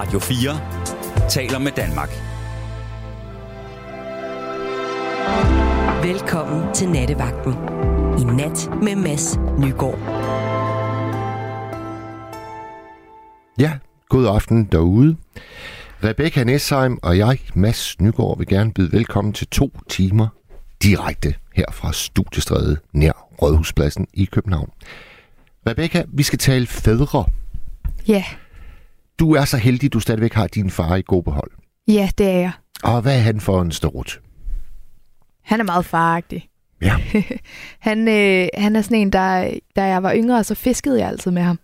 Radio 4 taler med Danmark. Velkommen til Nattevagten. I nat med Mads Nygaard. Ja, god aften derude. Rebecca Nesheim og jeg, Mads Nygaard, vil gerne byde velkommen til to timer direkte her fra Studiestræde nær Rådhuspladsen i København. Rebecca, vi skal tale fædre. Ja, Du er så heldig, du stadigvæk har din far i god behold. ja, det er jeg. Og hvad er han for en storut? Han er meget faragtig. Ja. Han, øh, han er sådan en, der, da jeg var yngre, så fiskede jeg altid med ham.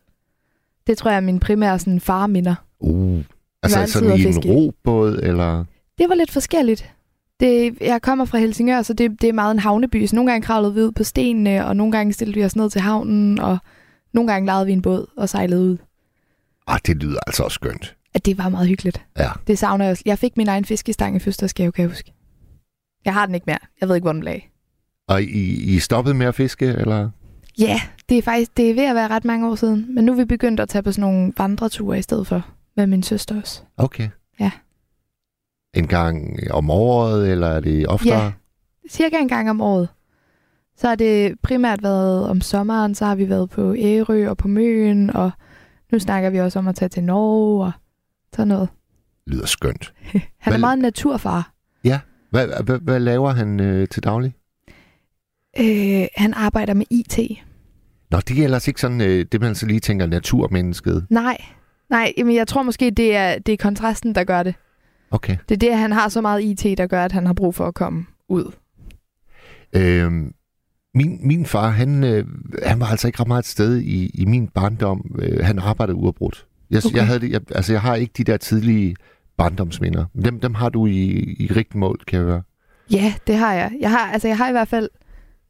Det tror jeg er min primære sådan, farminder. Uh, altså sådan i en robåd, eller... Det var lidt forskelligt. Det, jeg kommer fra Helsingør, så det, det er meget en havneby. Så nogle gange kravlede vi ud på stenene, og nogle gange stillede vi os ned til havnen, og nogle gange lejede vi en båd og sejlede ud. Ah, det lyder altså også skønt. At det var meget hyggeligt. Ja. Det savner jeg også. Jeg fik min egen fiskestang i fødselsdagsgave, kan jeg huske. Jeg har den ikke mere. Jeg ved ikke, hvor den lag. Og I, I stoppede med at fiske, eller? Ja, det er faktisk det er ved at være ret mange år siden. Men nu er vi begyndt at tage på sådan nogle vandreture i stedet for. Med min søster også. Okay. Ja. En gang om året, eller er det oftere? Ja. Cirka en gang om året. Så har det primært været om sommeren, så har vi været på Ærø og på Møen, og nu snakker vi også om at tage til Norge og sådan noget. Lyder skønt. Han er Hvad- meget naturfar. Hvad, hvad, hvad laver han øh, til daglig? Øh, han arbejder med IT. Nå, det er ellers ikke sådan, øh, det man så lige tænker, naturmennesket. Nej, nej, jamen jeg tror måske, det er, det er kontrasten, der gør det. Okay. Det er det, at han har så meget IT, der gør, at han har brug for at komme ud. Øhm, min, min far, han, øh, han var altså ikke ret meget et sted i, i min barndom. Øh, han arbejdede uafbrudt. Jeg, okay. Jeg, havde det, jeg, altså, jeg har ikke de der tidlige barndomsminder. Dem, dem har du i, i rigtigt mål, kan jeg høre. Ja, det har jeg. Jeg har, altså, jeg har i hvert fald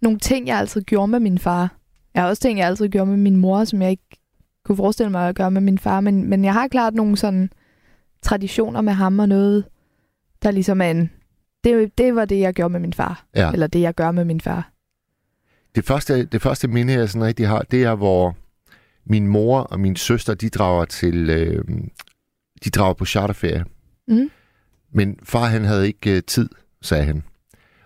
nogle ting, jeg altid gjorde med min far. Jeg har også ting, jeg altid gjorde med min mor, som jeg ikke kunne forestille mig at gøre med min far. Men, men jeg har klart nogle sådan traditioner med ham og noget, der ligesom er en... Det, det var det, jeg gjorde med min far. Ja. Eller det, jeg gør med min far. Det første, det første minde, jeg sådan rigtig har, det er, hvor min mor og min søster, de drager til... Øh, de drager på charterferie. Mm. Men far, han havde ikke øh, tid, sagde han.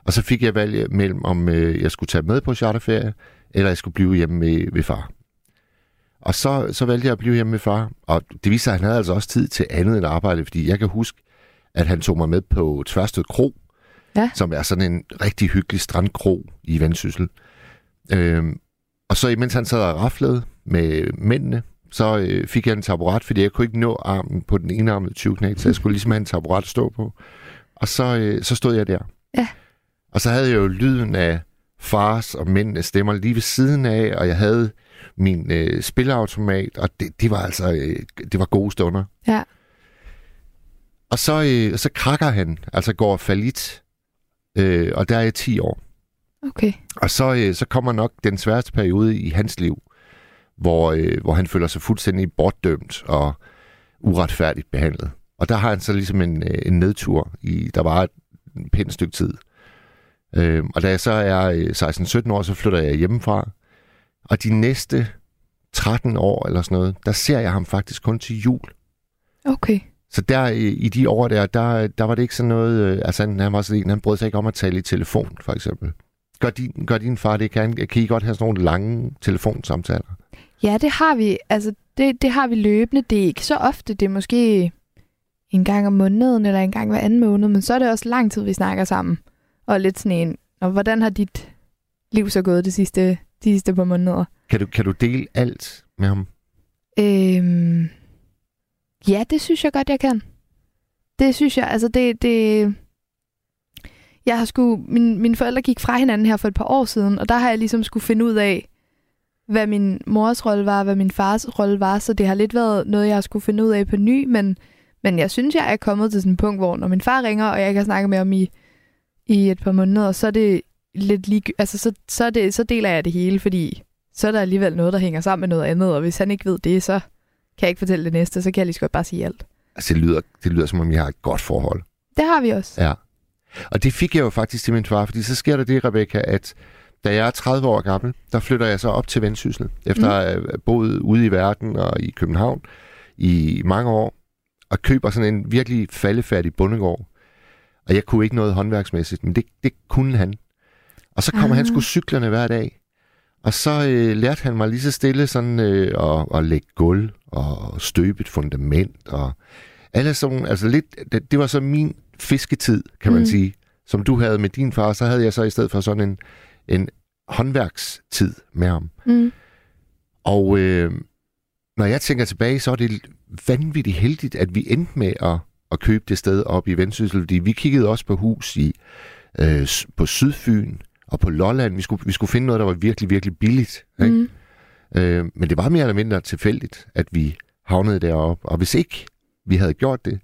Og så fik jeg valg mellem, om øh, jeg skulle tage med på charterferie, eller jeg skulle blive hjemme med, ved far. Og så, så valgte jeg at blive hjemme med far. Og det viste sig, at han havde altså også tid til andet end arbejde, fordi jeg kan huske, at han tog mig med på Tværsted Kro, Ja. som er sådan en rigtig hyggelig strandkro i Vendsyssel. Øhm, og så imens han sad og raflede med mændene, så øh, fik jeg en taburet, fordi jeg kunne ikke nå armen på den ene armede 20 så jeg skulle ligesom have en taburet at stå på. Og så, øh, så stod jeg der. Ja. Og så havde jeg jo lyden af fars og mændenes stemmer lige ved siden af, og jeg havde min øh, spilleautomat, og det, det var altså øh, det var gode stunder. Ja. Og så, øh, så krakker han, altså går falit, øh, og der er jeg 10 år. Okay. Og så, øh, så kommer nok den sværeste periode i hans liv, hvor, øh, hvor han føler sig fuldstændig bortdømt og uretfærdigt behandlet. Og der har han så ligesom en, øh, en nedtur, i, der var et pænt stykke tid. Øh, og da jeg så er øh, 16-17 år, så flytter jeg hjemmefra. Og de næste 13 år eller sådan noget, der ser jeg ham faktisk kun til jul. Okay. Så der øh, i de år der, der, der var det ikke sådan noget... Øh, altså han, han var sådan en, han brød sig ikke om at tale i telefon, for eksempel. Gør din, gør din far det? Kan, kan I godt have sådan nogle lange telefonsamtaler? Ja, det har vi. Altså, det, det har vi løbende. Det er ikke så ofte. Det er måske en gang om måneden, eller en gang hver anden måned, men så er det også lang tid, vi snakker sammen. Og lidt sådan en, og hvordan har dit liv så gået de sidste, de sidste par måneder? Kan du, kan du dele alt med ham? Øhm, ja, det synes jeg godt, jeg kan. Det synes jeg, altså det, det jeg har sku, min, mine forældre gik fra hinanden her for et par år siden, og der har jeg ligesom skulle finde ud af, hvad min mors rolle var, hvad min fars rolle var, så det har lidt været noget, jeg har skulle finde ud af på ny, men, men jeg synes, jeg er kommet til sådan et punkt, hvor når min far ringer, og jeg kan snakke med ham i, i et par måneder, så er det lidt lige, altså så, så, det, så deler jeg det hele, fordi så er der alligevel noget, der hænger sammen med noget andet, og hvis han ikke ved det, så kan jeg ikke fortælle det næste, så kan jeg lige så godt bare sige alt. Altså, det lyder, det lyder som om, jeg har et godt forhold. Det har vi også. Ja. Og det fik jeg jo faktisk til min far, fordi så sker der det, Rebecca, at da jeg er 30 år gammel, der flytter jeg så op til Vendsyssel, efter Mm. at have boet ude i verden og i København i mange år. og køber sådan en virkelig faldefærdig bundegård. Og jeg kunne ikke noget håndværksmæssigt, men det, det kunne han. Og så kommer ah. han sgu cyklerne hver dag. Og så øh, lærte han mig lige så stille sådan øh, at, at lægge gulv og støbe et fundament og alle sådan, altså lidt, det, det var så min fisketid, kan man mm. sige. Som du havde med din far, så havde jeg så i stedet for sådan en, en håndværkstid med ham. Mm. Og øh, når jeg tænker tilbage, så er det vanvittigt heldigt, at vi endte med at, at købe det sted op i Vendsyssel, fordi vi kiggede også på hus i, øh, på Sydfyn og på Lolland. Vi skulle, vi skulle finde noget, der var virkelig, virkelig billigt. Ikke? Mm. Øh, men det var mere eller mindre tilfældigt, at vi havnede deroppe. Og hvis ikke vi havde gjort det,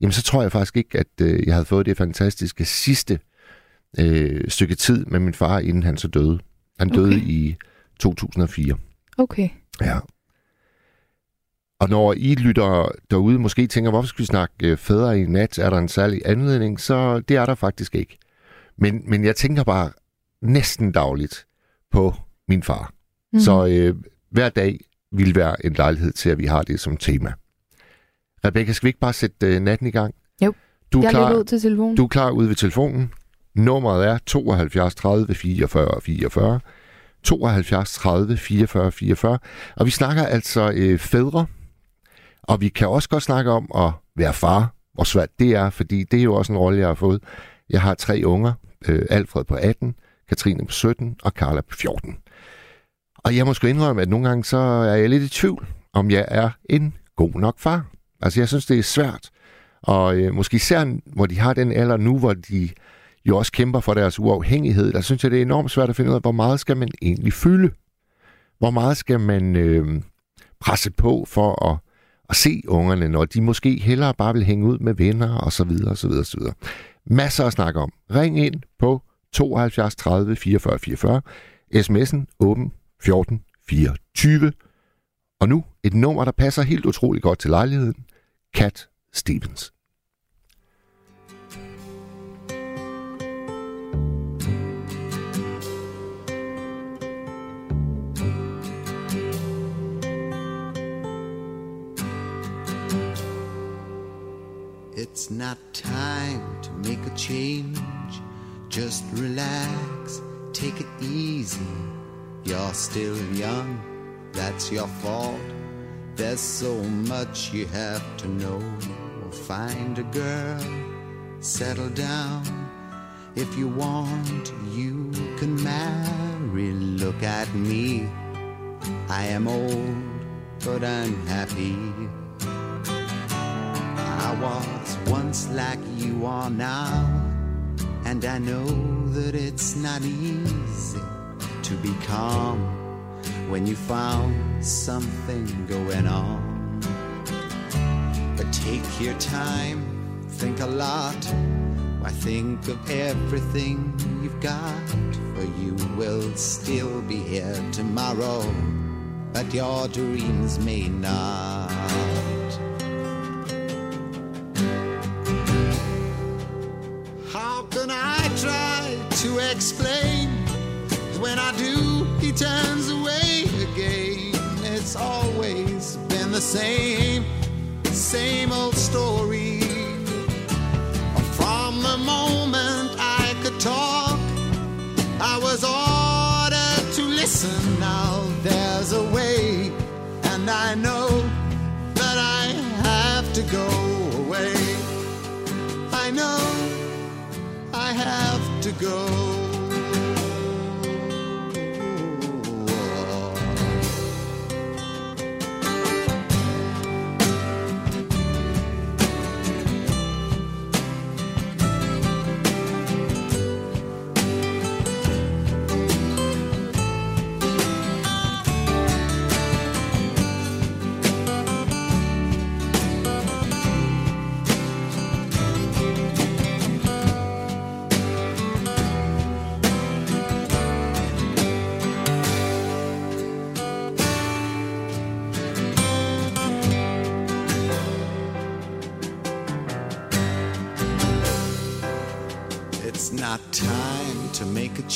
jamen så tror jeg faktisk ikke, at øh, jeg havde fået det fantastiske sidste øh, stykke tid med min far, inden han så døde. Han døde okay. i 2004. Okay. Ja. Og når I lytter derude, måske tænker, hvorfor skal vi snakke øh, fædre i nat? Er der en særlig anledning? Så det er der faktisk ikke. Men, men jeg tænker bare næsten dagligt på min far. Mm. Så øh, hver dag vil være en lejlighed til, at vi har det som tema. Rebecca, skal vi ikke bare sætte øh, natten i gang? Jo, du er jeg klar, ud til telefonen. Du er klar ude ved telefonen. Nummeret er 72 30 44 44. 72 30 44 44. Og vi snakker altså øh, fædre. Og vi kan også godt snakke om at være far. Hvor svært det er, fordi det er jo også en rolle, jeg har fået. Jeg har tre unger. Øh, Alfred på 18, Katrine på 17 og Carla på 14. Og jeg må sgu indrømme, at nogle gange så er jeg lidt i tvivl, om jeg er en god nok far. Altså jeg synes, det er svært. Og øh, måske især, hvor de har den alder nu, hvor de jo også kæmper for deres uafhængighed, der synes jeg, det er enormt svært at finde ud af, hvor meget skal man egentlig fylde? Hvor meget skal man øh, presse på for at, at se ungerne, når de måske hellere bare vil hænge ud med venner og så videre, og så videre, og så videre. Masser at snakke om. Ring ind på 72 30 44 44. SMS'en åben 14 24. Og nu et nummer, der passer helt utrolig godt til lejligheden. Cat Stevens. It's not time to make a change. Just relax, take it easy. You're still young, that's your fault. There's so much you have to know. Find a girl, settle down. If you want, you can marry. Look at me. I am old, but I'm happy. I was once like you are now. And I know that it's not easy to be calm when you found something going on. But take your time, think a lot. Why think of everything you've got? For you will still be here tomorrow, but your dreams may not. How can I try to explain. When I do, he turns the same, same old story. From the moment I could talk, I was ordered to listen. Now there's a way, and I know that I have to go away. I know I have to go.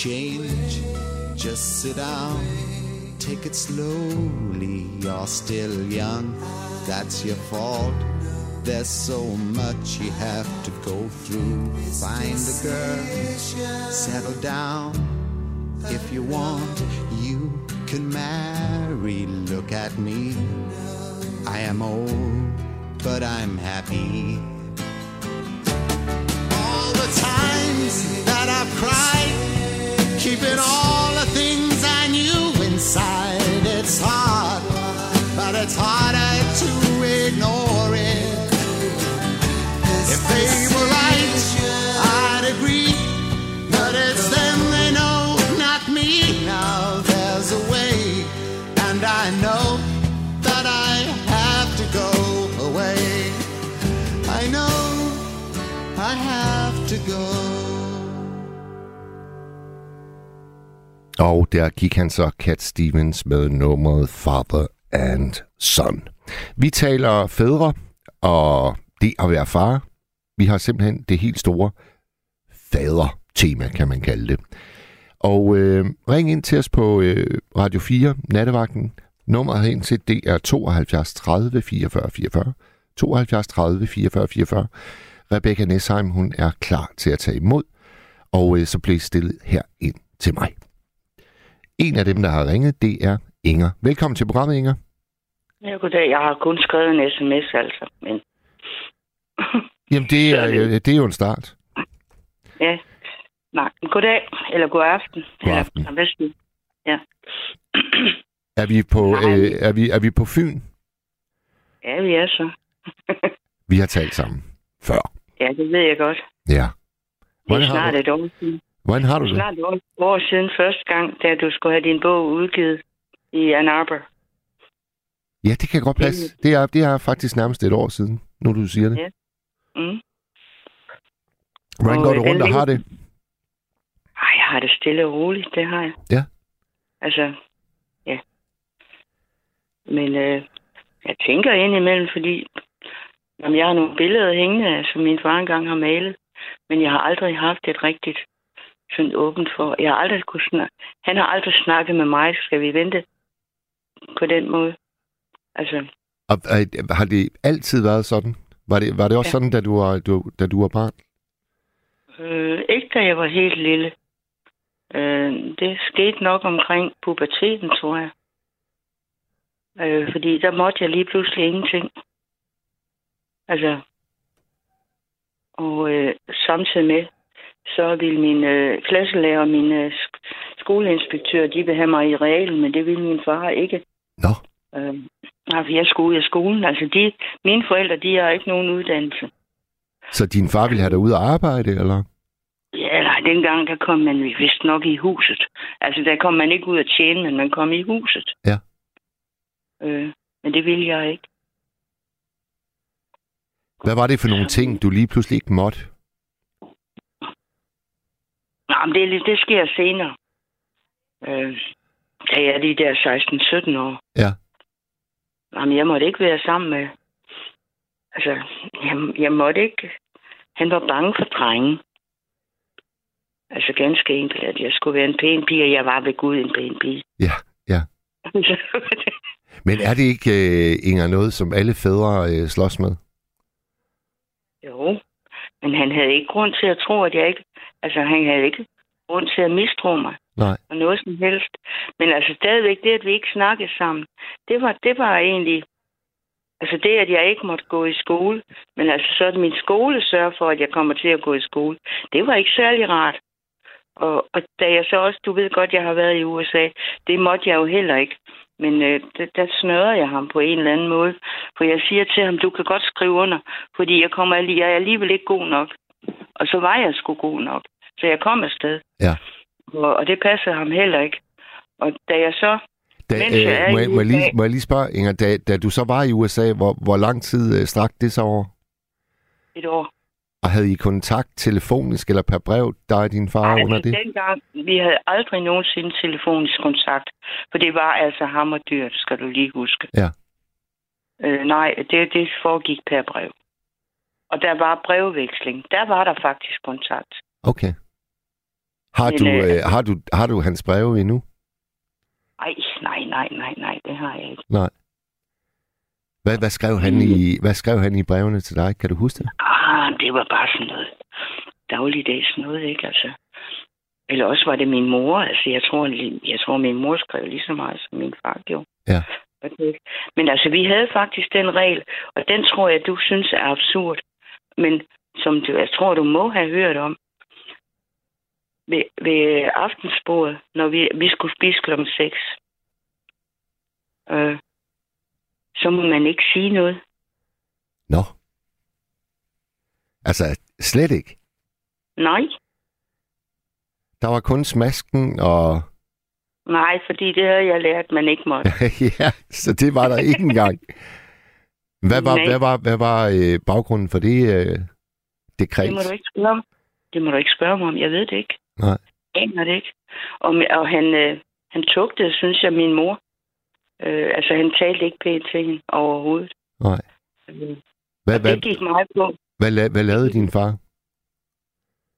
Change. Just sit down, take it slowly. You're still young, that's your fault. There's so much you have to go through. Find a girl, settle down. If you want, you can marry. Look at me. I am old, but I'm happy. All the times that I've cried, keeping all the things I knew inside. It's hard, but it's harder to ignore Og der gik han så Cat Stevens med nummeret Father and Son. Vi taler fædre og det at være far. Vi har simpelthen det helt store fader-tema, kan man kalde det. Og øh, ring ind til os på øh, Radio 4, nattevagten. Nummeret hen til, det er 72 30 44 44. 72 30 44 44. Rebecca Nesheim, hun er klar til at tage imod. Og øh, så bliver stillet her ind til mig. En af dem, der har ringet, det er Inger. Velkommen til programmet, Inger. Ja, goddag. Jeg har kun skrevet en sms, altså. Men... Jamen, det er, det- er jo en start. ja. Nej, goddag. Eller god aften. God aften. Eller? Ja. Er vi på, Nej. øh, er vi, er vi på Fyn? ja, vi er så. Vi har talt sammen før. Ja, det ved jeg godt. Ja. Det er Hvordan har, snart du, et år siden. Hvordan har du Det snart et år, siden første gang, da du skulle have din bog udgivet i Ann Arbor. Ja, det kan godt passe. Det er, det er faktisk nærmest et år siden, nu du siger det. Ja. Mm. Hvordan Og, går du rundt og har det? Ej, jeg har det stille og roligt, det har jeg. Ja. Altså, ja. Men øh, jeg tænker indimellem, fordi jamen, jeg har nogle billeder hængende, som min far engang har malet, men jeg har aldrig haft et rigtigt sådan åbent for. Jeg har aldrig kunne snakke. Han har aldrig snakket med mig. Skal vi vente på den måde? Altså, Og, øh, har det altid været sådan? Var det, var det også Ja. sådan, da du var, du, da du var barn? øh, ikke da jeg var helt lille. Øh, det skete nok omkring puberteten, tror jeg. Øh, fordi der måtte jeg lige pludselig ingenting. Altså, og øh, samtidig med, så ville min øh, klasselærer og min øh, sk- skoleinspektør, de ville have mig i realen, men det ville min far ikke. Nå, Øh, for jeg skulle ud af skolen. Altså, de, mine forældre, de har ikke nogen uddannelse. så din far ville have dig ud at arbejde, eller? Ja, nej, dengang, der kom man vist nok i huset. Altså, der kom man ikke ud at tjene, men man kom i huset. Ja. Øh, men det ville jeg ikke. Hvad var det for nogle ting, du lige pludselig ikke måtte? Nej, men det, det sker senere. Øh, da jeg er de der 16-17 år. Ja. Jamen, jeg måtte ikke være sammen med... Altså, jeg, jeg måtte ikke... Han var bange for drenge. Altså ganske enkelt, at jeg skulle være en pæn pige, og jeg var ved Gud en pæn pige. Ja, ja. Men er det ikke, øh, Inger, noget, som alle fædre øh, slås med? jo, men han havde ikke grund til at tro, at jeg ikke... Altså, han havde ikke grund til at mistro mig. Nej. og noget som helst. Men altså stadigvæk det, at vi ikke snakkede sammen, det var, det var egentlig... Altså det, at jeg ikke måtte gå i skole, men altså så at min skole sørger for, at jeg kommer til at gå i skole, det var ikke særlig rart. Og, og da jeg så også, du ved godt, jeg har været i USA, det måtte jeg jo heller ikke. Men øh, der, der snører jeg ham på en eller anden måde. For jeg siger til ham, du kan godt skrive under, fordi jeg, kommer, jeg er alligevel ikke god nok. Og så var jeg sgu god nok. Så jeg kom afsted. Ja. Og, og det passede ham heller ikke. Og da jeg så... Da, Mens jeg er øh, må, jeg, må, jeg lige, må jeg lige spørge, Inger, da, da du så var i USA, hvor, hvor lang tid øh, strak det så over? Et år. Og havde I kontakt telefonisk eller per brev, der er din far Ej, under det? dengang, vi havde aldrig nogensinde telefonisk kontakt. For det var altså hammer dyrt, skal du lige huske. Ja. Øh, nej, det, det foregik per brev. Og der var brevveksling. Der var der faktisk kontakt. Okay. Har Men, du, øh, øh, har, du, har du hans breve endnu? Ej, nej, nej, nej, nej, det har jeg ikke. Nej. Hvad, hvad, skrev han i, hvad skrev han i brevene til dig? Kan du huske det? Ah, det var bare sådan noget dagligdags noget, ikke? Altså, eller også var det min mor. Altså, jeg tror, jeg tror min mor skrev lige så meget, som min far gjorde. Ja. Okay. Men altså, vi havde faktisk den regel, og den tror jeg, du synes er absurd. Men som du, jeg tror, du må have hørt om, ved, ved aftensbordet, når vi, vi skulle spise klokken 6, øh, så må man ikke sige noget. Nå. Altså, slet ikke. Nej, Der var kun smasken og... nej, fordi det havde jeg lært, man ikke måtte. ja, så det var der ikke engang. Hvad var, Nej. hvad var, hvad var øh, baggrunden for det øh, dekret? Det må du ikke spørge om. Det må du ikke spørge mig om. Jeg ved det ikke. Nej. Aner det ikke. Og, og han, øh, han tugtede, synes jeg, min mor. Øh, altså, han talte ikke pænt til hende overhovedet. Nej. Øh, Hvad, hvad, det gik meget på. hvad, la- hvad lavede din far?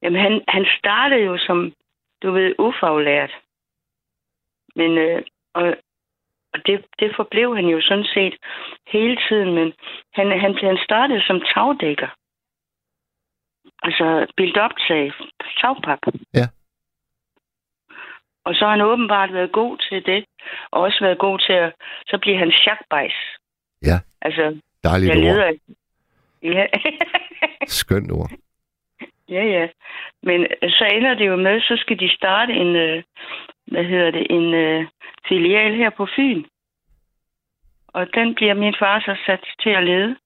Jamen, han, han startede jo som, du ved, ufaglært. Men, øh, og, og det, det forblev han jo sådan set hele tiden, men han, han, han startede som tagdækker. Altså, billedoptag, tagpap. Ja. Og så har han åbenbart været god til det, og også været god til at, så bliver han chakbejs. Ja. Altså, Dejligt jeg ord. leder... Ja. Skønt ord. Ja, ja. Men øh, så ender det jo med, så skal de starte en, øh, hvad hedder det, en øh, filial her på Fyn. Og den bliver min far så sat til at lede.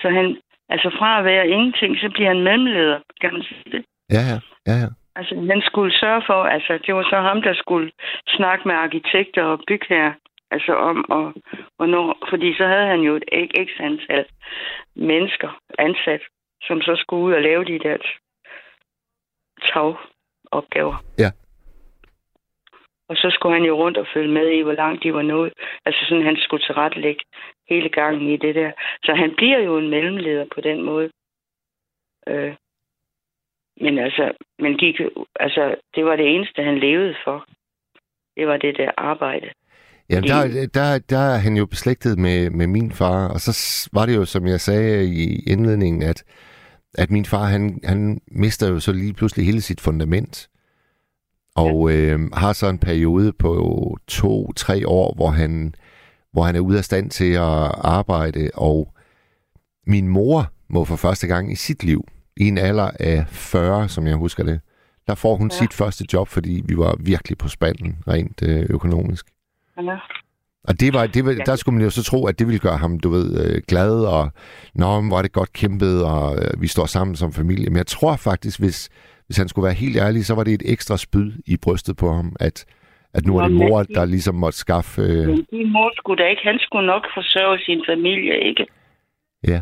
Så han, altså fra at være ingenting, så bliver han mellemleder, kan man sige det. Ja, ja. ja, ja. Altså han skulle sørge for, altså det var så ham, der skulle snakke med arkitekter og bygherrer, altså om, og, hvornår, fordi så havde han jo et x antal mennesker ansat, som så skulle ud og lave de der tagopgaver. Ja. Og så skulle han jo rundt og følge med i, hvor langt de var nået. Altså sådan, han skulle tilrettelægge hele gangen i det der. Så han bliver jo en mellemleder på den måde. Øh. Men altså, men gik, altså, det var det eneste, han levede for. Det var det der arbejde. Jamen, der, der, der er han jo beslægtet med, med min far, og så var det jo, som jeg sagde i indledningen, at, at min far, han, han mister jo så lige pludselig hele sit fundament. Og øh, har så en periode på to-tre år, hvor han, hvor han er ude af stand til at arbejde, og min mor må for første gang i sit liv, i en alder af 40, som jeg husker det, der får hun ja. Sit første job, fordi vi var virkelig på spanden rent øh, økonomisk. Ja. Og det var, det var, der skulle man jo så tro, at det ville gøre ham, du ved, øh, glad, og nå, men er det godt kæmpet, og øh, vi står sammen som familie. Men jeg tror faktisk, hvis, hvis han skulle være helt ærlig, så var det et ekstra spyd i brystet på ham, at, at nu er det mor, der ligesom måtte skaffe... Øh, Men din mor skulle da ikke, han skulle nok forsørge sin familie, ikke? ja.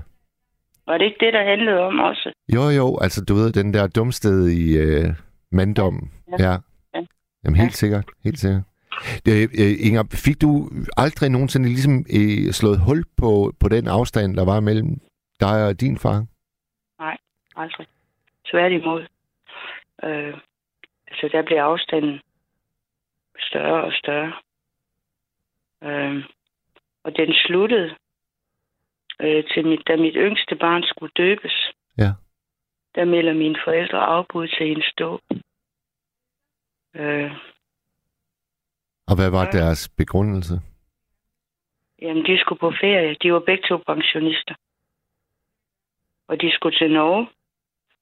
Var det ikke det, der handlede om også? Jo, jo, altså du ved, den der dumsted i øh, manddom. Ja. Ja. ja. Ja. Jamen helt Ja. sikkert, helt sikkert. Det, øh, Inger, fik du aldrig nogensinde ligesom øh, slået hul på, på den afstand, der var mellem dig og din far? Aldrig. Tværtimod. Øh, altså, der blev afstanden større og større. Øh, og den sluttede, øh, til mit, da mit yngste barn skulle døbes. Ja. Der melder mine forældre afbud til hendes dåb. Øh, Og hvad var Ja. deres begrundelse? Jamen, de skulle på ferie. De var begge to pensionister. Og de skulle til Norge.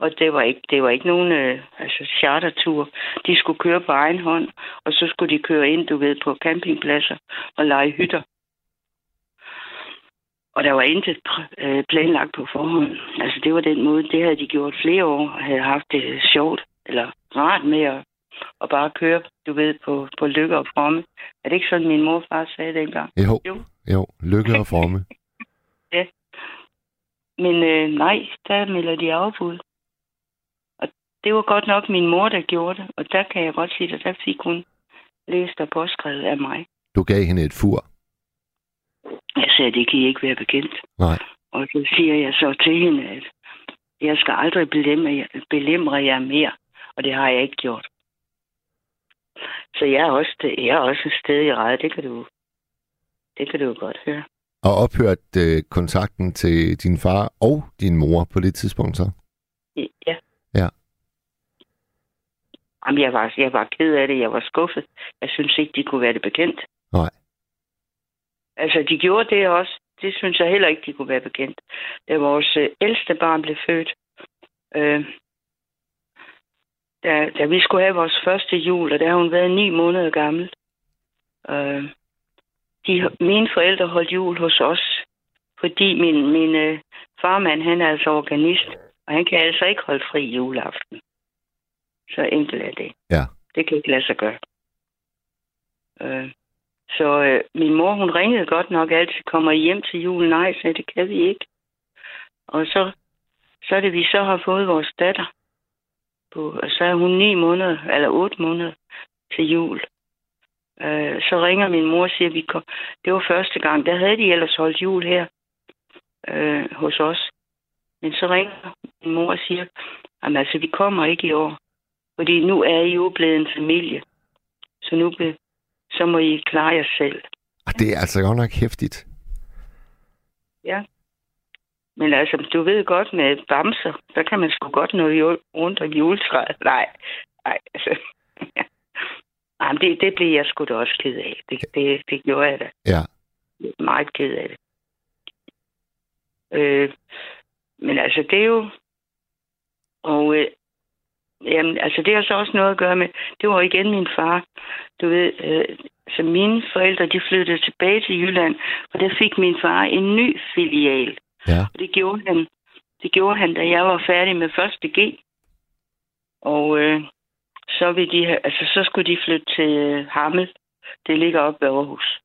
Og det var ikke, det var ikke nogen øh, altså chartertur. De skulle køre på egen hånd, og så skulle de køre ind, du ved, på campingpladser og lege hytter. Og der var intet øh, planlagt på forhånd. Altså, det var den måde, det havde de gjort flere år, og havde haft det sjovt, eller rart med at, at bare køre, du ved, på, på lykke og fromme. Er det ikke sådan, min mor og far sagde dengang? Jo, Jo. jo lykke og fromme. Men øh, nej, der melder de afbud. Det var godt nok min mor, der gjorde det. Og der kan jeg godt sige, at der fik hun læst og påskrevet af mig. Du gav hende et fur. Jeg sagde, det kan I ikke være bekendt. Nej. Og så siger jeg så til hende, at jeg skal aldrig belemre, belemre jer mere. Og det har jeg ikke gjort. Så jeg er også, jeg er også et sted i ræde. Det kan du, det kan du godt høre. Og ophørt øh, kontakten til din far og din mor på det tidspunkt så? Ja. Ja. Jamen, jeg var, jeg var ked af det. Jeg var skuffet. Jeg synes ikke, de kunne være det bekendt. Nej. Altså, de gjorde det også. Det synes jeg heller ikke, de kunne være bekendt. Da vores øh, ældste barn blev født, øh, da, da vi skulle have vores første jul, og der har hun været ni måneder gammel, øh, de, mine forældre holdt jul hos os, fordi min, min øh, farmand, han er altså organist, og han kan altså ikke holde fri juleaften. Så enkelt er det. Ja. Det kan ikke lade sig gøre. Øh, så øh, min mor, hun ringede godt nok altid, kommer hjem til julen? Nej, så det kan vi ikke. Og så, så er det, vi så har fået vores datter. På, og så er hun ni måneder, eller otte måneder til jul. Øh, så ringer min mor og siger, at vi kom. det var første gang. Der havde de ellers holdt jul her øh, hos os. Men så ringer min mor og siger, at altså, vi kommer ikke i år. Fordi nu er I jo blevet en familie. Så nu be, så må I klare jer selv. Og det er altså godt nok hæftigt. Ja. Men altså, du ved godt med bamser, så kan man sgu godt jul, rundt om juletræet. Nej, nej, altså. Ja. Jamen, det, det blev jeg sgu da også ked af. Det, det, det gjorde jeg da. Ja. Jeg er meget ked af det. Øh, men altså, det er jo... Og øh, jamen, altså, det har så også noget at gøre med... Det var igen min far. Du ved, øh, så mine forældre, de flyttede tilbage til Jylland, og der fik min far en ny filial. Ja. Og det gjorde han, det gjorde han, da jeg var færdig med første G. Og øh, så, vil de, have- altså, så skulle de flytte til øh, Hammel. Det ligger oppe ved Aarhus.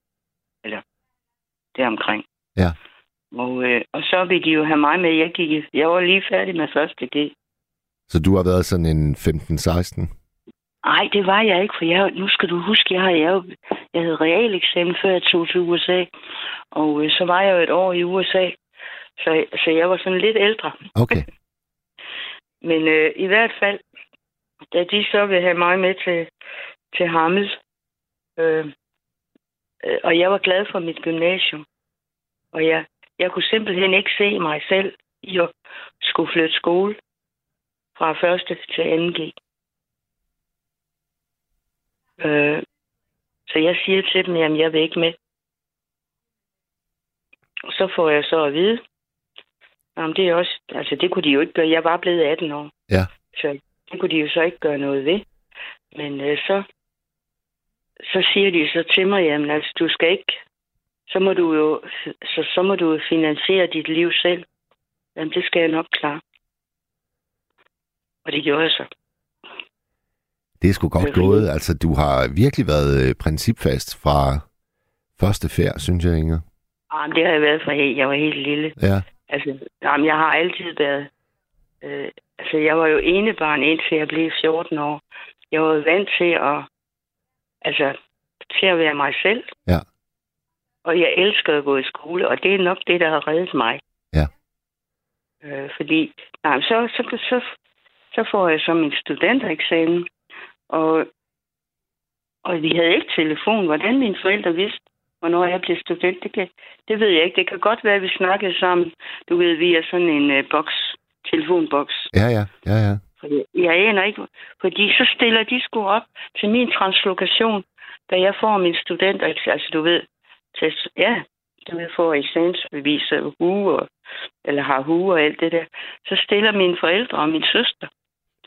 Eller deromkring. Ja. Og, øh, og så vil de jo have mig med. Jeg, gik, jeg var lige færdig med første G. Så du har været sådan en 15-16? Nej, det var jeg ikke, for jeg, nu skal du huske, jeg, har, jeg, jeg havde realeksamen, før jeg tog til USA. Og øh, så var jeg jo et år i USA. Så, så jeg var sådan lidt ældre. Okay. Men øh, i hvert fald, da de så vil have mig med til, til Hammel, øh, øh, og jeg var glad for mit gymnasium, og jeg, jeg kunne simpelthen ikke se mig selv i at skulle flytte skole fra første til anden G. Øh, så jeg siger til dem, jamen jeg vil ikke med. Så får jeg så at vide, jamen det er også, altså det kunne de jo ikke gøre. Jeg var blevet 18 år. Ja. Så det kunne de jo så ikke gøre noget ved. Men øh, så, så siger de så til mig, jamen altså du skal ikke, så må du jo, så, så må du finansiere dit liv selv. Jamen det skal jeg nok klare. Og det gjorde jeg så. Det er sgu godt gået. Altså, du har virkelig været øh, principfast fra første færd, synes jeg, Inger. Jamen, det har jeg været fra helt, jeg var helt lille. Ja. Altså, jamen, jeg har altid været... Øh, altså, jeg var jo enebarn, indtil jeg blev 14 år. Jeg var vant til at... Altså, til at være mig selv. Ja. Og jeg elsker at gå i skole, og det er nok det, der har reddet mig. Ja. Øh, fordi, nej, så, så, så, så får jeg så min studentereksamen, og, og vi havde ikke telefon. Hvordan mine forældre vidste, hvornår jeg blev student, det, kan, det ved jeg ikke. Det kan godt være, at vi snakkede sammen, du ved, via sådan en uh, boks, telefonboks. Ja, ja, ja, ja. For jeg, aner ikke, fordi så stiller de sgu op til min translokation, da jeg får min student, altså du ved, til, ja, du ved, får eksamensbevis og hue, eller har hue og alt det der. Så stiller mine forældre og min søster.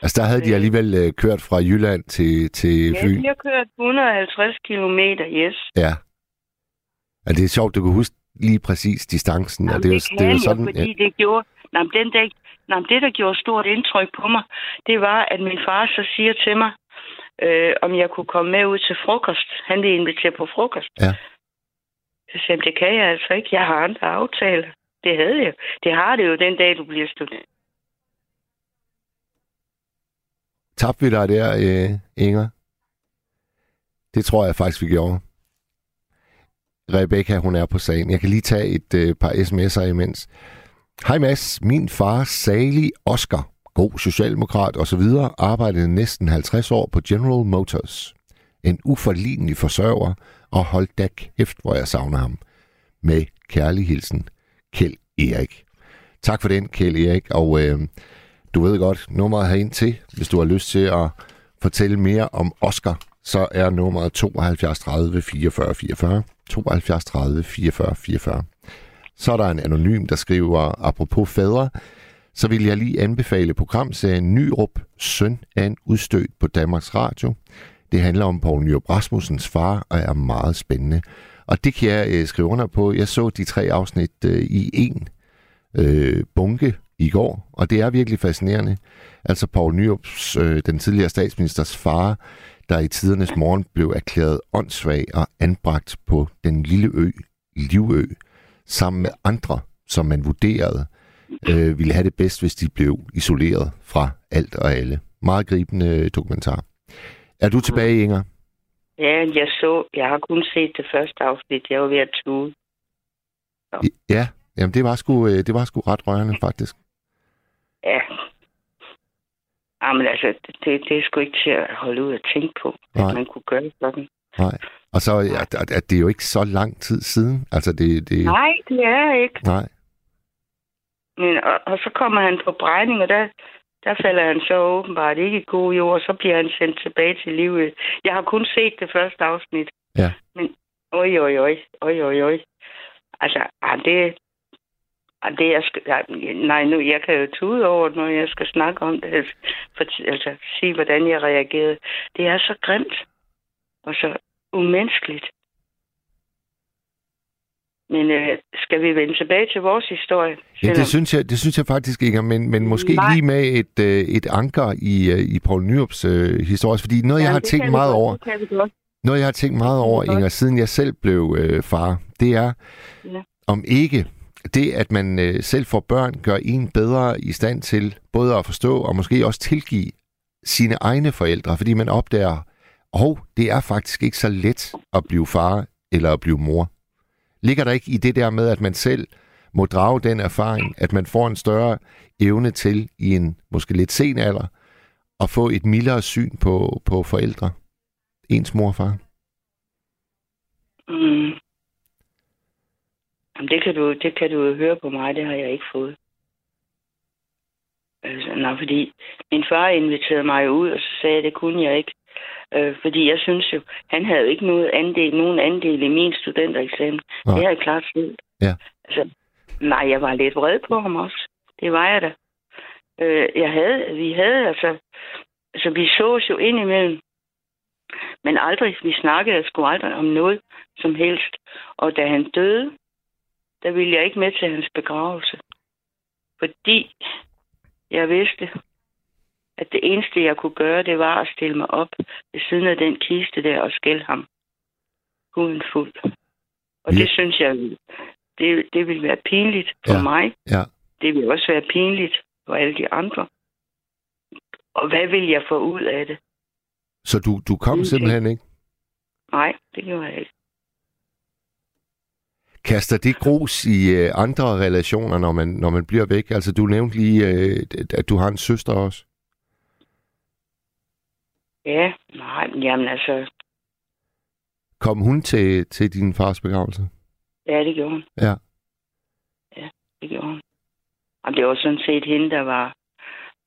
Altså, der havde de Øh. alligevel øh, kørt fra Jylland til, til Ja, Fyn. de har kørt 150 kilometer, yes. Ja. Og det er sjovt, du kan huske lige præcis distancen. og Jamen, det er jo, kan det er jo jeg, sådan, fordi det gjorde... Nå, men den dag, nå, men det, der gjorde stort indtryk på mig, det var, at min far så siger til mig, øh, om jeg kunne komme med ud til frokost. Han ville invitere på frokost. Ja. Så sagde jeg, det kan jeg altså ikke. Jeg har andre aftaler. Det havde jeg. Det har det jo den dag, du bliver student. Tabte vi dig der, øh, Inger? Det tror jeg faktisk, vi gjorde. Rebecca, hun er på sagen. Jeg kan lige tage et øh, par sms'er imens. Hej Mads, min far Sali Oscar, god socialdemokrat osv., arbejdede næsten 50 år på General Motors. En uforlignelig forsørger, og hold da kæft, hvor jeg savner ham. Med Kærlig hilsen, Kjeld Erik. Tak for den, Kjeld Erik, og øh, du ved godt, nummeret herind til, hvis du har lyst til at fortælle mere om Oscar, så er nummeret 72 30 44 44. 72 30 44 44. Så er der en anonym, der skriver, apropos fædre, så vil jeg lige anbefale programserien Nyrup, søn af en udstødt på Danmarks Radio. Det handler om Poul Nyrup Rasmussens far og er meget spændende. Og det kan jeg øh, skrive under på. Jeg så de tre afsnit øh, i en øh, bunke i går, og det er virkelig fascinerende. Altså Poul Nyrups, øh, den tidligere statsministers far, der i tidernes morgen blev erklæret åndssvag og anbragt på den lille ø, Livø, sammen med andre, som man vurderede øh, ville have det bedst, hvis de blev isoleret fra alt og alle. Meget gribende dokumentar. Er du tilbage, Inger? Ja, jeg så, jeg har kun set det første afsnit. Jeg var ved at tude. Ja, jamen det var sgu, øh, det var sgu ret rørende, faktisk. Ja. Jamen altså, det, det er sgu ikke til at holde ud og tænke på, Nej. at man kunne gøre sådan. Nej. Og så at, at, at det er jo ikke så lang tid siden. Altså det, det Nej, det er ikke. nej. Men, og, og så kommer han på brænding, og der, der falder han så åbenbart ikke i god jord, og så bliver han sendt tilbage til livet. Jeg har kun set det første afsnit. Ja. Men, oj, oj, oj, oj, oj, oj. Altså, ah, det, ah, det jeg skal, nej, nu, jeg kan jo tude over, det, når jeg skal snakke om det, for, altså, sige, hvordan jeg reagerede. Det er så grimt, og så umenneskeligt. Men øh, skal vi vende tilbage til vores historie? Ja, det synes jeg, det synes jeg faktisk ikke, men, men måske Nej. lige med et, øh, et anker i, øh, i Poul Nyrups øh, historie, fordi noget, jeg Jamen, har tænkt meget over, noget, jeg har tænkt meget over. Inger, siden jeg selv blev øh, far, det er, Ja. om ikke det, at man øh, selv får børn, gør en bedre i stand til både at forstå og måske også tilgive sine egne forældre, fordi man opdager, og det er faktisk ikke så let at blive far eller at blive mor. Ligger der ikke i det der med, at man selv må drage den erfaring, at man får en større evne til i en måske lidt sen alder at få et mildere syn på, på forældre, ens mor og far? Mm. Jamen, det kan, du, det kan du jo høre på mig, det har jeg ikke fået. Altså, nej, fordi min far inviterede mig ud, og så sagde jeg, det kunne jeg ikke. Øh, fordi jeg synes jo, han havde jo ikke noget andel, nogen andel i min studentereksamen. Nej. Det har jeg klart selv. Ja. Altså, nej, jeg var lidt vred på ham også. Det var jeg da. Øh, jeg havde, vi havde altså, altså vi sås jo indimellem, men aldrig, vi snakkede sgu aldrig om noget som helst. Og da han døde, der ville jeg ikke med til hans begravelse. Fordi jeg vidste, at det eneste, jeg kunne gøre, det var at stille mig op ved siden af den kiste der og skælde ham. Huden fuld. Og Ja. det synes jeg, det, det ville være pinligt for Ja. mig. Ja. Det ville også være pinligt for alle de andre. Og hvad vil jeg få ud af det? Så du, du kom Ingenting. simpelthen ikke? Nej, det gjorde jeg ikke. Kaster det grus i øh, andre relationer, når man, når man bliver væk? Altså, du nævnte lige, øh, at du har en søster også. Ja, nej, men jamen altså, Kom hun til, til din fars begravelse? ja, det gjorde hun. Ja. Ja, det gjorde hun. Og det var sådan set hende, der var...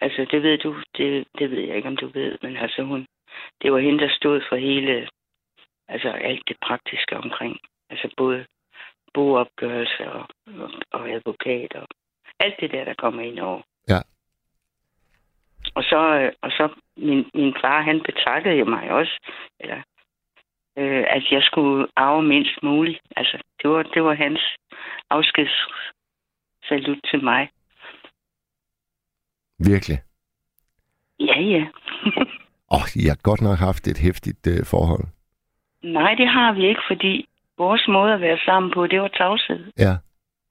Altså, det ved du, det, det ved jeg ikke, om du ved, men altså hun... Det var hende, der stod for hele... Altså alt det praktiske omkring. Altså både boopgørelse og, og, og advokat og alt det der, der kommer ind over. Ja. Og så, øh, og så min, min far, han betakkede jo mig også, eller, øh, at jeg skulle arve mindst muligt. Altså, det var, det var hans afskedssalut til mig. Virkelig. Ja, ja. Åh, oh, I har godt nok haft et hæftigt øh, forhold. Nej, det har vi ikke, fordi vores måde at være sammen på, det var tavshed. Ja.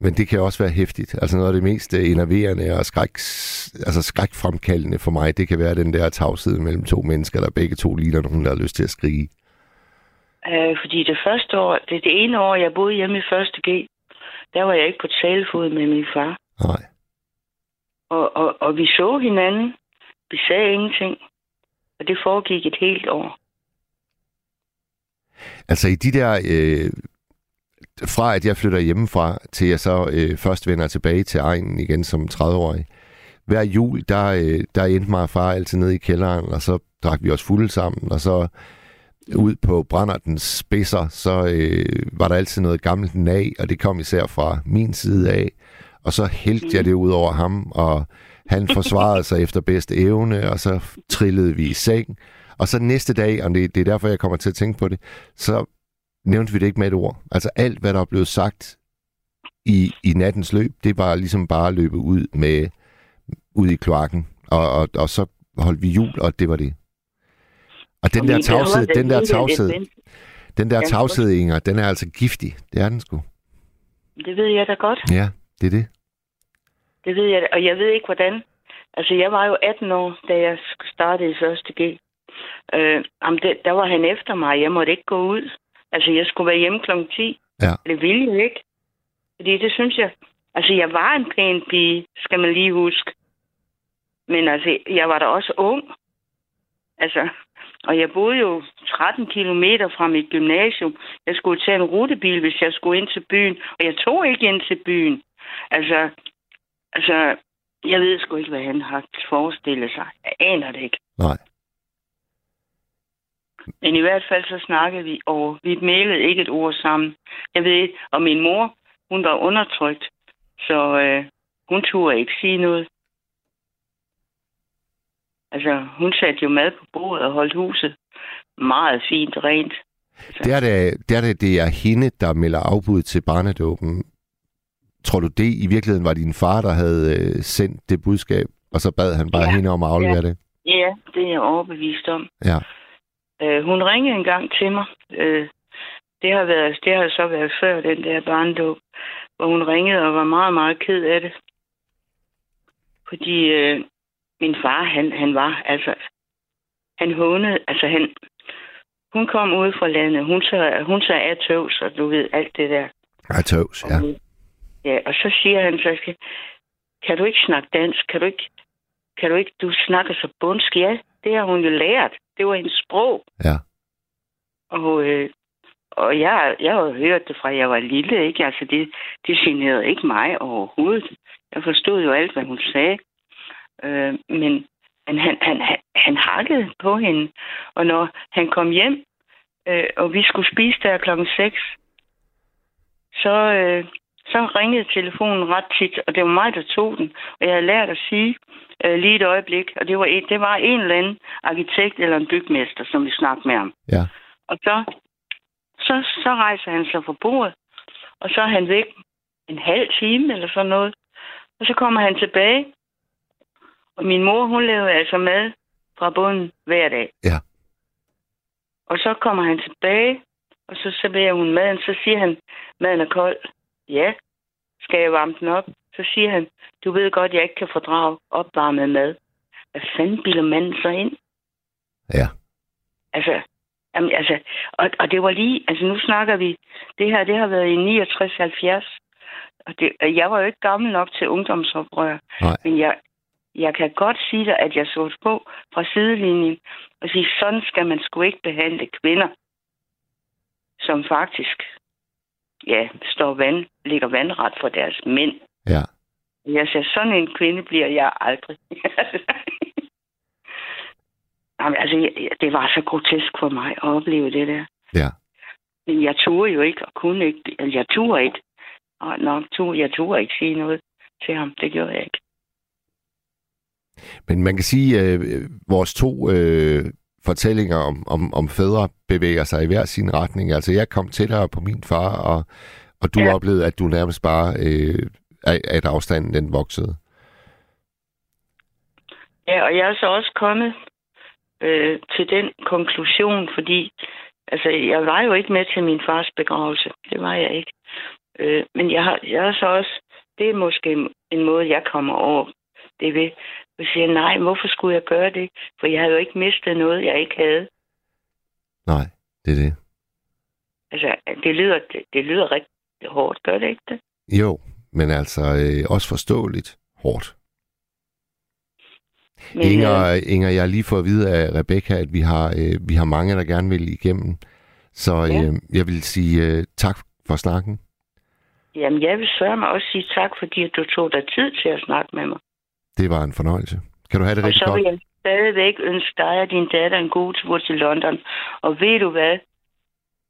Men det kan også være hæftigt. Altså noget af det mest øh, enerverende og skræk, altså skrækfremkaldende for mig, det kan være den der tavshed mellem to mennesker, der begge to ligner nogen, der har lyst til at skrige. Øh, fordi det første år, det, det ene år, jeg boede hjemme i første G, der var jeg ikke på talefod med min far. Nej. Og, og, og vi så hinanden. Vi sagde ingenting. Og det foregik et helt år. Altså i de der øh, fra at jeg flytter hjemmefra, til jeg så øh, først vender tilbage til egnen igen som 30-årig. Hver jul, der, øh, der endte mig og far altid nede i kælderen, og så drak vi os fulde sammen, og så ud på brændertens spidser, så øh, var der altid noget gammelt nag, og det kom især fra min side af. Og så hældte jeg det ud over ham, og han forsvarede sig efter bedste evne, og så trillede vi i seng. Og så næste dag, og det, det er derfor, jeg kommer til at tænke på det, så nævnte vi det ikke med et ord. Altså alt, hvad der er blevet sagt i, i nattens løb, det var ligesom bare løbet ud med ud i kloakken. Og, og, og så holdt vi jul, og det var det. Og den der tavshed, den der tavshed, den der tavshed, Inger, den er altså giftig. Det er den sgu. Det ved jeg da godt. Ja, det er det. Det ved jeg. Og jeg ved ikke, hvordan. Altså, jeg var jo 18 år, da jeg startede i første G. Øh, om det, der var han efter mig. Jeg måtte ikke gå ud. Altså, jeg skulle være hjemme kl. 10. Ja. Det ville jeg ikke. Fordi det synes jeg... Altså, jeg var en pæn pige, skal man lige huske. Men altså, jeg var da også ung. Altså, og jeg boede jo 13 kilometer fra mit gymnasium. Jeg skulle tage en rutebil, hvis jeg skulle ind til byen. Og jeg tog ikke ind til byen. Altså, altså, jeg ved sgu ikke, hvad han har forestillet sig. Jeg aner det ikke. Nej. Men i hvert fald så snakkede vi, og vi mailede ikke et ord sammen. Jeg ved ikke, og min mor, hun var undertrykt, så øh, hun turde ikke sige noget. Altså, hun satte jo mad på bordet og holdt huset meget fint rent. Det er det, det, er det, det er hende, der melder afbud til barnedåben. Tror du det i virkeligheden var din far, der havde øh, sendt det budskab, og så bad han bare ja. hende om at aflevere Ja. det? Ja, det er jeg overbevist om. Ja. Øh, hun ringede en gang til mig. Øh, det, har været, det har så været før den der barndåb, hvor hun ringede og var meget, meget ked af det. Fordi øh, min far, han, han var, altså, han hånede, altså han, hun kom ud fra landet, hun så, hun så er tøvs, og du ved, alt det der. Ja, tøvs, ja. Og, ja, og så siger han så, kan du ikke snakke dansk? Kan du ikke, kan du ikke, du snakker så bundsk? Ja, det har hun jo lært. Det var hendes sprog. Ja. Og, øh, og jeg, jeg har hørt det fra, jeg var lille, ikke? Altså, det, det generede ikke mig overhovedet. Jeg forstod jo alt, hvad hun sagde. Øh, men men han, han, han, han hakkede på hende. Og når han kom hjem, øh, og vi skulle spise der klokken 6, så, øh, så ringede telefonen ret tit, og det var mig, der tog den. Og jeg havde lært at sige øh, lige et øjeblik, og det var, et, det var en eller anden arkitekt eller en bygmester, som vi snakkede med ham. Ja. Og så, så, så rejser han sig fra bordet, og så er han væk en halv time eller sådan noget. Og så kommer han tilbage, og min mor, hun lavede altså mad fra bunden hver dag. Ja. Og så kommer han tilbage, og så serverer hun maden. Så siger han, maden er kold. Ja. Skal jeg varme den op? Så siger han, du ved godt, jeg ikke kan fordrage opvarmet mad. Hvad fanden bilder manden så ind? Ja. Altså, jamen, altså og, og det var lige, altså nu snakker vi, det her, det har været i 69-70. Og det, jeg var jo ikke gammel nok til ungdomsoprør. Nej. Men jeg, jeg kan godt sige dig, at jeg så på fra sidelinjen og sige, sådan skal man sgu ikke behandle kvinder, som faktisk ja, står vand, ligger vandret for deres mænd. Ja. Jeg siger, sådan en kvinde bliver jeg aldrig. Jamen, altså, det var så grotesk for mig at opleve det der. Ja. Men jeg turde jo ikke, og kunne ikke. Altså, jeg turde ikke. Og nok turde, jeg turde ikke sige noget til ham. Det gjorde jeg ikke. Men man kan sige, at øh, vores to øh, fortællinger om, om, om fædre bevæger sig i hver sin retning. Altså, jeg kom tættere på min far, og, og du ja. Oplevede, at du nærmest bare, øh, at, afstanden den voksede. Ja, og jeg er så også kommet øh, til den konklusion, fordi altså, jeg var jo ikke med til min fars begravelse. Det var jeg ikke. Øh, men jeg har, jeg har så også, det er måske en, en måde, jeg kommer over det ved. Jeg siger, nej, hvorfor skulle jeg gøre det? For jeg havde jo ikke mistet noget, jeg ikke havde. Nej, det er det. Altså, det lyder, det, det lyder rigtig hårdt, gør det ikke det? Jo, men altså øh, også forståeligt hårdt. Men, Inger, Inger, jeg har lige fået at vide af Rebecca, at vi har, øh, vi har mange, der gerne vil igennem. Så øh, Ja. jeg vil sige øh, tak, for snakken. Jamen, jeg vil sørge mig også sige tak, fordi du tog dig tid til at snakke med mig. Det var en fornøjelse. Kan du have det Og rigtig så godt? vil jeg stadigvæk ønske dig og din datter en god tur til London. Og ved du hvad?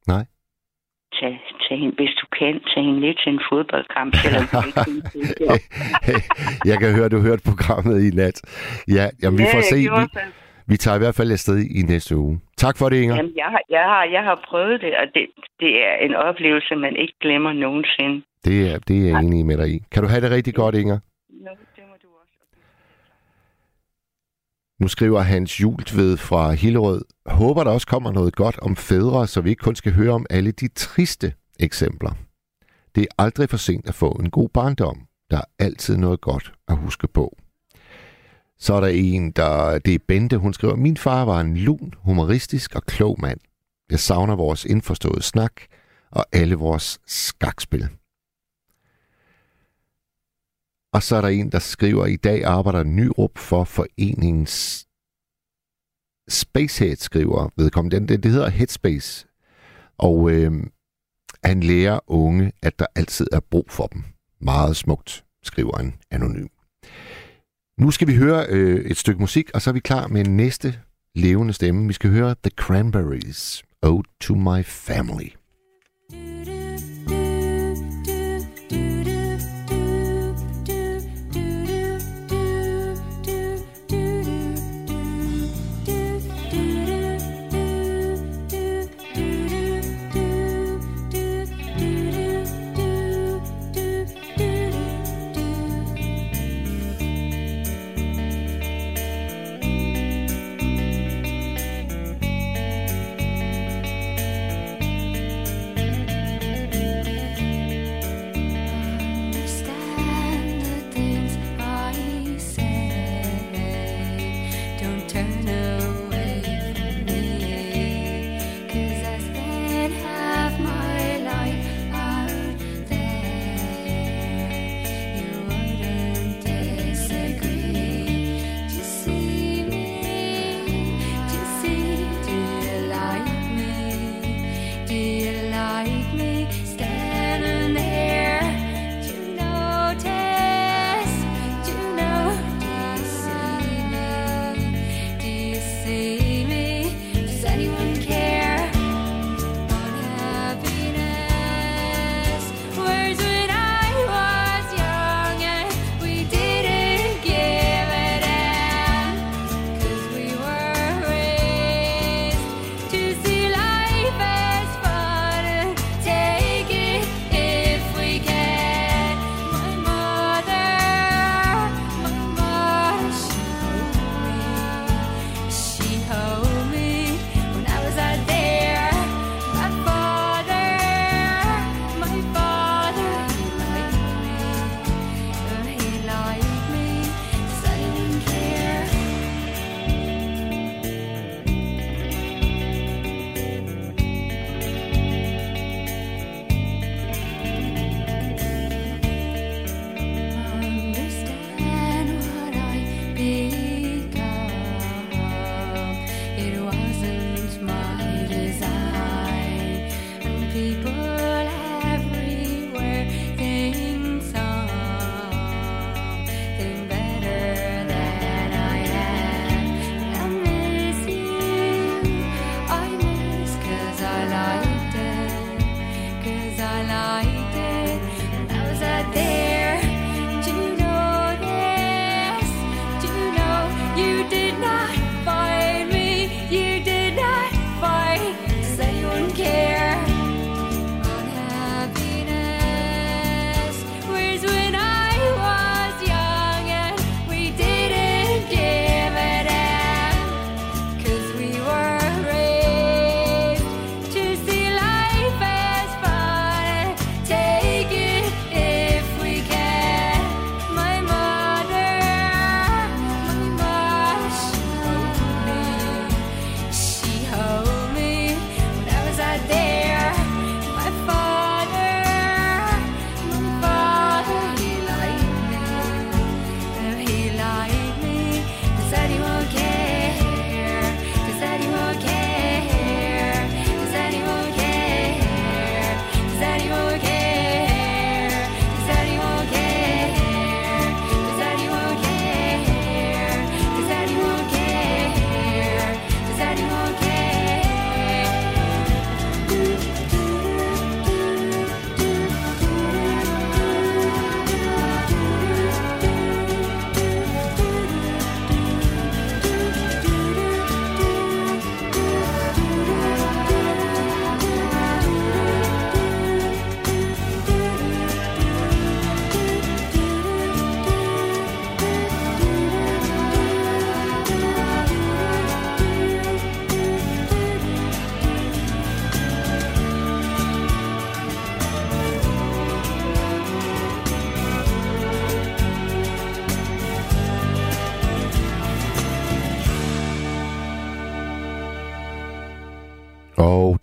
Nej. Tag, tag hende, hvis du kan, tag hende lidt til en fodboldkamp, selvom du ikke kan jeg kan høre, du hørte programmet i nat. Ja, jamen, vi Ja, får se. Vi, vi tager i hvert fald afsted i næste uge. Tak for det, Inger. Jamen, jeg har, jeg, har, jeg har prøvet det, og det, det er en oplevelse, man ikke glemmer nogensinde. Det er, det er jeg enig med dig i. Kan du have det rigtig godt, Inger? Nå, det må du også. Nu skriver Hans Jultved fra Hillerød. Håber, der også kommer noget godt om fædre, så vi ikke kun skal høre om alle de triste eksempler. Det er aldrig for sent at få en god barndom. Der er altid noget godt at huske på. Så er der en, der... Det er Bente, hun skriver, Min far var en lun, humoristisk og klog mand. Jeg savner vores indforståede snak og alle vores skakspil. Og så er der en, der skriver, i dag arbejder Nyrup for foreningens Spacehead, skriver vedkommende. Den, det, det hedder Headspace. Og øh, han lærer unge, at der altid er brug for dem. Meget smukt, skriver han anonym. Nu skal vi høre øh, et stykke musik, og så er vi klar med næste levende stemme. Vi skal høre The Cranberries, Ode to My Family.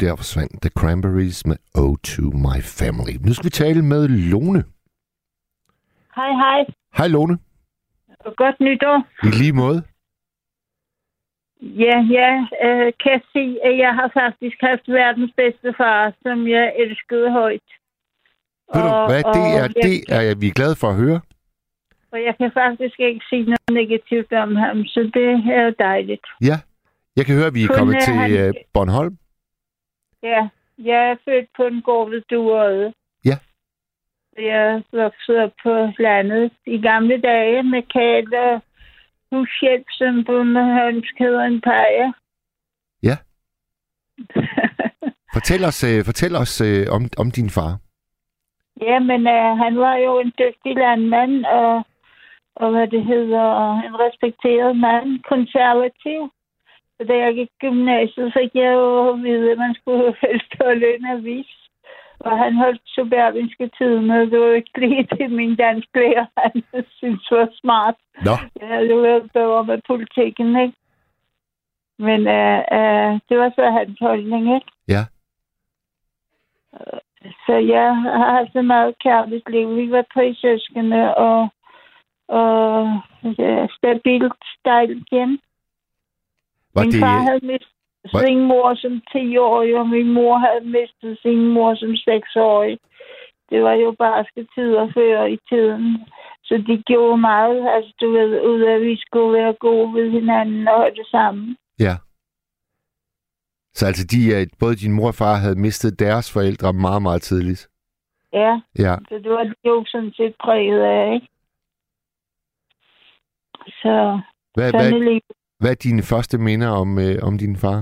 Og der forsvandt The Cranberries med Oh to My Family. Nu skal vi tale med Lone. Hej, hej. Hej Lone. Og godt nytår. I lige måde. Ja, jeg øh, kan sige, at jeg har faktisk haft verdens bedste far, som jeg elskede højt. Ved du hvad, det er, jeg, det er jeg, vi er glade for at høre. Og jeg kan faktisk ikke sige noget negativt om ham, så det er dejligt. Ja, jeg kan høre, at vi er Kun, kommet øh, til han- øh, Bornholm. Ja, jeg er født på en gård ved Duerøde. Ja. Jeg voksede op på landet i gamle dage med kæld og hushjælp, som Holmsk hedder en pajer. Ja. Fortæl os, øh, fortæl os øh, om, om din far. Ja, men øh, han var jo en dygtig landmand, og, og hvad det hedder, en respekteret mand, konservativ. Da jeg gik gymnasiet, fik jeg jo at vide, at man skulle helst holde en avis. Og han holdt suburbanske tiderne, og det var ikke lige det, min dansk lærer, han synes var smart. Nå, Jeg havde jo været bedre med politikken, ikke? Men øh, øh, det var så hans holdning, ikke? Ja. Så jeg har haft et meget kærligt liv. Vi var tre søskende, og, og ja, stabilt stejlt igen. Var min det, far havde mistet Hvad? sin mor som 10-årig, og min mor havde mistet sin mor som 6-årig. Det var jo barske tider før i tiden. Så de gjorde meget, altså du ved, ud af, at vi skulle være gode ved hinanden og holde sammen. ja. Så altså, de, øh, både din mor og far havde mistet deres forældre meget, meget tidligt. Ja, Ja. så det var jo sådan set præget af, ikke? Så Hvad, sådan hvad. Hvad er dine første minder om, øh, om din far?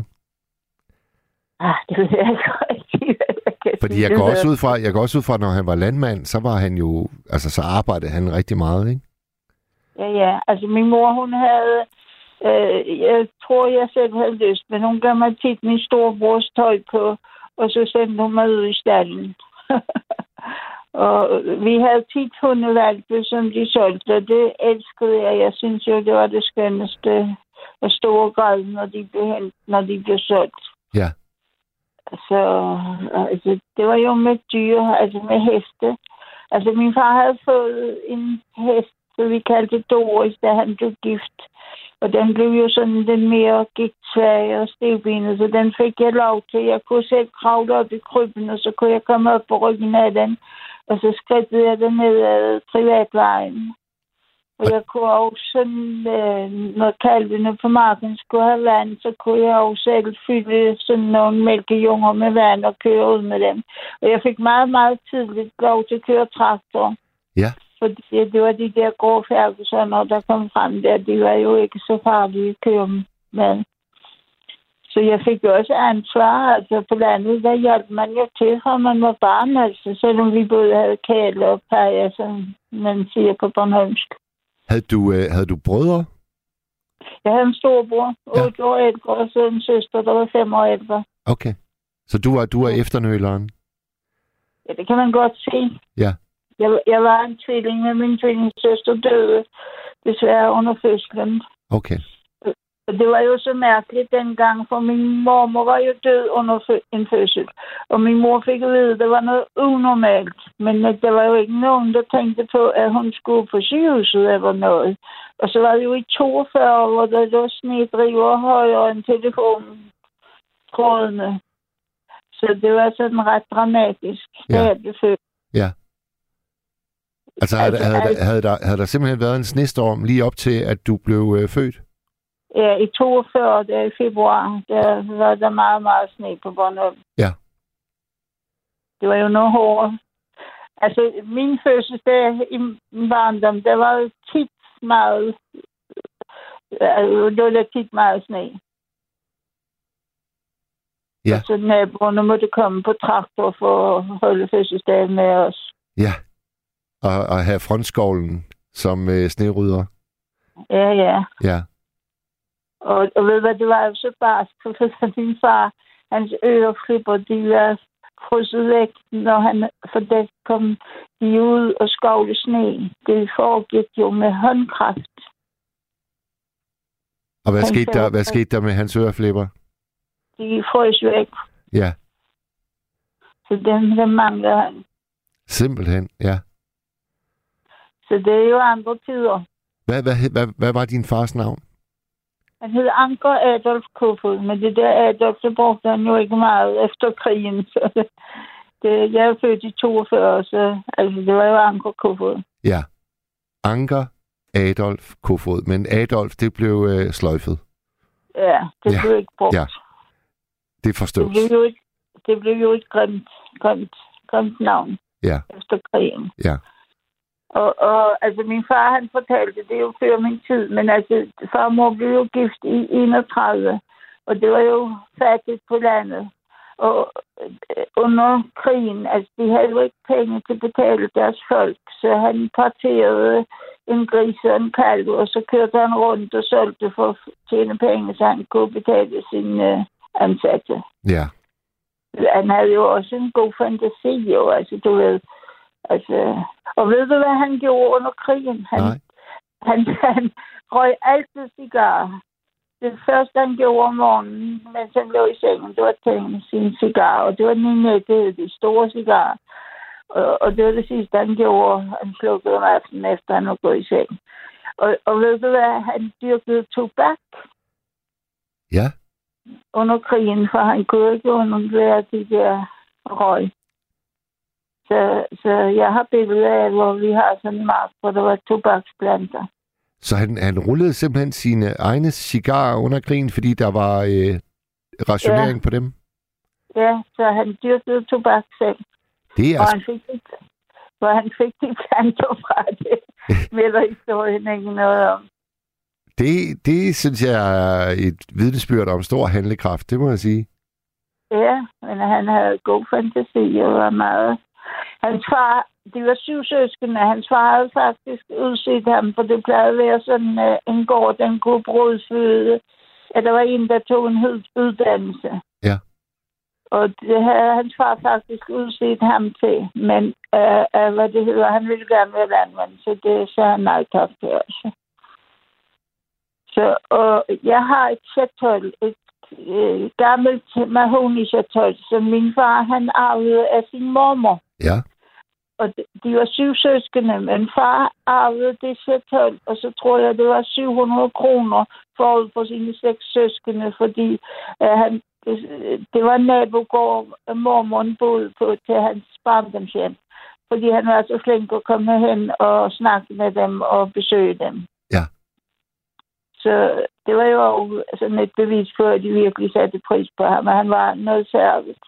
Ah, det ved jeg ikke rigtig, jeg kan Fordi jeg går også ud fra, jeg går også ud fra, når han var landmand, så var han jo, altså så arbejdede han rigtig meget, ikke? Ja, ja. Altså, min mor, hun havde... Øh, jeg tror, jeg selv havde lyst, men hun gav mig tit min storebrors tøj på, og så sendte hun mig ud i stallen. og vi havde tit hundevalgte, som de solgte, og det elskede jeg. Jeg synes jo, det var det skønneste og store græd, når de blev, hent, når de blev solgt. Ja. Så altså, det var jo med dyr, altså med heste. Altså, min far havde fået en hest, så vi kaldte Doris, da han blev gift. Og den blev jo sådan den mere gigtsvag og stivbenet, så den fik jeg lov til. Jeg kunne selv kravle op i krybben, og så kunne jeg komme op på ryggen af den. Og så skridtede jeg den ned ad privatvejen. Og jeg kunne også øh, når kalvene på marken skulle have vand, så kunne jeg også selv fylde sådan nogle mælkejunger med vand og køre ud med dem. Og jeg fik meget, meget tidligt lov til at køre traktor. Ja. Fordi det var de der grå færgelser, der kom frem der, de var jo ikke så farlige at køre med. Så jeg fik jo også ansvar, altså på landet, der hjalp man jo til, fra man var barn, altså, selvom vi både havde kæle og pajer, som man siger på Bornholmsk. Havde du, øh, havde du brødre? Jeg havde en storbror, Ja. 8 år ældre, og så en søster, der var 5 år ældre. Okay. Så du var, du var efternøleren? Ja, det kan man godt se. Ja. Jeg, jeg var en tvilling, men min tvillingssøster døde desværre under fødslen. Okay. Og det var jo så mærkeligt dengang, for min mormor var jo død under en fødsel. Og min mor fik at vide, at det var noget unormalt. Men der var jo ikke nogen, der tænkte på, at hun skulle på sygehuset eller noget. Og så var det jo i 42, hvor der lå snedriver højere end telefontrådene. Så det var sådan ret dramatisk, da Ja. jeg blev født. Altså, havde, Altså, havde, havde, der, havde der simpelthen været en snestorm lige op til, at du blev øh, født? Ja, i 42, der i februar, der var der meget, meget sne på Bornholm. Ja. Det var jo noget hårdere. Altså, min fødselsdag i min barndom, der var jo tit meget, altså, det var der tit meget sne. Ja. Så naboerne måtte komme på traktor for at holde fødselsdagen med os. Ja. Og, og have frontskovlen som øh, snerydder? Ja, ja. Ja. Og, og ved hvad, det var jo så barsk, for min far, hans øreflipper, de var frosset væk, når han, for der kom de ud og skovle sne. Det foregik jo med håndkraft. Og hvad Han skete, der, hvad skete der med hans øreflipper? De frøs væk. Ja. Så dem, dem mangler han. Simpelthen, ja. Så det er jo andre tider. Hvad, hvad, hvad, hvad var din fars navn? Han hed Anker Adolf Kofod, men det der Adolf, det brugte han jo ikke meget efter krigen. Så det, det, jeg er født i 42, så altså, det var jo Anker Kofod. Ja. Anker Adolf Kofod. Men Adolf, det blev øh, sløjfet. Ja, det Ja, blev ikke brugt. ja. Det Det forstås. blev jo ikke, det blev jo et grimt, grimt, grimt navn Ja, efter krigen. ja. Og, og altså, min far, han fortalte, det er jo før min tid, men altså, far mor blev jo gift i 31, og det var jo fattigt på landet. Og øh, under krigen, altså, de havde jo ikke penge til at betale deres folk, så han parterede en gris og en kalv, og så kørte han rundt og solgte for at tjene penge, så han kunne betale sine øh, ansatte. Ja, Han havde jo også en god fantasi, jo, altså, du ved. Altså, og ved du, hvad han gjorde under krigen? Han, nej. han, han røg altid cigar. Det første, han gjorde om morgenen, mens han lå i sengen, det var at tænde sin cigar. Og det var den hed de store cigar. Og, og det var det sidste, han gjorde. Han slukkede om aftenen, efter han var gået i seng. Og, og ved du hvad? Han dyrkede tobak Ja, under krigen, for han kunne ikke undvære de der røg. Så, så jeg har billeder af, hvor vi har sådan en mark, hvor der var tobaksplanter. så han, han rullede simpelthen sine egne cigarer under krigen, fordi der var øh, rationering ja. på dem. Ja, så han dyrkede tobak selv. Det er Og altså, han fik de, hvor han fik de planter fra det, med der historien ikke noget om. det, det synes jeg er et vidnesbyrd om stor handlekraft, det må jeg sige. Ja, men han havde god fantasi og var meget... Hans far, de var syv søskende, hans far havde faktisk udset ham, for det plejede at være sådan uh, en gård, den kunne brødsføde. Ja, der var en, der tog en uddannelse. Ja. Og det havde hans far faktisk udset ham til, men uh, uh, hvad det hedder, han ville gerne være landmand, så det sagde han nej tak til også. Så og jeg har et chatol, et øh, gammelt mahogni-chatol, som min far han arvede af sin mormor. Ja, Og de, var syv søskende, men far arvede det chatol, og så tror jeg, det var 700 kroner forud for sine seks søskende, fordi øh, han, det, det var nabogård, øh, mormoren boede på til hans barndomshjem. Fordi han var så flink at komme hen og snakke med dem og besøge dem. Ja. Så det var jo sådan et bevis på, at de virkelig satte pris på ham, og han var noget særligt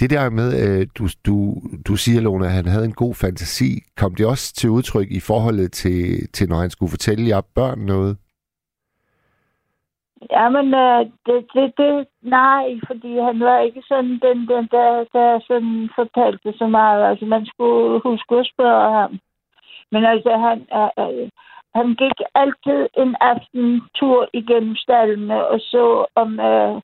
det der med, øh, du, du, du siger, Lone, at han havde en god fantasi. Kom det også til udtryk i forholdet til, til når han skulle fortælle jer børn noget? Jamen, øh, det, det, det, nej, fordi han var ikke sådan den, den der, der sådan fortalte så meget. Altså, man skulle huske at spørge ham. Men altså, han, øh, øh, han gik altid en aften tur igennem stallene og så om øh,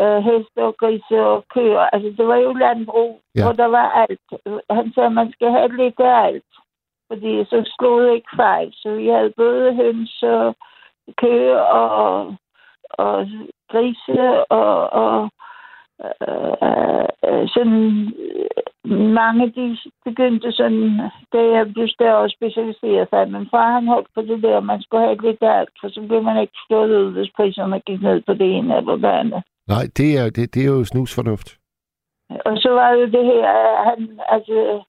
øh, heste og grise og køer. Altså, det var jo landbrug, Ja. hvor der var alt. Han sagde, at man skal have lidt af alt. Fordi så slog det ikke fejl. Så vi havde både høns og køer og, og grise og, og øh, øh, sådan mange de begyndte sådan, da jeg blev større og specialiseret sig. Men far han holdt på det der, man skulle have lidt af alt, for så blev man ikke slået ud, hvis priserne gik ned på det ene eller det andet. Nej, det er, det, det er jo snusfornuft. Og så var jo det her, at han, altså,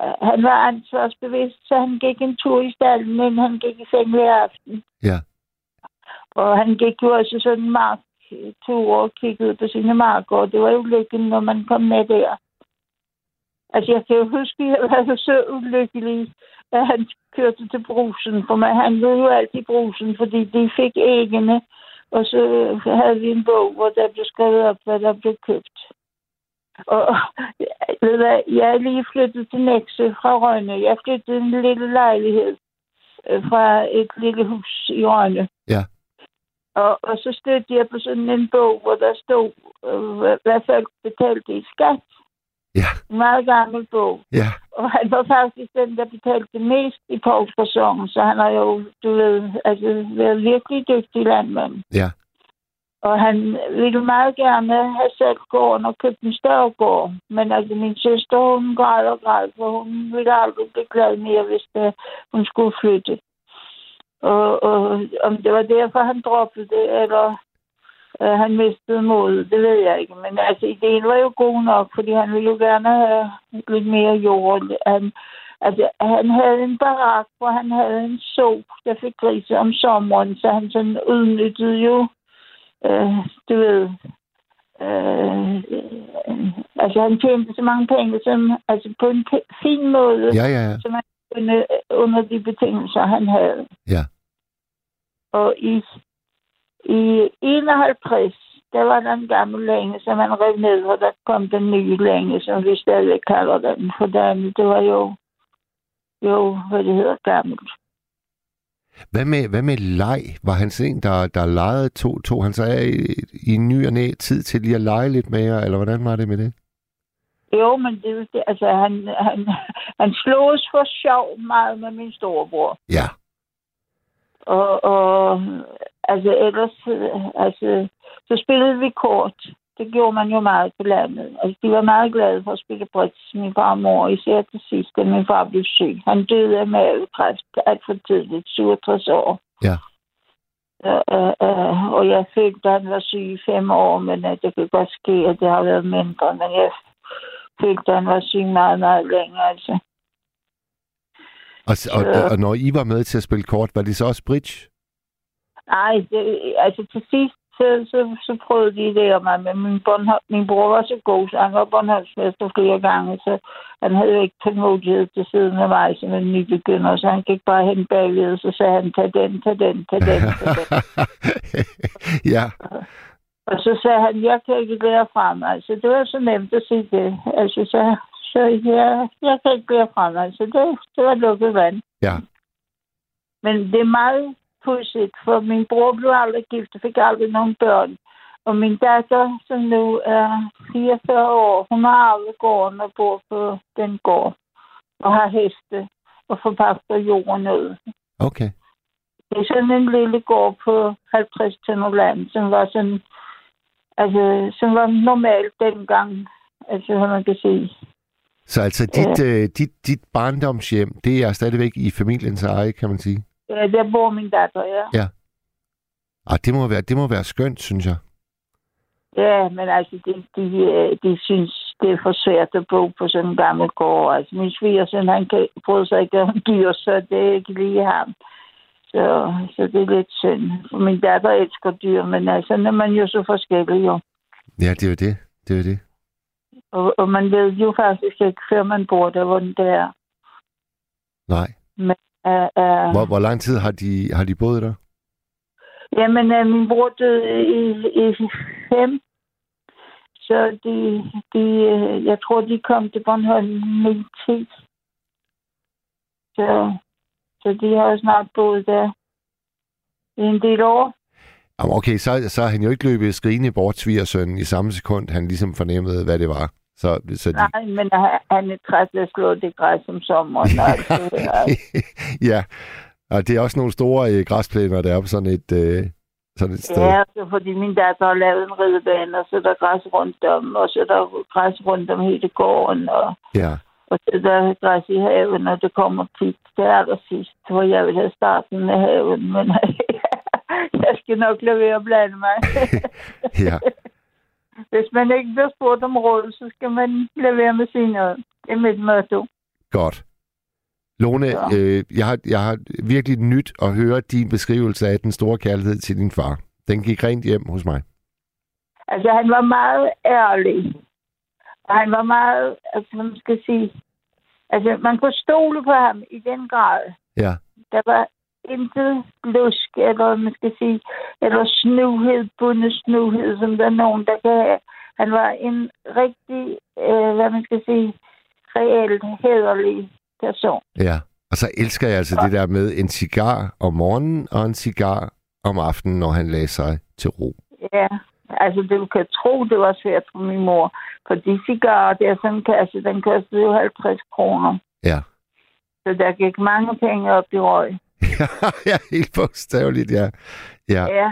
øh, han var ansvarsbevidst, så han gik en tur i stallen, men han gik i seng hver aften. Ja. Og han gik jo også sådan en marktur og kiggede på sine marker, og det var jo lykken, når man kom med der. Altså, jeg kan jo huske, at jeg var så ulykkelig, at han kørte til brusen, for man handlede jo altid i brusen, fordi de fik æggene, og så havde vi en bog, hvor der blev skrevet op, hvad der blev købt. Og ved hvad, jeg er lige flyttet til Nækse fra Rønne. Jeg flyttede en lille lejlighed øh, fra et lille hus i Rønne. Ja. Og, og så stødte jeg på sådan en bog, hvor der stod, øh, hvad folk betalte i skat. Ja. En meget gammel bog. Ja, Og han var faktisk den, der betalte mest i Poulsforsongen, så han har jo, du ved, altså, været virkelig dygtig landmand. ja. Og han ville meget gerne have sat gården og købt en større gård. Men altså, min søster, hun græd og græd, for hun ville aldrig blive glad mere, hvis det, hun skulle flytte. Og, og om det var derfor, han droppede det, eller øh, han mistede modet, det ved jeg ikke. Men altså, ideen var jo god nok, fordi han ville jo gerne have lidt mere jord. Han, altså, han havde en barak, hvor han havde en så, der fik grise om sommeren, så han sådan udnyttede jo, øh, du ved, øh, altså han tjente så mange penge, som, altså på en fin måde, Ja, ja, ja. som han kunne, under de betingelser, han havde. Ja. Og i, i 51, der var der en gammel længe, som man rev ned, og der kom den nye længe, som vi stadig kalder den. For den, det var jo, jo, hvad det hedder, gammelt. Hvad med, hvad med leg? Var han sådan en, der, der legede, tog, tog han af i, i ny og næ tid til lige at lege lidt mere, eller hvordan var det med det? Jo, men det, det altså, han, han, han sloges for sjov meget med min storebror. Ja. Og, og altså ellers, altså, så spillede vi kort. Det gjorde man jo meget på landet. Altså, de var meget glade for at spille bridge, min far og mor, især til sidst, da min far blev syg. Han døde af mavekræft alt for tidligt, 67 år. Ja. Uh, uh, uh, og jeg følte, at han var syg i fem år, men uh, det kan godt ske, at det har været mindre. Men jeg følte, at han var syg meget, meget længe. Altså. Og, og, og når I var med til at spille kort, var det så også bridge? Nej, det, altså til sidst, så, så, så prøvede de det om mig, men min, Bornholm, min bror var så god, så han var Bornholmsmester flere gange, så han havde jo ikke tålmodighed til siden af mig som en nybegynder, så han gik bare hen bagved, og så sagde han, tag den, tag den, tag den, tag den. ja. Og så sagde han, jeg kan ikke lære fra mig. Så det var så nemt at sige det. Altså, så, så jeg, jeg kan ikke lære fra mig. Så det, det var lukket vand. Ja. Men det er meget pudsigt, for min bror blev aldrig gift og fik aldrig nogen børn. Og min datter, som nu er 44 år, hun har arvet gården og bor på den gård. Og har heste og forpagter jorden ud. Okay. Det er sådan en lille gård på 50 tønder land, som var sådan, altså, som var normalt dengang, altså, hvad man kan sige. Så altså dit, øh, dit, dit barndomshjem, det er stadigvæk i familiens eje, kan man sige? Ja, der bor min datter, ja. Ah, det må være, det må være skønt, synes jeg. Ja, men altså, de, de, de synes, det er for svært at bo på sådan en gammel gård. Altså, min svigersøn, han kan, bryder sig ikke om dyr, så det er ikke lige ham. Så, så det er lidt synd. For min datter elsker dyr, men altså, når man jo så forskellig, jo. Ja, det er jo det. Det er jo det. Og, og man ved jo faktisk ikke, før man bor der, hvordan det er. Nej. Uh, uh, Hvor, hvor lang tid har de, har de boet der? Jamen, uh, min bror døde i, i fem. Så de, de, uh, jeg tror, de kom til Bornholm i 10. Så, så de har jo snart boet der i en del år. Jamen, Okay, så, så har han jo ikke løbet skrigende bort svigersønnen i samme sekund, han ligesom fornemmede, hvad det var. Så, så de... Nej, men han- er træt af at slå det græs om sommeren. Altså, ja, og det er også nogle store øh, græsplæner, der er på sådan et, øh, sådan et sted. Ja, så fordi min datter har lavet en ridebane, og så er der græs rundt om, og så er der græs rundt om hele gården, og, Ja. og så er der græs i haven, og det kommer tit. Det er der sidst, hvor jeg vil have starten af haven, men jeg skal nok lade være at blande mig. ja. Hvis man ikke bliver spurgt om råd, så skal man lade være med sin noget. Det er mit motto. Godt. Lone, Ja. øh, jeg, har, jeg har virkelig nyt at høre din beskrivelse af den store kærlighed til din far. Den gik rent hjem hos mig. Altså, han var meget ærlig. Og han var meget, altså, man skal sige, altså, man kunne stole på ham i den grad. Ja. Der var intet lusk, eller man skal sige, eller snuhed, bundet snuhed, som der er nogen, der kan have. Han var en rigtig, øh, hvad man skal sige, reelt hederlig person. Ja. Og så elsker jeg altså det der med en cigar om morgenen og en cigar om aftenen, når han lagde sig til ro. Ja, altså du kan tro, det var svært for min mor. For de cigarer der, sådan en kasse, den kostede jo 50 kroner. Ja. Så der gik mange penge op i røg. ja, helt bogstaveligt, ja. Ja. Ja.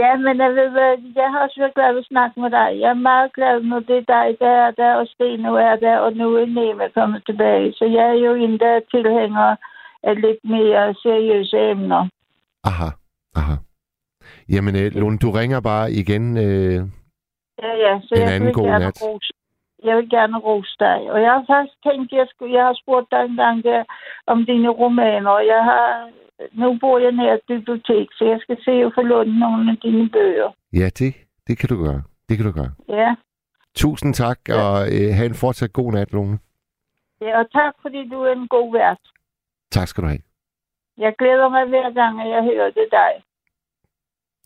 Ja, men jeg ved hvad, jeg har også været glad at snakke med dig. Jeg er meget glad, når det er dig, der er der, og Sten nu er der, og nu er Neva kommet tilbage. Så jeg er jo en, der er tilhænger af lidt mere seriøse emner. Aha, aha. Jamen, øh, Lone, du ringer bare igen. Øh, Ja, ja, så En jeg anden god nat. rose. Jeg vil gerne rose dig. Og jeg har faktisk tænkt, jeg, skulle, jeg har spurgt dig en gang der, om dine romaner, og jeg har, nu bor jeg nær et bibliotek, så jeg skal se at få lånt nogle af dine bøger. ja, det, det kan du gøre. Det kan du gøre. Ja. Tusind tak, ja. og øh, have en fortsat god nat, Lone. ja, og tak fordi du er en god vært. Tak skal du have. Jeg glæder mig hver gang, at jeg hører det dig.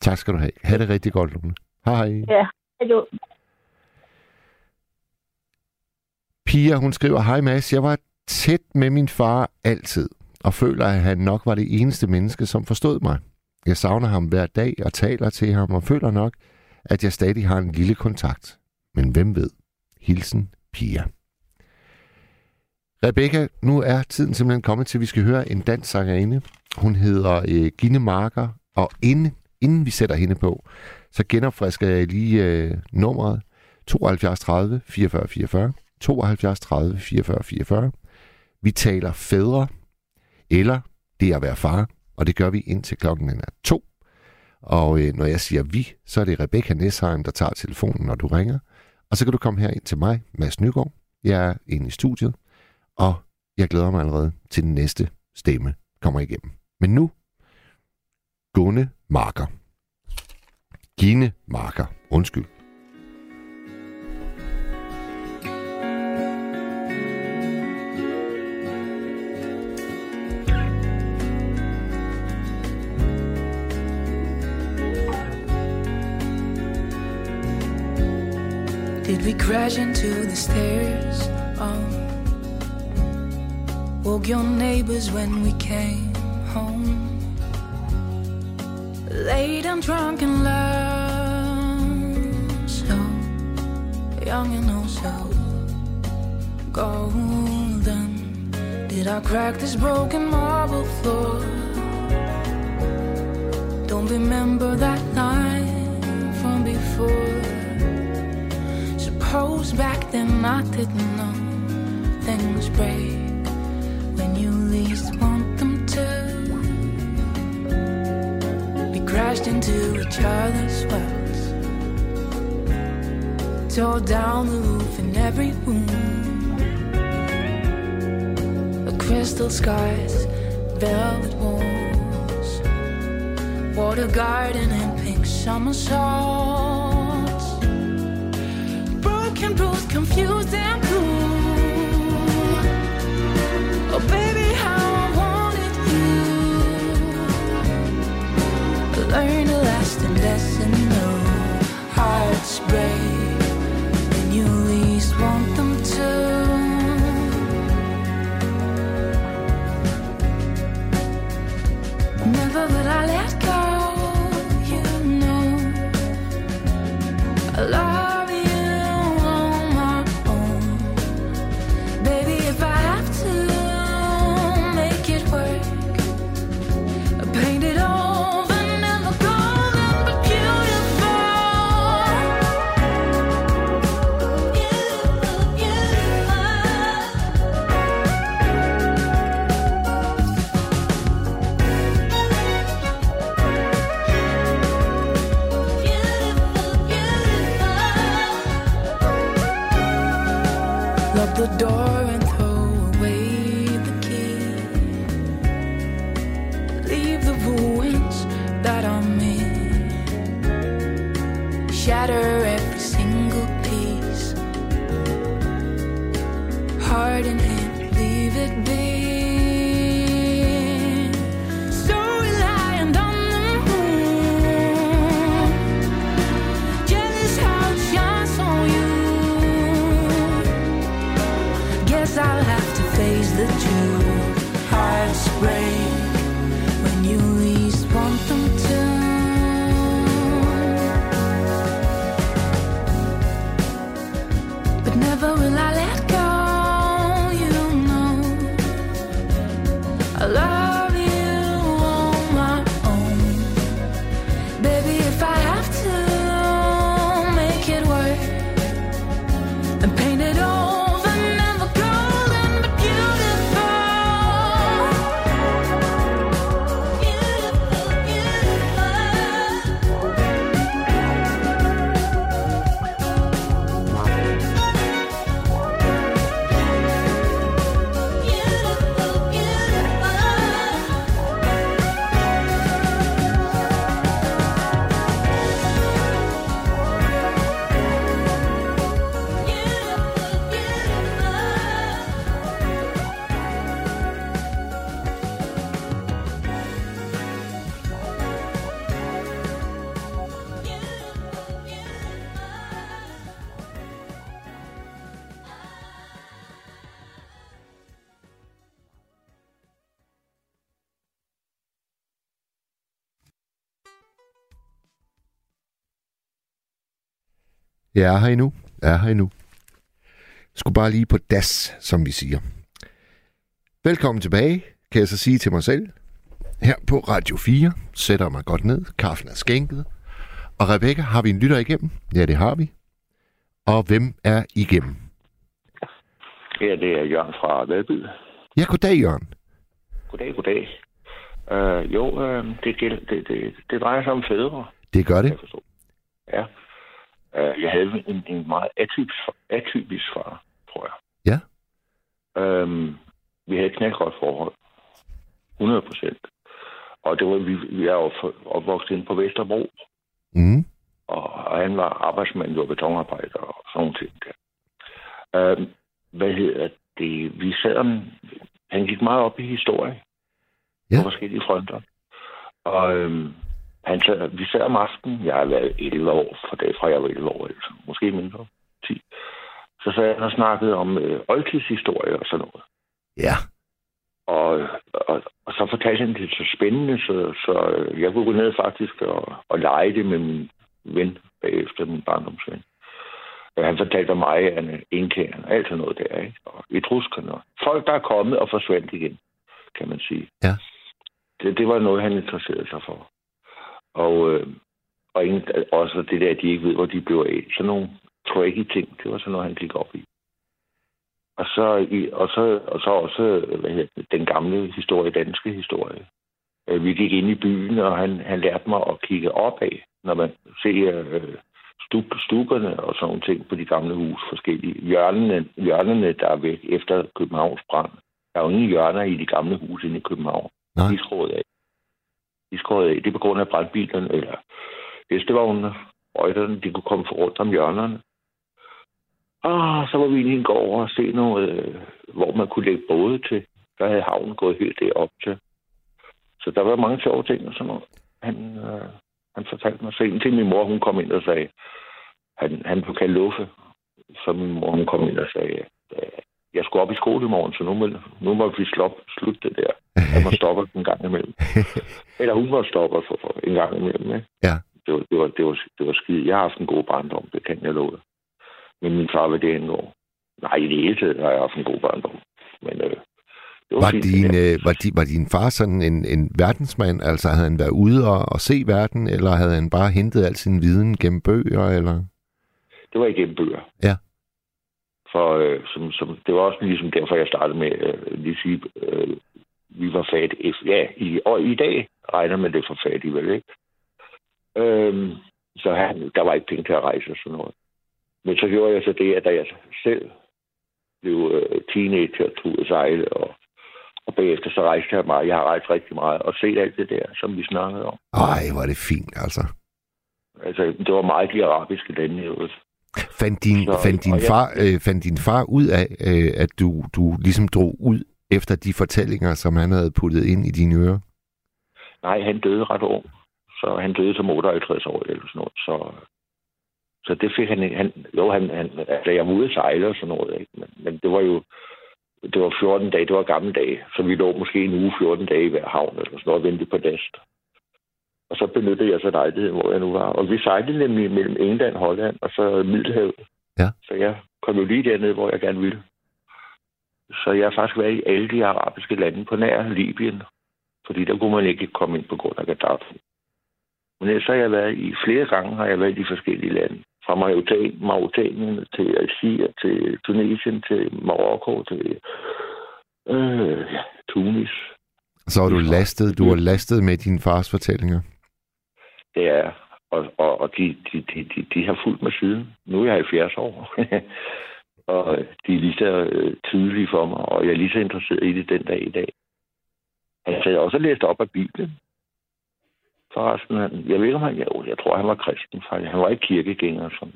Tak skal du have. Ha' det rigtig godt, Lone. Hej. Ja. Hallo. Pia, hun skriver, Hej Mads, jeg var tæt med min far altid, og føler, at han nok var det eneste menneske, som forstod mig. Jeg savner ham hver dag og taler til ham, og føler nok, at jeg stadig har en lille kontakt. Men hvem ved? Hilsen, Pia. Rebecca, nu er tiden simpelthen kommet til, at vi skal høre en dansk sangerinde. Hun hedder øh, Gine Marker, og inden, inden vi sætter hende på, så genopfrisker jeg lige øh, nummeret 72 30 44 44. 72 30 44 44. Vi taler fædre, eller det at være far, og det gør vi indtil klokken er to. Og øh, når jeg siger vi, så er det Rebecca Nesheim, der tager telefonen, når du ringer. Og så kan du komme her ind til mig, Mads Nygaard. Jeg er inde i studiet, og jeg glæder mig allerede til den næste stemme kommer igennem. Men nu, Gunne Marker. Gine Marker. Undskyld. Did we crash into the stairs? Oh, woke your neighbors when we came home. Late and drunk and loud, so oh. young and oh so golden. Did I crack this broken marble floor? Don't remember that night from before. Suppose back then I didn't know things break when you least want them to. We crashed into each other's worlds, tore down the roof in every room. The crystal skies, velvet walls, water garden and pink summer salts broken, bruised, confused, and blue. Oh, baby, how I wanted you. Learn a lasting lesson, no hearts break Shatter every single piece. Harden hand, leave it be. Jeg er her endnu. Jeg er her endnu. Skulle bare lige på das, som vi siger. Velkommen tilbage, kan jeg så sige til mig selv. Her på Radio 4 sætter mig godt ned. Kaffen er skænket. Og Rebecca, har vi en lytter igennem? Ja, det har vi. Og hvem er igennem? Ja, det er Jørgen fra Valby. Ja, goddag, Jørgen. Goddag, goddag. Uh, jo, uh, det, det, det, det drejer sig om fædre, Det gør det. jeg. Ja. Uh, jeg havde en, en meget atypisk, atypisk far, tror jeg. Ja. Um, vi havde et knaldgodt forhold. 100 procent. Og det var, vi, vi er opvokset inde på Vesterbro, Mm. og, og han var arbejdsmand, jo betonarbejder og sådan nogle ting der. Um, hvad hedder det? Vi sad om, han gik meget op i historie Ja. på forskellige fronter. Og øhm, han sad, vi sad om aftenen, jeg har været 11 år, for det fra jeg var 11 år, altså, måske mindre, 10. Så sad han og snakkede om øh, oldtidshistorie og sådan noget. Ja. Og, og, og så fortalte han det så spændende, så, så øh, jeg kunne gå ned faktisk og, og lege det med min ven bagefter, min barndomsven. Og han fortalte om Majaerne, Inkæren, alt sådan noget der, ikke? Og etruskerne. og Folk, der er kommet og forsvandt igen, kan man sige. Ja. Det, det var noget, han interesserede sig for. Og, øh, og ingen, også det der, at de ikke ved, hvor de blev af. Sådan nogle tricky ting, det var sådan noget, han gik op i. Og så, i, og så, og så også hvad hedder det, den gamle historie, danske historie. Øh, Vi gik ind i byen, og han, han lærte mig at kigge opad, når man ser øh, stuk, stukkerne og sådan nogle ting på de gamle hus, forskellige. Hjørnene, hjørnene, der er væk efter Københavns brand. Der er jo ingen hjørner i de gamle hus inde i København. Nej. De er af. Det er på grund af brandbilerne, eller hestevognene, røgterne, de kunne komme for rundt om hjørnerne. Og så var vi inde i en gård over og se noget, øh, hvor man kunne lægge både til. Der havde havnen gået helt derop til. Så der var mange sjove ting og sådan noget. Han, øh, han fortalte mig så en til min mor, hun kom ind og sagde, han, han blev kaldt Luffe. Så min mor, hun kom ind og sagde, øh, jeg skulle op i skole i morgen, så nu må, nu må vi slå, slutte det der. Jeg må stoppe en gang imellem. Eller hun må stoppe for, for en gang imellem. Ikke? Ja. Det var, det, var, det, var, det var skide. Jeg har haft en god barndom, det kan jeg love dig. Men min far var det angår. Nej, i det hele taget har jeg haft en god barndom. Men øh, det var, Var fint, din, øh, var, di, var din far sådan en, en verdensmand? Altså havde han været ude og, og se verden, eller havde han bare hentet al sin viden gennem bøger? Eller? Det var igennem bøger. Ja. For øh, som, som, det var også ligesom derfor, jeg startede med øh, lige at sige, øh, vi var fattige. Ja, i, og i dag regner man det for fattige, vel ikke? Øhm, så han, der var ikke penge til at rejse og sådan noget. Men så gjorde jeg så det, at da jeg selv blev øh, teenager og tog at sejle, og, og bagefter så rejste jeg meget. Jeg har rejst rigtig meget og set alt det der, som vi snakkede om. Ej, hvor er det fint, altså. Altså, det var meget de arabiske lande, i øvrigt. Fandt din, Så- fandt din, og jeg- far, øh, fandt din far ud af, øh, at du, du ligesom drog ud efter de fortællinger, som han havde puttet ind i dine ører? Nej, han døde ret ung. Så han døde som 58 år eller sådan noget. Så, så det fik han, han jo, han, han, altså jeg var ude at sejle og sådan noget, ikke? Men, men det var jo, det var 14 dage, det var gamle dage. Så vi lå måske en uge 14 dage i hver havn eller sådan noget og ventede på dast. Og så benyttede jeg så lejligheden, hvor jeg nu var. Og vi sejlede nemlig mellem England, Holland og så Middelhavet. Ja. Så jeg kom jo lige derned, hvor jeg gerne ville. Så jeg har faktisk været i alle de arabiske lande på nær Libyen. Fordi der kunne man ikke komme ind på grund af Gaddafi. Men ellers har jeg været i flere gange, har jeg været i de forskellige lande. Fra Mauretanien til Algier, til Tunesien, til Marokko, til øh, ja, Tunis. Så har du lastet, du har lastet med din fars fortællinger. Det er, og, og, og de, de, de, de, de har fulgt mig siden. Nu er jeg 70 år. og de er lige så øh, tydelige for mig, og jeg er lige så interesseret i det den dag i dag. Altså, jeg har også læst op af Bibelen. Forresten, han, jeg ved ikke, om han, jo, jeg tror, han var kristen, faktisk. Han var ikke kirkegænger, sådan.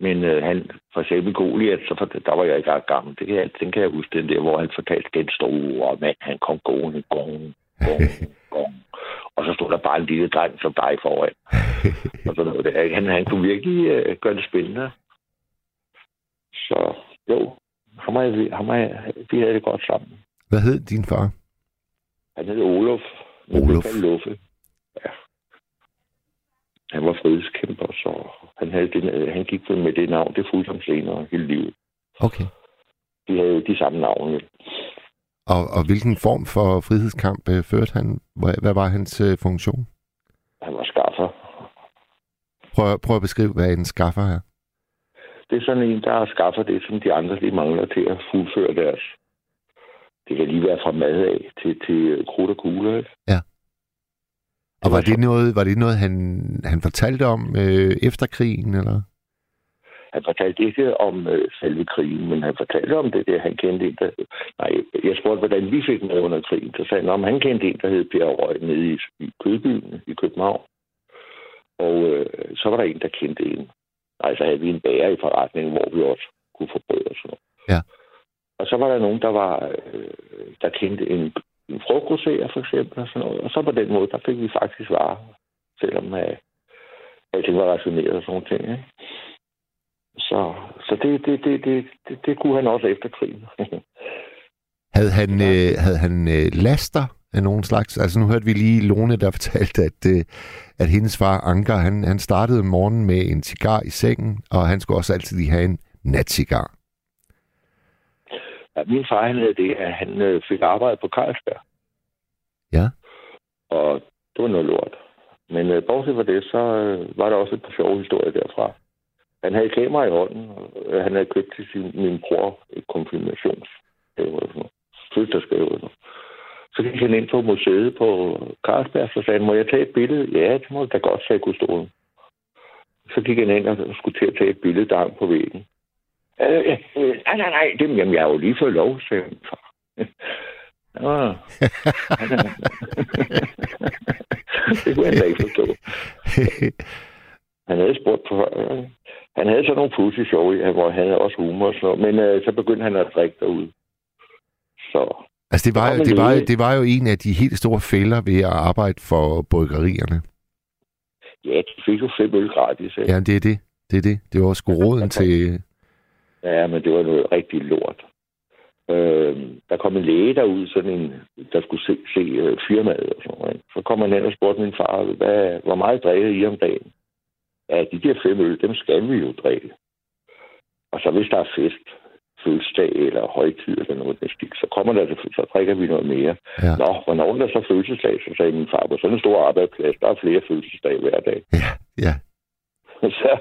Men øh, han, for eksempel Goliath, så for, der var jeg ikke engang gammel. Det kan jeg, den kan jeg huske, den der, hvor han fortalte den store mand, han kom gående, gong, gong, gong. Og så stod der bare en lille dreng som dig foran. og sådan noget der. Han, han kunne virkelig øh, gøre det spændende. Så jo, ham og jeg, ham og jeg, vi havde det godt sammen. Hvad hed din far? Han hed Olof. Olof. Luffe. Ja. Han var frihedskæmper, så Han, havde det, han gik med det navn. Det fulgte ham senere hele livet. Okay. De havde de samme navne. Og, og hvilken form for frihedskamp øh, førte han? Hvad, var hans øh, funktion? Han var skaffer. Prøv, prøv at beskrive, hvad en skaffer er. Det er sådan en, der skaffer det, som de andre de mangler til at fuldføre deres. Det kan lige være fra mad af til, til krudt og kugler. Ikke? Og var var det noget, var det noget han, han fortalte om øh, efter krigen, eller? Han fortalte ikke om øh, selve krigen, men han fortalte om det der, han kendte en, der... Nej, jeg spurgte, hvordan vi fik med under krigen. Så sagde han, om han kendte en, der hed Per Røg nede i, i Kødbyen i København. Og øh, så var der en, der kendte en. Nej, så havde vi en bager i forretningen, hvor vi også kunne få brød og sådan noget. Ja. Og så var der nogen, der var, øh, der kendte en, en frugtgrosserer for eksempel og sådan noget. Og så på den måde, der fik vi faktisk varer, selvom øh, alting var rationeret og sådan nogle ting. Ikke? Så, så det, det, det, det, det, det kunne han også efter krigen. Havde han, øh, havde han øh, laster af nogen slags? Altså nu hørte vi lige Lone, der fortalte, at, øh, at hendes far Anker, han, han startede om morgenen med en cigar i sengen, og han skulle også altid lige have en natcigar. ja, min far han havde det, at han øh, fik arbejde på Carlsberg. Ja. Og det var noget lort. Men øh, bortset fra det, så øh, var der også et par sjove historier derfra. Han havde kamera i hånden, han havde købt til sin, min bror et konfirmationsgave og sådan noget. Fødselsdagsgave og sådan. Så gik han ind på museet på Carlsberg, så sagde han, må jeg tage et billede? Ja, det må du da godt, sagde kustoden. Så gik han ind og skulle til at tage et billede, der hang på væggen. Øh, øh, øh, nej, nej, nej, det, jamen, jeg har jo lige fået lov, sagde min far. Er- det kunne han da ikke forstå. Han havde spurgt på... Øh, han havde sådan nogle pussy i, hvor han havde også humor og sådan noget, men øh, så begyndte han at drikke derude. Så altså det var, jo, det, var, læge. det var jo en af de helt store fælder ved at arbejde for bryggerierne. ja, de fik jo fem øl gratis. Ikke? Ja, det er det. Det er det. Det var sgu råden til... Ja, men det var noget rigtig lort. Øh, der kom en læge derud, sådan en, der skulle se, se øh, firmaet og sådan noget. Så kom han hen og spurgte min far, hvad, hvor meget drikker I om dagen? Ja, de der fem øl, dem skal vi jo drikke. Og så hvis der er fest, fødselsdag eller højtid eller noget den stil, så kommer der, så drikker vi noget mere. Ja. Nå, hvornår er der så fødselsdag, så sagde min far, på sådan en stor arbejdsplads, der er flere fødselsdage hver dag. Ja, ja. så,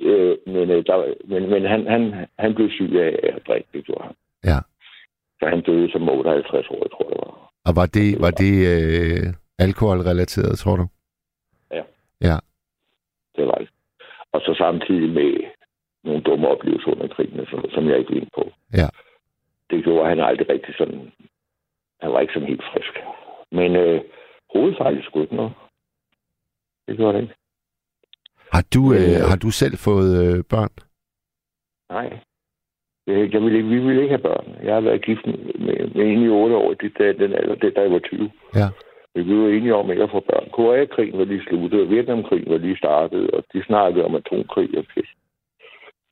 øh, men, øh, der, men, men han, han, han blev syg af at drikke, det gjorde han. Ja. Så han døde som 58 år, tror jeg det var. Og var det, var det øh, alkoholrelateret, tror du? Ja. Ja. Det var det. Og så samtidig med nogle dumme oplevelser under krigen, noget, som jeg ikke vil ind på. Ja. Det gjorde han aldrig rigtig sådan... Han var ikke sådan helt frisk. Men øh, hovedfejl skulle ikke noget. Det gjorde det ikke. Har du, øh, Øh. har du selv fået øh, børn? Nej. Jeg, jeg ville ikke, vi ville ikke have børn. Jeg har været gift med, med, en i otte år, det, der, den alder, det, da jeg var 20. Ja. Men vi var enige om ikke at få børn. Koreakrigen var lige sluttet, og Vietnamkrigen var lige startet, og de snakkede om atomkrig og pis.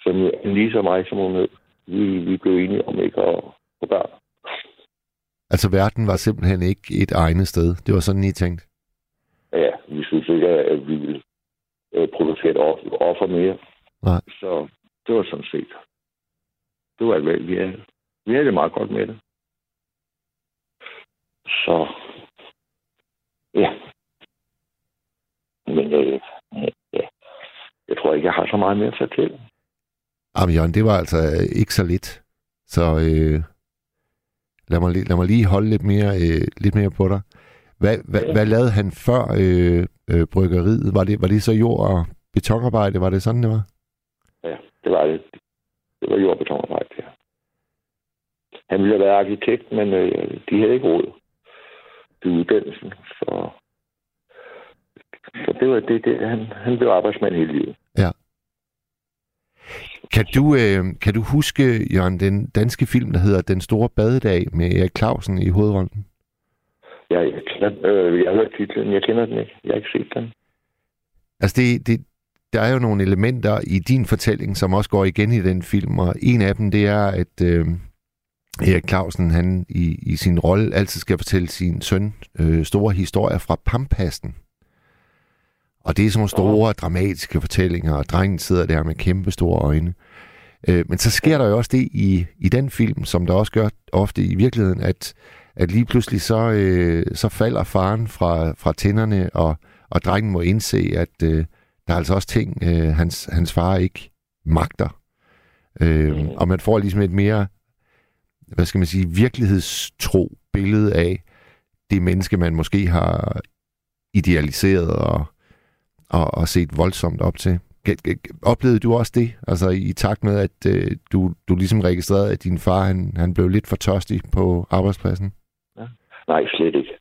Så lige så mig som hun vi, vi blev enige om ikke at få børn. Altså, verden var simpelthen ikke et egnet sted. Det var sådan, I tænkte. Ja, vi synes ikke, at vi ville øh, producere et offer, mere. Nej. Så det var sådan set. Det var alt, hvad vi havde. Vi havde det meget godt med det. Så, ja. Men, øh, ja. Jeg tror ikke, jeg har så meget mere at fortælle. Jamen, Jørgen, det var altså øh, ikke så lidt. Så øh, lad, mig, lad mig lige holde lidt mere, øh, lidt mere på dig. Hvad, hvad, Ja. hvad lavede han før øh, øh, bryggeriet? Var det, var det så jord- og betonarbejde? Var det sådan, det var? Ja, det var det. Det var jord- og betonarbejde, ja. Han ville have været arkitekt, men øh, de havde ikke råd til uddannelsen. Så, så det var det, det han, han blev arbejdsmand hele livet. Kan du, øh, kan du huske, Jørgen, den danske film, der hedder Den Store Badedag med Erik Clausen i hovedrollen? Ja, jeg, kender, øh, jeg har hørt titlen, jeg kender den ikke. Jeg har ikke set den. Altså, det, det, der er jo nogle elementer i din fortælling, som også går igen i den film, og en af dem, det er, at øh, Erik Clausen, han i, i sin rolle altid skal fortælle sin søn øh, store historier fra Pampasten. Og det er sådan nogle store, dramatiske fortællinger, og drengen sidder der med kæmpe store øjne. Øh, men så sker der jo også det i, i den film, som der også gør ofte i virkeligheden, at, at lige pludselig så, øh, så falder faren fra, fra tænderne, og, og drengen må indse, at øh, der er altså også ting, øh, hans, hans far ikke magter. Øh, Mhm. Og man får ligesom et mere, hvad skal man sige, virkelighedstro billede af det menneske, man måske har idealiseret og, og, og set voldsomt op til. Oplevede du også det? Altså i takt med, at øh, du, du ligesom registrerede, at din far han, han blev lidt for tørstig på arbejdspladsen? Nej, slet ikke.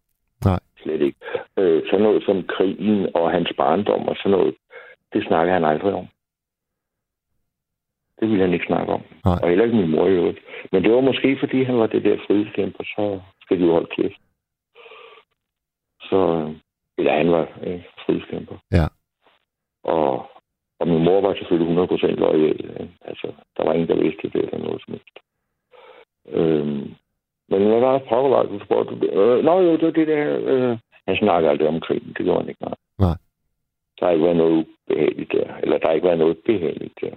Nej. Slet ikke. Øh, sådan noget som krigen og hans barndom og sådan noget, det snakker han aldrig om. Det ville han ikke snakke om. Nej. Og heller ikke min mor i øvrigt. Men det var måske, fordi han var det der frihedskæmper, så skal de jo holde kæft. Så, øh, eller han var øh, frihedskæmper. Ja. Og, og min mor var selvfølgelig 100% lojal. øh. Altså, der var ingen, der vidste det eller noget som helst. Øhm, men hvad var det pokker var, du spurgte? Øh, nå jo, det var det der... Øh, han snakker aldrig om krigen. Det gjorde han ikke. Nej. Nej. Der har ikke været noget ubehageligt der. Eller der har ikke været noget behageligt der.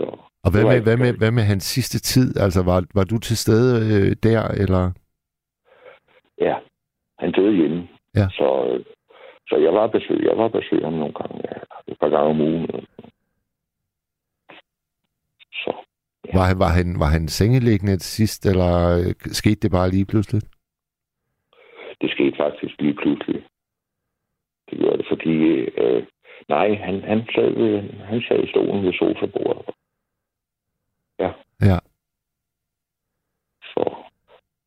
Så, Og hvad med, hvad, med, hvad med hans sidste tid? Altså var, var du til stede øh, der, eller? ja, han døde hjemme. Ja. Så, øh, så jeg var besøg. Jeg var besøg ham nogle gange. Ja, et par gange om ugen. Så Ja. Var, han- var, han, var han sengeliggende til sidst, eller øh, skete det bare lige pludselig? det skete faktisk lige pludselig. Det gjorde det, fordi... Øh, nej, han, han, sad, ved, han sad i stolen ved sofabordet. Ja. Ja. Så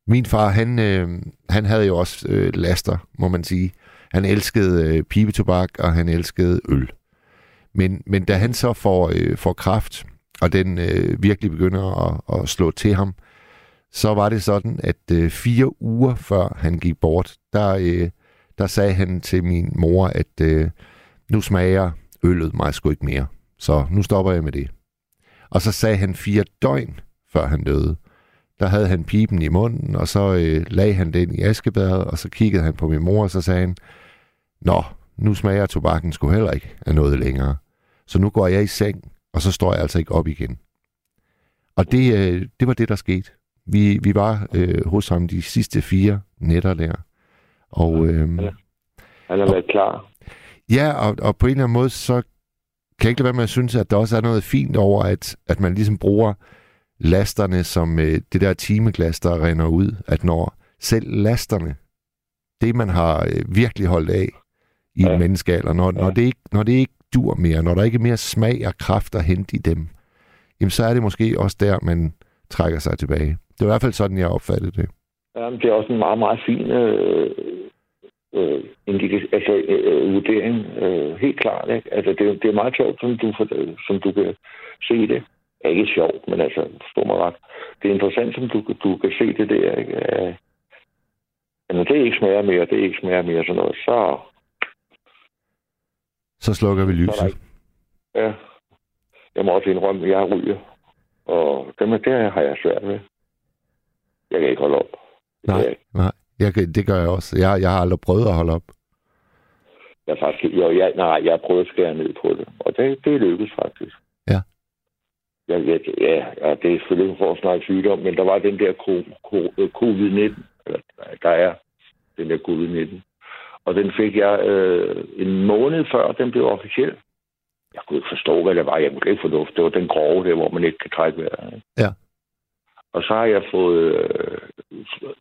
Min far, han, øh, han havde jo også øh, laster, må man sige. Han elskede øh, pibetobak, og han elskede øl. Men, men da han så får, øh, får kraft, og den øh, virkelig begynder at, at slå til ham, så var det sådan, at øh, fire uger før han gik bort, der, øh, der sagde han til min mor, at øh, nu smager øllet mig sgu ikke mere. Så nu stopper jeg med det. Og så sagde han fire døgn, før han døde, der havde han pipen i munden, og så øh, lagde han den i askebadet, og så kiggede han på min mor, og så sagde han, Nå, nu smager tobakken sgu heller ikke af noget længere. Så nu går jeg i seng, og så står jeg altså ikke op igen. Og det, øh, det var det, der skete. Vi, vi var øh, hos ham de sidste fire nætter der. Og, øh, han har været klar. Ja, og, og på en eller anden måde, så kan jeg ikke lade være med at synes, at der også er noget fint over, at, at man ligesom bruger lasterne som øh, det der timeglas, der render ud. At når selv lasterne, det man har øh, virkelig holdt af i ja. En menneskealder, når, ja. når, det ikke, når det ikke dur mere, når der ikke er mere smag og kraft at hente i dem, jamen så er det måske også der, man trækker sig tilbage. Det er i hvert fald sådan, jeg opfattede det. Jamen, det er også en meget, meget fin øh, øh, indika- altså, øh, vurdering. Øh, helt klart. Ikke? Altså, det, er- det er meget sjovt, som du, som du kan se det. Ja, ikke sjovt, men altså, forstå mig ret. Det er interessant, som du, du kan se det der. Ikke? Øh, men når det ikke smager mere, det ikke smager mere sådan noget, så, Så slukker vi er lyset. Ja. Jeg må også indrømme, at jeg ryger. Og dem er der har jeg svært ved. Jeg kan ikke holde op. Det Nej, nej. Jeg, det gør jeg også. Jeg, jeg har aldrig prøvet at holde op. Jeg faktisk, jo, jeg, nej, jeg har prøvet at skære ned på det, og det, det lykkedes faktisk. Ja. Jeg, jeg, ja, ja, det er selvfølgelig ikke for at snakke sygdom, men der var den der ko- ko- øh, covid-19, eller der er den der covid-19, og den fik jeg øh, en måned før, den blev officiel. Jeg kunne ikke forstå, hvad det var. Jeg kunne ikke forstå, det var den grove der, hvor man ikke kan trække vejret. Ja. Og så har jeg fået, øh,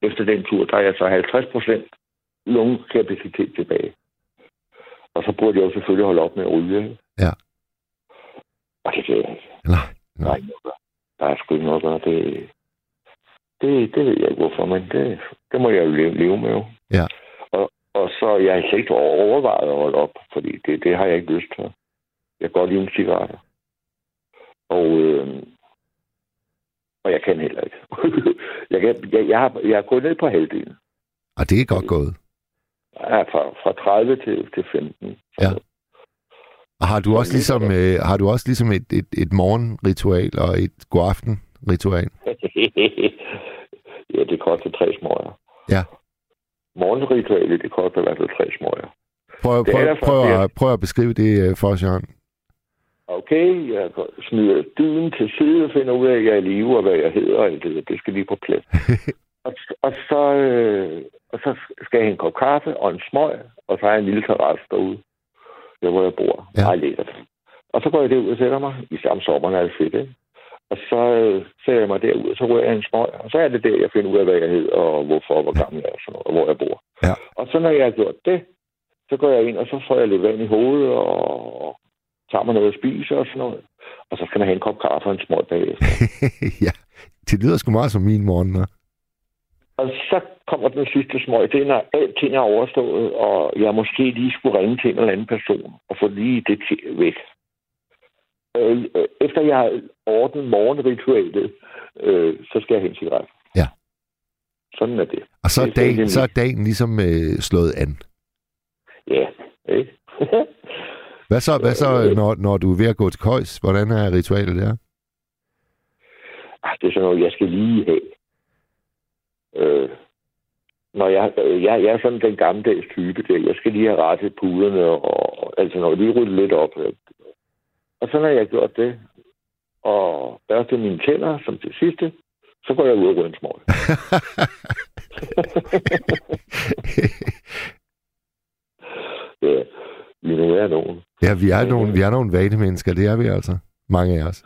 efter den tur, der er jeg så 50 procent lungekapacitet tilbage. Og så burde jeg jo selvfølgelig holde op med ikke? Ja. Og det kan jeg ikke. Nej, Der er nej. Der er sgu ikke noget at. Det, det, det ved jeg ikke hvorfor, men det, det må jeg jo leve, leve med. Jo. Ja. Og, og så jeg har ikke overvejet at holde op, fordi det, det har jeg ikke lyst til. Jeg kan godt lide en cigaretter. Og, øh, og jeg kan heller ikke. jeg, kan, jeg, jeg, har, jeg har gået ned på halvdelen. Og det er godt gået. Ja, fra, fra 30 til, til 15. Ja. Og har du også ligesom, øh, har du også ligesom et, et, et morgenritual og et godaften-ritual? ja, det koster tre smøger. Ja. Morgenritualet, det koster i hvert fald tre smøger. Prøv, Det er prøv, prøv, prøv at beskrive det øh, for os, Jørgen. Okay, jeg smider dyden til side og finder ud af, at jeg er i live, og hvad jeg hedder, og alt det der. Det skal lige på plads. og, og, så, øh, og så skal jeg have en kop kaffe og en smøg, og så har jeg en lille terrasse derude, der hvor jeg bor. Ja. Meget lækkert. Og så går jeg derud og sætter mig. Især om sommeren er det fedt, ikke? Og så øh, sætter jeg mig derud, og så rører jeg en smøg. Og så er det der, jeg finder ud af, hvad jeg hedder, og hvorfor, og hvor gammel jeg er, og, sådan noget, og hvor jeg bor. Ja. Og så når jeg har gjort det, så går jeg ind, og så får jeg lidt vand i hovedet, og tager mig noget at spise og sådan noget. Og så skal man have en kop kaffe og en smøg bagefter. ja, det lyder sgu meget som min morgen. hva'? Og så kommer den sidste smøg. Det er, når alting er overstået, og jeg måske lige skulle ringe til en eller anden person og få lige det til væk. Øh, øh, Efter jeg har ordnet morgenritualet, øh, så skal jeg have en cigaret. Ja. Sådan er det. Og så er dagen, så er dagen ligesom øh, slået an. Ja, ikke? Hvad så, hvad så når, når du er ved at gå til køjs? Hvordan er ritualet der? Ah, det er sådan noget, jeg skal lige have. Øh, når jeg, øh, jeg, jeg er sådan den gammeldags type der. Jeg skal lige have rettet puderne og altså når lige rydde lidt op. Og så når jeg har gjort det, og børste mine tænder som det sidste, så går jeg ud og rydder en smøg. ja, vi nu er nogen. Ja, vi er nogle, vi er nogle vanemennesker, det er vi altså. Mange af os.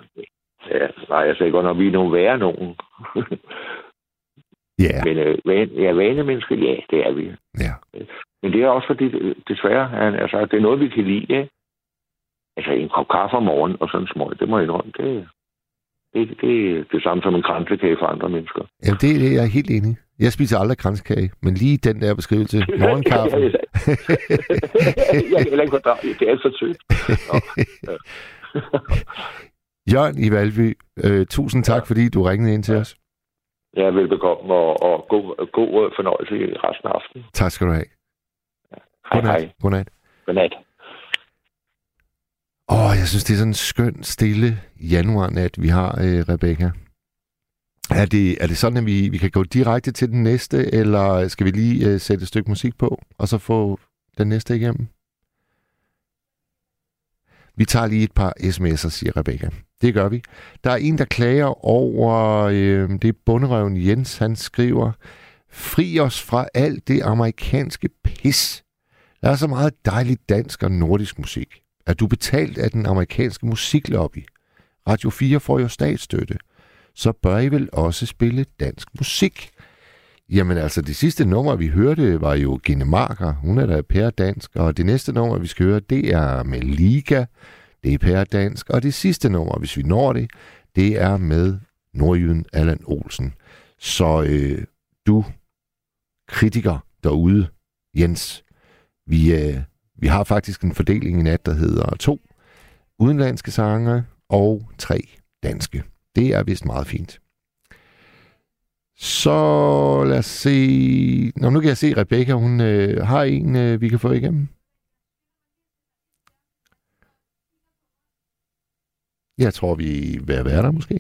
Ja, nej, jeg sagde godt nok, vi er nogle værre nogen. Ja, Men øh, van, ja, vanemennesker, ja, det er vi. ja. Men det er også fordi, desværre, han, altså, det er noget, vi kan lide. Ikke? Altså en kop kaffe om morgenen og sådan en smøg, det må jeg indrømme, det, det, det, det er det samme som en kransekage for andre mennesker. ja det, det er jeg helt enig. Jeg spiser aldrig kranskage, men lige den der beskrivelse, morgenkaffe. jeg kan ikke fordrage det. Det er alt for sødt. Jørgen i Valby, øh, tusind tak, fordi du ringede ind til os. Ja, velbekomme og, og god, god fornøjelse i resten af aftenen. Tak skal du have. Hej, Godnat. hej. Godnat. Godnat. Åh, jeg synes, det er sådan en skøn, stille januarnat, vi har, øh, Rebecca. Er det, er det sådan, at vi, vi kan gå direkte til den næste, eller skal vi lige øh, sætte et stykke musik på, og så få den næste igennem? Vi tager lige et par sms'er, siger Rebecca. Det gør vi. Der er en, der klager over, øh, det er bunderøven Jens, han skriver, fri os fra alt det amerikanske pis. Der er så meget dejlig dansk og nordisk musik. Er du betalt af den amerikanske musiklobby? Radio 4 får jo statsstøtte. Så bør I vel også spille dansk musik? Jamen altså, det sidste nummer, vi hørte, var jo Gine Marker. Hun er da pæredansk. Og det næste nummer, vi skal høre, det er med Liga. Det er pæredansk. Og det sidste nummer, hvis vi når det, det er med nordjyden Allan Olsen. Så øh, du, kritiker derude, Jens, vi, øh, vi har faktisk en fordeling i nat, der hedder to udenlandske sange og tre danske. Det er vist meget fint. Så lad os se... Nå, nu kan jeg se, at Rebecca, hun øh, har en, øh, vi kan få igennem. Jeg tror, vi er at være der måske.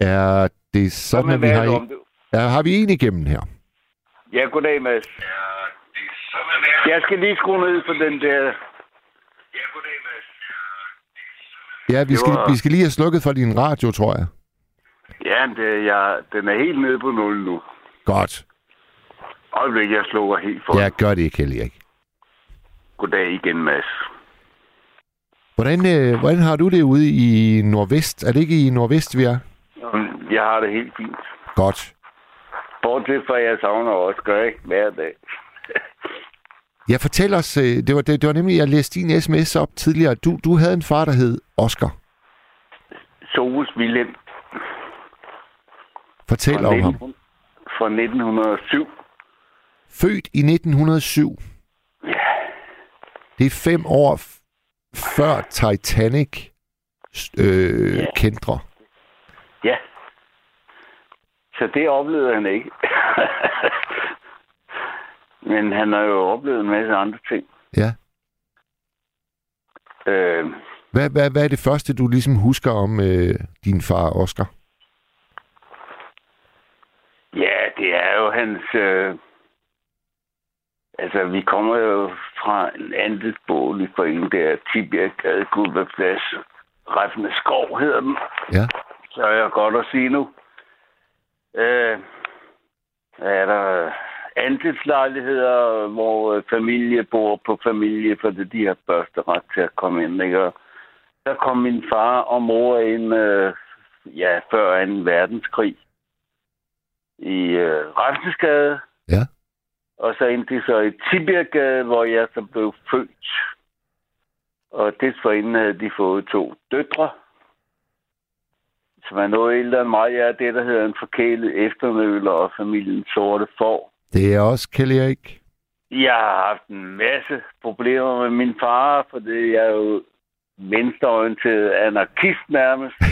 Er det sådan, at vi har en... Ja, har vi en igennem her? Ja, goddag, Mads. Jeg skal lige skrue ned for den der... Ja, vi Det skal, var- vi skal lige have slukket for din radio, tror jeg. Ja, det, jeg, den er helt nede på 0 nu. Godt. Øjeblik, jeg slukker helt for. Ja, gør det ikke, Erik. Goddag igen, Mads. Hvordan, øh, hvordan har du det ude i Nordvest? Er det ikke i Nordvest, vi er? Jeg har det helt fint. Godt. Bortset fra, at jeg savner også gør, ikke? Hver dag. Ja, fortæl os, øh, det var, det, det var nemlig, jeg læste din sms op tidligere. Du, du havde en far, der hed Oscar. Sovus Wilhelm Fortæl fra, om ham. 19, fra 1907. Født i 1907. Ja, Det er fem år f- før Titanic øh, Ja. kendrer. ja. Så det oplevede han ikke. Men han har jo oplevet en masse andre ting. Ja. Øh, Hvad, hvad, hvad er det første, du ligesom husker om øh, din far, Oscar? Ja, det er jo hans... Øh... Altså, vi kommer jo fra en anden boligforening der, Tibia Gade, Gulberplads, Reffende Skov hedder den. Ja. Så er jeg godt at sige nu. Øh, er der andelslejligheder, hvor øh, familie bor på familie, fordi de har første ret til at komme ind. Ikke? Og der kom min far og mor ind øh, ja, før 2. verdenskrig i øh, Rensesgade. Ja. Og så endte de så i Tibirgade, hvor jeg så blev født. Og det forinden havde de fået to døtre. Som er noget ældre end mig. Jeg er det, der hedder en forkælet eftermøler og familien Sorte Får. Det er også Kjell Erik. Jeg har haft en masse problemer med min far, fordi jeg er jo venstreorienteret anarkist nærmest.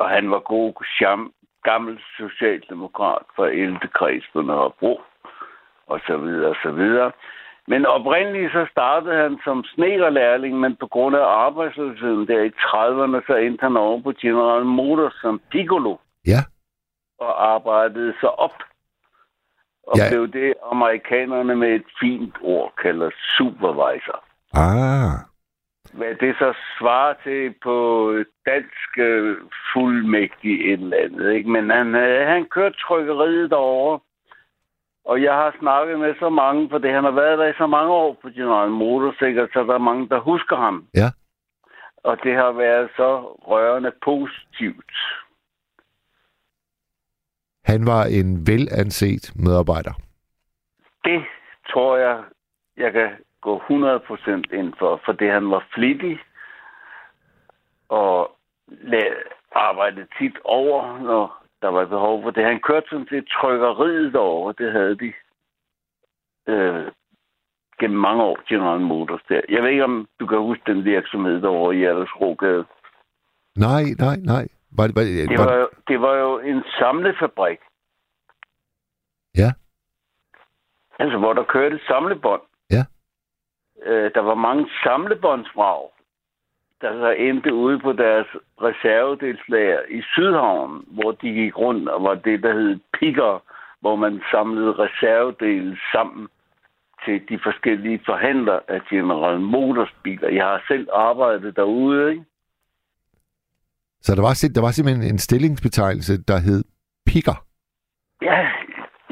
og han var god jam, gammel socialdemokrat fra 11. kreds på Nørrebro, og så videre, og så videre. Men oprindeligt så startede han som snekerlærling, men på grund af arbejdsløsheden der i 30'erne, så endte han over på General Motors som piccolo Ja. Og arbejdede sig op. Og Ja. blev det, amerikanerne med et fint ord kalder supervisor. Ah. Hvad det så svarer til på dansk øh, fuldmægtig et eller andet. Ikke? Men han, øh, han kørte trykkeriet derovre. Og jeg har snakket med så mange, for det han har været der i så mange år på General Motors, sikkert, så der er mange, der husker ham. Ja. Og det har været så rørende positivt. Han var en velanset medarbejder. Det tror jeg, jeg kan gå 100% ind for, for det han var flittig og arbejdede tit over, når der var behov for det. Han kørte sådan set trykkeriet derovre, det havde de øh, gennem mange år, General Motors der. Jeg ved ikke, om du kan huske den virksomhed derovre i Aldersrogade. Nej, nej, nej. Var, var, Det var, var, jo, det var jo en samlefabrik. Ja. Altså, hvor der kørte samlebånd. Ja. Øh, der var mange samlebåndsvrag, der så endte ude på deres reservedelslager i Sydhavn, hvor de gik rundt og var det, der hed picker, hvor man samlede reservedele sammen til de forskellige forhandlere af General Motors biler. Jeg har selv arbejdet derude, ikke? Så der var, der var simpelthen en stillingsbetegnelse, der hed picker. Ja,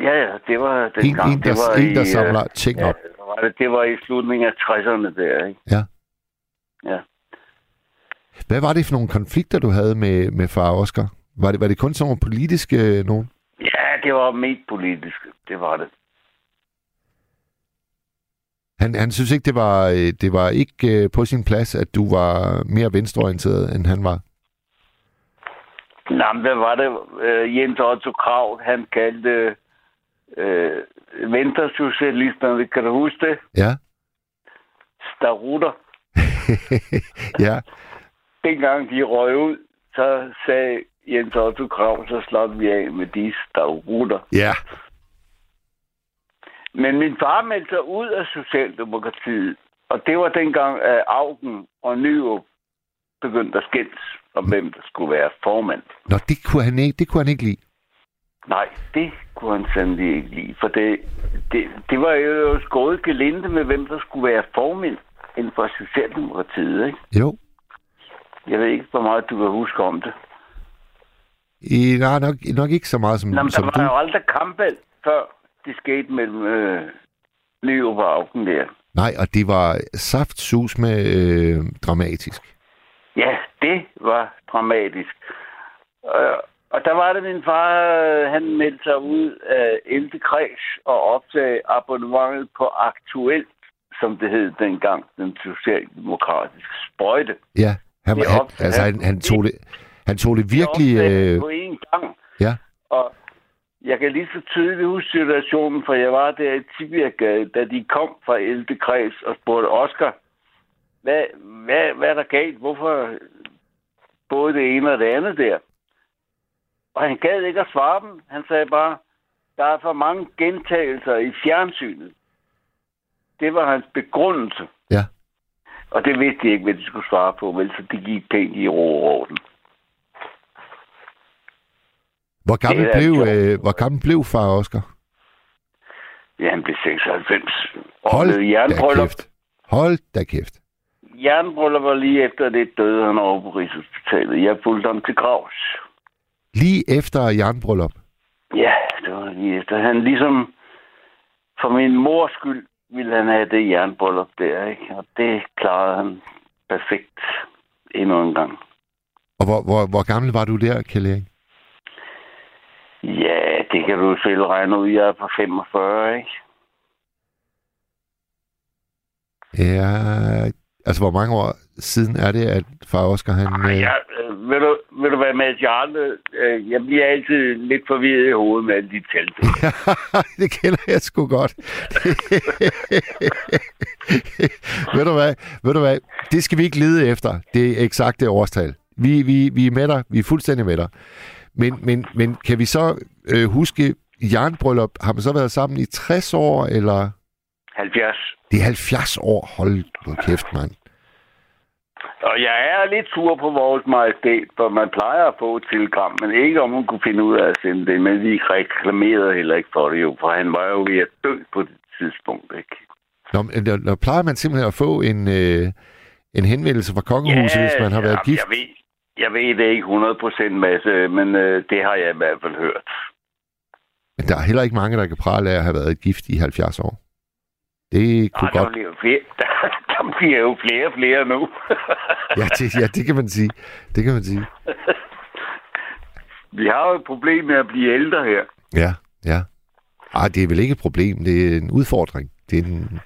ja, ja, det var den En, gang. en, der, det var en, der i, samler øh, ting ja, op. det var det, var i slutningen af 60'erne der, ikke? Ja. Ja. Hvad var det for nogle konflikter, du havde med, med far Oscar? Var det, var det kun sådan nogle politiske øh, nogen? Ja, det var mest politisk. Det var det. Han, han synes ikke, det var, øh, det var ikke øh, på sin plads, at du var mere venstreorienteret, end han var. Nå, men hvad var det? Øh, Jens Otto Krav, han kaldte øh, venstresocialisterne, kan du huske det? Ja. Starutter. ja. Dengang de røg ud, så sagde Jens Otto Krav, så slap vi af med de starutter. Ja. Men min far meldte sig ud af Socialdemokratiet, og det var dengang, at Augen og Nyrup begyndte at skændes om, hvem der skulle være formand. Nå, det kunne han ikke, det kunne han ikke lide. Nej, det kunne han sandelig ikke lide, for det, det, det var jo skåret gelinde med, hvem der skulle være formand inden for Socialdemokratiet, ikke? Jo. Jeg ved ikke, hvor meget du kan huske om det. I, nej, nok, nok ikke så meget som, Nå, men der som var du. jo aldrig kampvalg, før det skete mellem øh, Nyrup og Augen der. Nej, og det var saftsus med øh, dramatisk. Ja, det var dramatisk. Og, og der var det min far, øh, han meldte sig ud af 11. kreds og opsagde abonnementet på Aktuelt, som det hed dengang, den socialdemokratiske sprøjte. Ja, han, Det han, altså, han, han, tog det, han tog det virkelig... Det Øh, på én gang. ja, Og jeg kan lige så tydeligt huske situationen, for jeg var der i Tibirgade, da de kom fra 11. kreds og spurgte Oscar, hvad, hvad, hvad er der galt? Hvorfor både det ene og det andet der? Og han gad ikke at svare dem. Han sagde bare, der er for mange gentagelser i fjernsynet. Det var hans begrundelse. ja. Og det vidste de ikke, hvad de skulle svare på, vel, så de gik pænt i ro og orden. Hvor gammel, Det blev, øh, hvor gammel blev far Oscar? Ja, han blev 96. Og Hold da kæft. Hold da kæft. Jernbryllup var lige efter det døde han over på Rigshospitalet. Jeg fulgte ham til gravs. Lige efter jernbryllup. Ja, det var lige efter. Han ligesom, for min mors skyld, ville han have det jernbryllup der, ikke? Og det klarede han perfekt endnu en gang. Og hvor, hvor, hvor gammel var du der, Kjell Erik? Ja, det kan du selv regne ud. Jeg er på 45, ikke? Ja, altså hvor mange år siden er det, at far Oscar han... Øh... Ja, øh, ved, du, ved du hvad, Mads Jarle, øh, jeg bliver altid lidt forvirret i hovedet med alle de tal. det kender jeg sgu godt. ved, du hvad? ved du hvad? Det skal vi ikke lede efter, det eksakte årstal. Vi, vi, vi er med dig. Vi er fuldstændig med dig. Men, men, men kan vi så øh, huske, jernbryllup, har man så været sammen i 60 år, eller... 70. Det er 70 år. Hold nu kæft, mand. Og jeg er lidt sur på vores majestæt, for man plejer at få et telegram, men ikke om hun kunne finde ud af at sende det. Men vi reklamerede heller ikke for det jo, for han var jo ved at dø på det tidspunkt, ikke? Nå, der, der plejer man simpelthen at få en, øh, en henvendelse fra kongehuset, hvis man har været jamen, gift. Jeg ved, jeg ved det ikke 100% masse, men øh, det har jeg i hvert fald hørt. Men der er heller ikke mange, der kan prale af at have været gift i 70 år. Det kunne der, godt... bliver jo flere, der, der bliver jo flere og flere nu. Ja det, ja, det kan man sige. Det kan man sige. Vi har jo et problem med at blive ældre her. Ja, ja. Ej, det er vel ikke et problem. Det er en udfordring. Det er en...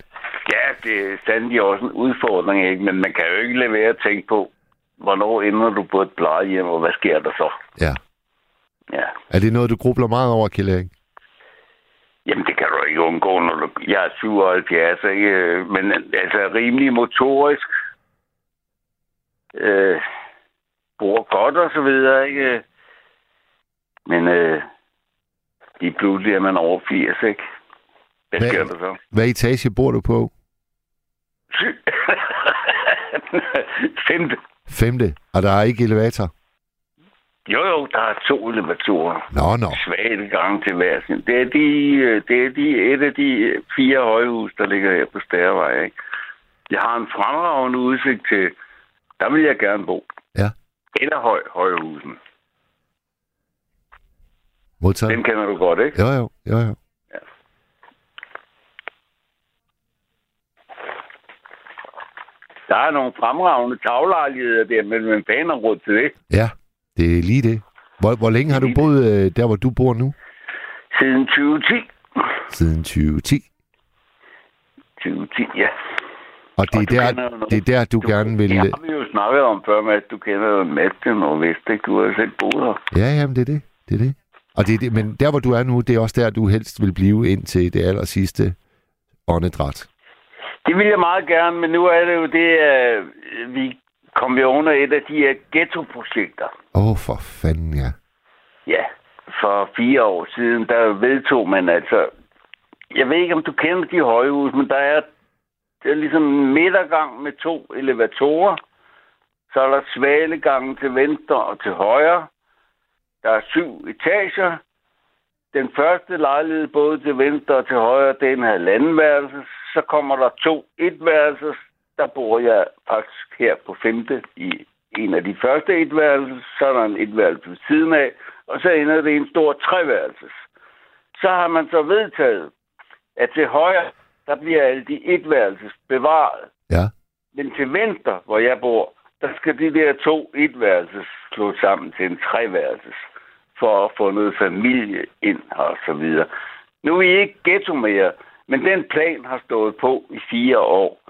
Ja, det er sandelig også en udfordring, ikke? men man kan jo ikke lade være at tænke på, hvornår ender du på et plejehjem, og hvad sker der så? Ja. Ja. Er det noget, du grubler meget over, Kjell? Jamen, det kan du ikke undgå, når du... Jeg er 77, ikke? Men altså, rimelig motorisk. Øh, bor godt og så videre, ikke? Men øh, lige pludselig er man over 80, ikke? Hvad sker der så? Hvad etage bor du på? Femte. Femte. Og der er ikke elevator? Jo, jo, der er to elevatorer. Nå, nå. Svage gang til hver sin. Det er, de, øh, det er de, et af de fire højhus, der ligger her på Stærvej. Ikke? Jeg har en fremragende udsigt til, der vil jeg gerne bo. Ja. Eller høj, højhusen. Modtaget. Dem kender du godt, ikke? Jo, jo, jo, jo. Der er nogle fremragende taglejligheder der, men hvem fanden har råd til det? Ja, det er lige det. Hvor, hvor længe har du boet øh, der, hvor du bor nu? Siden 2010. Siden 2010. 2010, ja. Og det er, Og du der, det er der, du, gerne vil... Det har vi jo snakket om før, med, at du kender jo Madsen og Vest, ikke? Du har selv boet her. Ja, jamen, det er det. Det er det. Og det er det. Men der, hvor du er nu, det er også der, du helst vil blive indtil det aller sidste åndedræt. Det vil jeg meget gerne, men nu er det jo det, at vi kom jo under et af de her ghetto-projekter. Åh, oh, for fanden, ja. Ja, for fire år siden, der vedtog man altså... Jeg ved ikke, om du kender de højhus, men der er, der er ligesom en midtergang med to elevatorer. Så er der svalegangen til venstre og til højre. Der er syv etager. Den første lejlighed, både til venstre og til højre, det er en halvanden værelse. Så kommer der to etværelses. Der bor jeg faktisk her på femte i en af de første etværelses. Så er der en etværelse ved siden af. Og så ender det i en stor treværelses. Så har man så vedtaget, at til højre, der bliver alle de etværelses bevaret. Ja. Men til venstre, hvor jeg bor, der skal de der to etværelses slås sammen til en treværelses for at få noget familie ind og så videre. Nu er vi ikke ghetto mere, men den plan har stået på i fire år.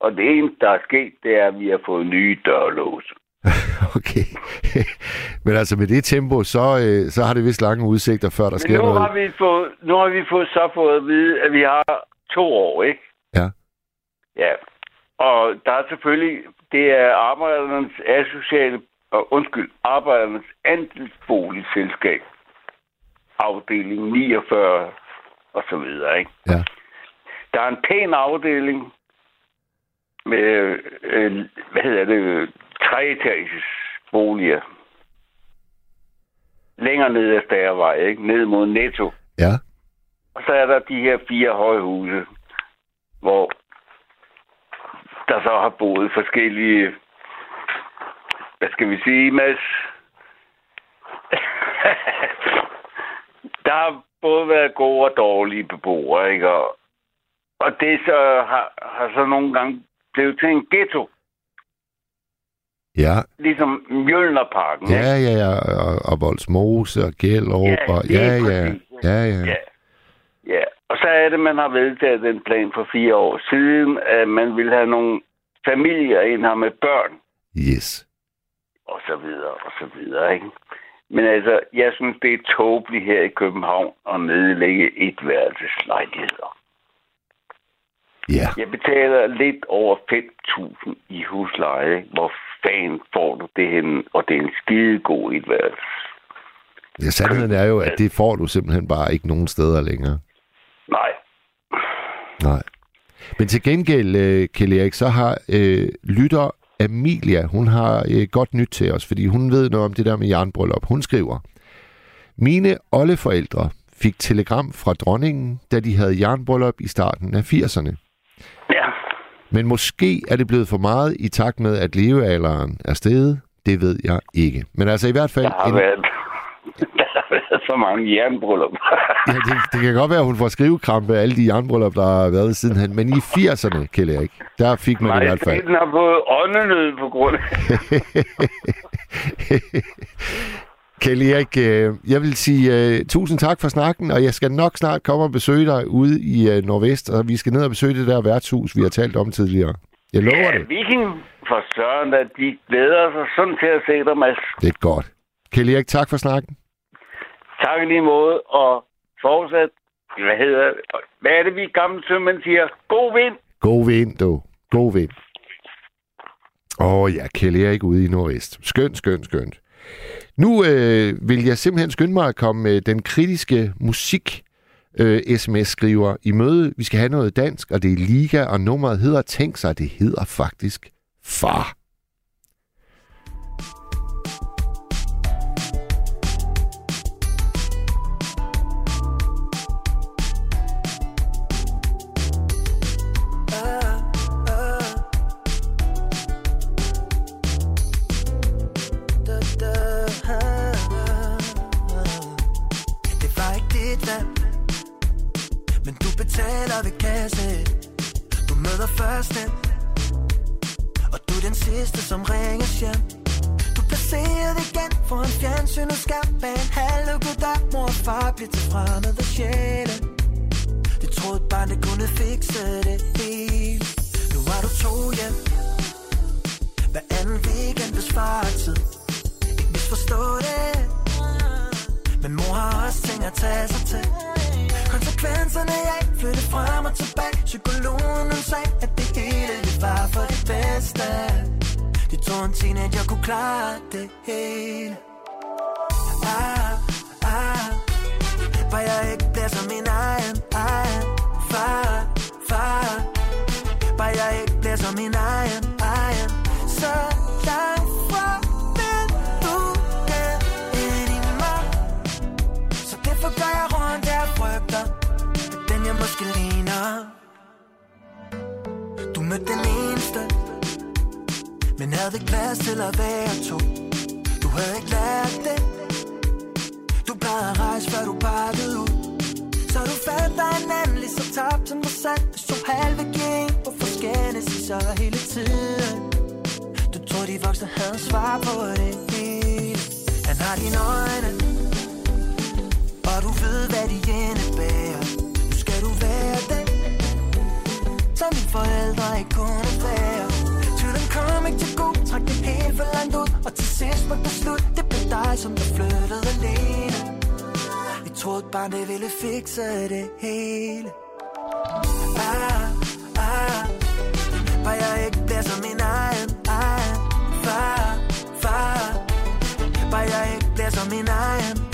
Og det eneste, der er sket, det er, at vi har fået nye dørlåse. Okay. Men altså med det tempo, så, øh, så har det vist lange udsigter, før der Men sker nu noget. har, vi fået, nu har vi fået, så fået at vide, at vi har to år, ikke? Ja. Ja. Og der er selvfølgelig, det er arbejdernes asociale, og undskyld, arbejdernes andelsboligselskab, afdeling 49 og så videre, ikke? Ja. Der er en pæn afdeling med, øh, hvad hedder det, treetages boliger. længere ned ad Stærvej, ikke? Ned mod Netto. Ja. Og så er der de her fire højhuse, hvor der så har boet forskellige, hvad skal vi sige, Mads? der har både været gode og dårlige beboere, ikke? Og, og det så har, har så nogle gange blevet til en ghetto, Ja, ligesom Mjølnerparken. ja, ja, ja. Og, og Voldsmose og Gellerup. Ja, og, ja, ja, ja, ja. Ja. ja. Og så er det, man har vedtaget den plan for fire år siden, at man vil have nogle familier ind her med børn, Yes. og så videre, og så videre, ikke? Men altså, jeg synes, det er tåbeligt her i København at nedlægge et værelseslejligheder. Ja. Jeg betaler lidt over 5.000 i husleje. Hvor fanden får du det hen? Og det er en skide god et værelse. ja. Sandheden er jo, at det får du simpelthen bare ikke nogen steder længere. Nej. Nej. Men til gengæld, øh, Kjell Erik, så har øh, lytter Amelia, hun har øh, godt nyt til os, fordi hun ved noget om det der med jernbryllup. Hun skriver, Mine oldeforældre fik telegram fra dronningen, da de havde jernbryllup i starten af 80'erne. Men måske er det blevet for meget i takt med, at levealderen er steget. Det ved jeg ikke. Men altså i hvert fald... Der har, en- været, der har været så mange jernbryllup. Ja, det, det kan godt være, at hun får skrivekrampe af alle de jernbryllup, der har været sidenhen. Men i 80'erne, Kjell Erik, der fik man i hvert fald. den har fået åndenød på grund af... Kjell Erik, øh, jeg vil sige uh, tusind tak for snakken, og jeg skal nok snart komme og besøge dig ude i uh, Nordvest, og vi skal ned og besøge det der værtshus, vi har talt om tidligere. Jeg lover Ja, det. Viking for Søren, at de glæder sig sådan til at se dig, Mads. Det er godt. Kjell Erik, tak for snakken. Tak lige måde, og fortsat, hvad hedder hvad er det, vi gamle sømænd siger? God vind! God vind, du. God vind. Åh oh, ja, Kjell Erik ude i Nordvest. Skønt, skønt, skønt. Nu øh, vil jeg simpelthen skynde mig at komme med den kritiske musik øh, sms-skriver i møde. Vi skal have noget dansk, og det er Liga, og nummeret hedder Tænk sig, det hedder faktisk Far. Møder først Og du er den sidste som ringes hjem. Du placerer igen for en fjernsyn og skærm Bag en halvlukket dør Mor og far bliver til fremmede sjæle. Det troede bare det kunne fikse det hele. Nu var du to hjem. Hver anden weekend besvarer tid. Ikke misforstå det men mor har også ting at tage sig til. Konsekvenserne af flytte frem og tilbage. Psykologen hun sagde, at det hele det var for det bedste. De troede en teenager kunne klare det hele. Ah, ah. Var jeg ikke bliver som min egen, egen Far, far? Var jeg ikke bliver som min egen måske ligner Du mødte den eneste Men havde ikke plads til at være to. Du havde ikke lært det. Du plejede at rejse før du pakkede ud. Så du fandt dig en anden lige så tabt som dig selv Du to halve gen Hvorfor skændes I så hele tiden. Du troede de voksne havde svar på det hele. Han har dine øjne og du ved, hvad de indebærer være den. Som mine forældre ikke kunne være Tvivlen kom ikke til god. Træk det helt for langt ud. Og til sidst var det slut. Det blev dig, som der flyttede alene. Vi troede bare, det ville fikse det hele. Ah, ah. Var jeg ikke bliver som min egen, egen Far, far. Var jeg ikke bliver som min egen?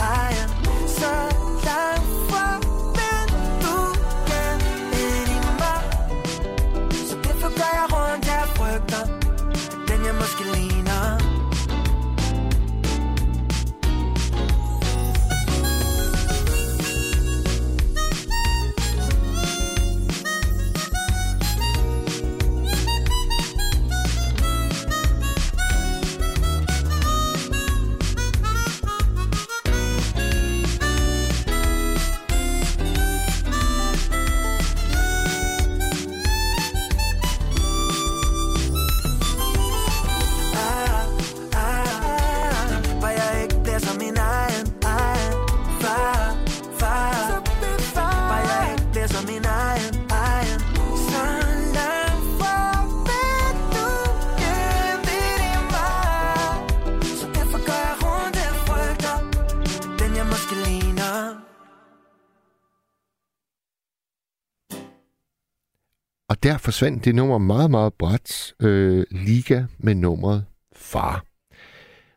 Og der forsvandt det nummer meget, meget bræt. Øh, Liga med nummeret Far.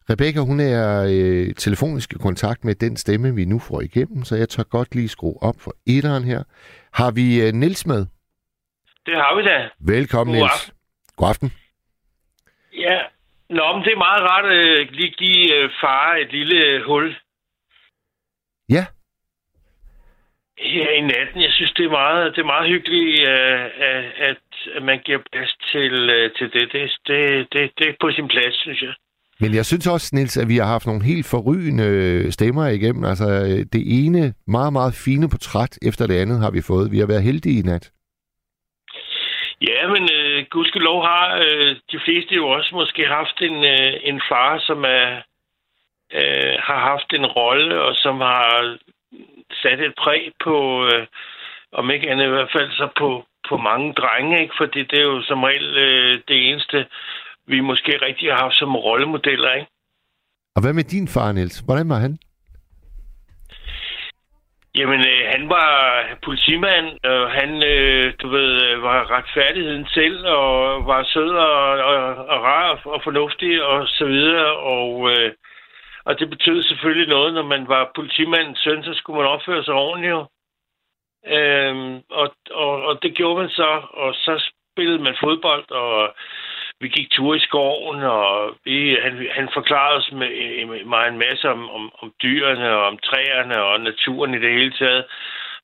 Rebecca, hun er øh, telefonisk i kontakt med den stemme, vi nu får igennem, så jeg tør godt lige skrue op for etteren her. Har vi øh, Nils med? Det har vi da. Velkommen, God Nils. God aften. Ja. Nå, men det er meget rart at lige give øh, far et lille hul Ja, her i natten. Jeg synes, det er meget, det er meget hyggeligt, øh, at, at, man giver plads til, øh, til det. Det, det, det. det er på sin plads, synes jeg. men jeg synes også, Nils, at vi har haft nogle helt forrygende stemmer igennem. Altså, øh, det ene meget, meget fine portræt efter det andet har vi fået. Vi har været heldige i nat. Ja, men øh, gudskelov har øh, de fleste jo også måske haft en, øh, en far, som er, øh, har haft en rolle, og som har sat et præg på, øh, om ikke andet i hvert fald, så på, på mange drenge, ikke? Fordi det er jo som regel øh, det eneste, vi måske rigtig har haft som rollemodeller, ikke? Og hvad med din far, Niels? Hvordan var han? Jamen, øh, han var politimand, og han, øh, du ved, øh, var retfærdigheden selv, og var sød og, og, og rar og fornuftig og så videre, og, øh, og det betød selvfølgelig noget, når man var politimandens søn, så skulle man opføre sig ordentligt jo. Øhm, og, og, og det gjorde man så, og så spillede man fodbold, og vi gik tur i skoven, og vi, han, han forklarede os med, med mig en masse om, om, om dyrene, og om træerne, og naturen i det hele taget,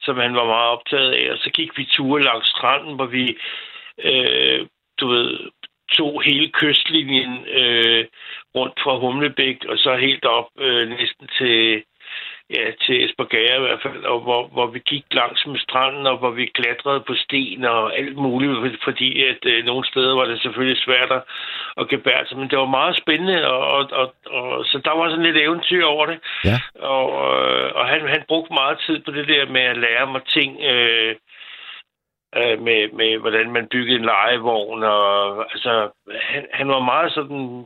som han var meget optaget af. Og så gik vi ture langs stranden, hvor vi, øh, du ved, tog hele kystlinjen øh, rundt fra Humlebæk, og så helt op øh, næsten til, ja, til Esbergære i hvert fald, og hvor, hvor vi gik langs med stranden, og hvor vi klatrede på sten og alt muligt, fordi at øh, nogle steder var det selvfølgelig svært at, at gebære sig, men det var meget spændende, og, og, og, og så der var sådan lidt eventyr over det. Ja. Og, øh, og han, han brugte meget tid på det der med at lære mig ting, øh, øh, med, med hvordan man byggede en legevogn, og altså, han, han var meget sådan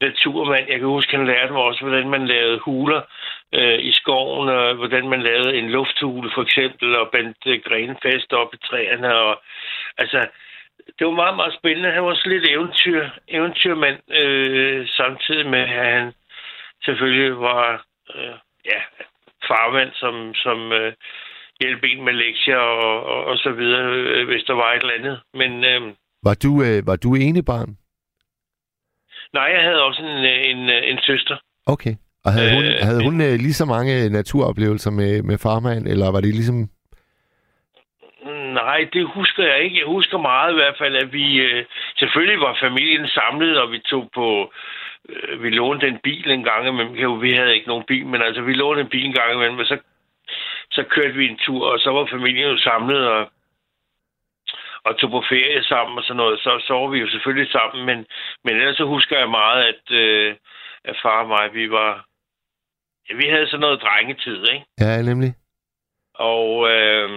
naturmand. Jeg kan huske, han lærte mig også, hvordan man lavede huler øh, i skoven, og hvordan man lavede en lufthule for eksempel, og bandt øh, grene fast op i træerne. Og, altså, det var meget, meget spændende. Han var også lidt eventyr, eventyrmand, øh, samtidig med, at han selvfølgelig var øh, ja, farmand, som, som øh, hjælpe en med lektier og, og, og så videre, øh, hvis der var et eller andet. Men øh, Var du, øh, var du ene barn? nej, jeg havde også en, øh, en, øh, en søster. Okay. Og havde hun, Øh, havde hun øh, lige så mange naturoplevelser med, med farmand, eller var det ligesom... Nej, det husker jeg ikke. Jeg husker meget i hvert fald, at vi øh, selvfølgelig var familien samlet, og vi tog på... Øh, vi lånte en bil en gang imellem. Vi havde ikke nogen bil, men altså vi lånte en bil en gang imellem, og så, så kørte vi en tur, og så var familien jo samlet, og, og tog på ferie sammen og sådan noget. Så var vi jo selvfølgelig sammen, men, men ellers så husker jeg meget, at, øh, at far og mig, vi var... Ja, vi havde sådan noget drengetid, ikke? Ja, nemlig. Og... Øh,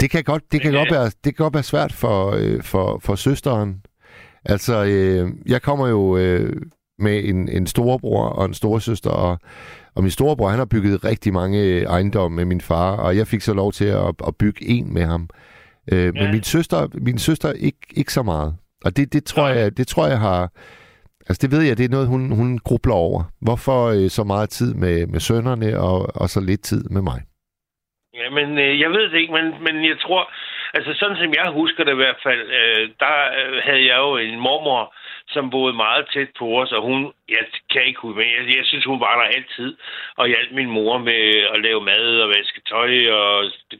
Det kan godt, det kan Men, godt, være, det kan godt være svært for, øh, for, for søsteren. Altså, øh, jeg kommer jo øh, med en, en storebror og en storesøster, og, og min storebror, han har bygget rigtig mange ejendomme med min far, og jeg fik så lov til at, at bygge en med ham. Øh, ja. Men min søster, min søster ikke, ikke så meget. Og det, det, tror jeg, det tror jeg har... Altså, det ved jeg, det er noget, hun, hun grubler over. Hvorfor øh, så meget tid med, med sønnerne, og, og så lidt tid med mig? Ja, men øh, jeg ved det ikke, men, men jeg tror, altså sådan som jeg husker det i hvert fald, øh, der øh, havde jeg jo en mormor, som boede meget tæt på os, og hun, jeg kan ikke huske, men jeg, jeg synes, hun var der altid, og hjalp min mor med at lave mad og vaske tøj og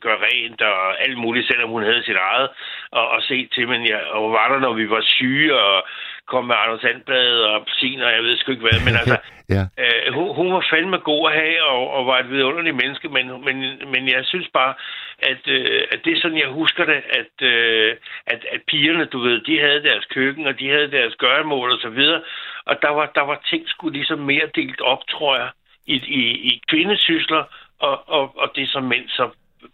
gøre rent og alt muligt, selvom hun havde sit eget, og, og se til, men jeg, og var der, når vi var syge, og kom med Anders Sandblad og appelsiner, jeg ved sgu ikke hvad, men altså, Ja. Øh, hun, hun var fandme god at have, og, og var et vidunderligt menneske, men, men, men jeg synes bare, at, øh, at det er sådan, jeg husker det, at, øh, at, at pigerne, du ved, de havde deres køkken, og de havde deres gøremål og så videre, og der var, der var ting sgu ligesom mere delt op, tror jeg, i, i, i kvindesysler, og, og, og det som mænd så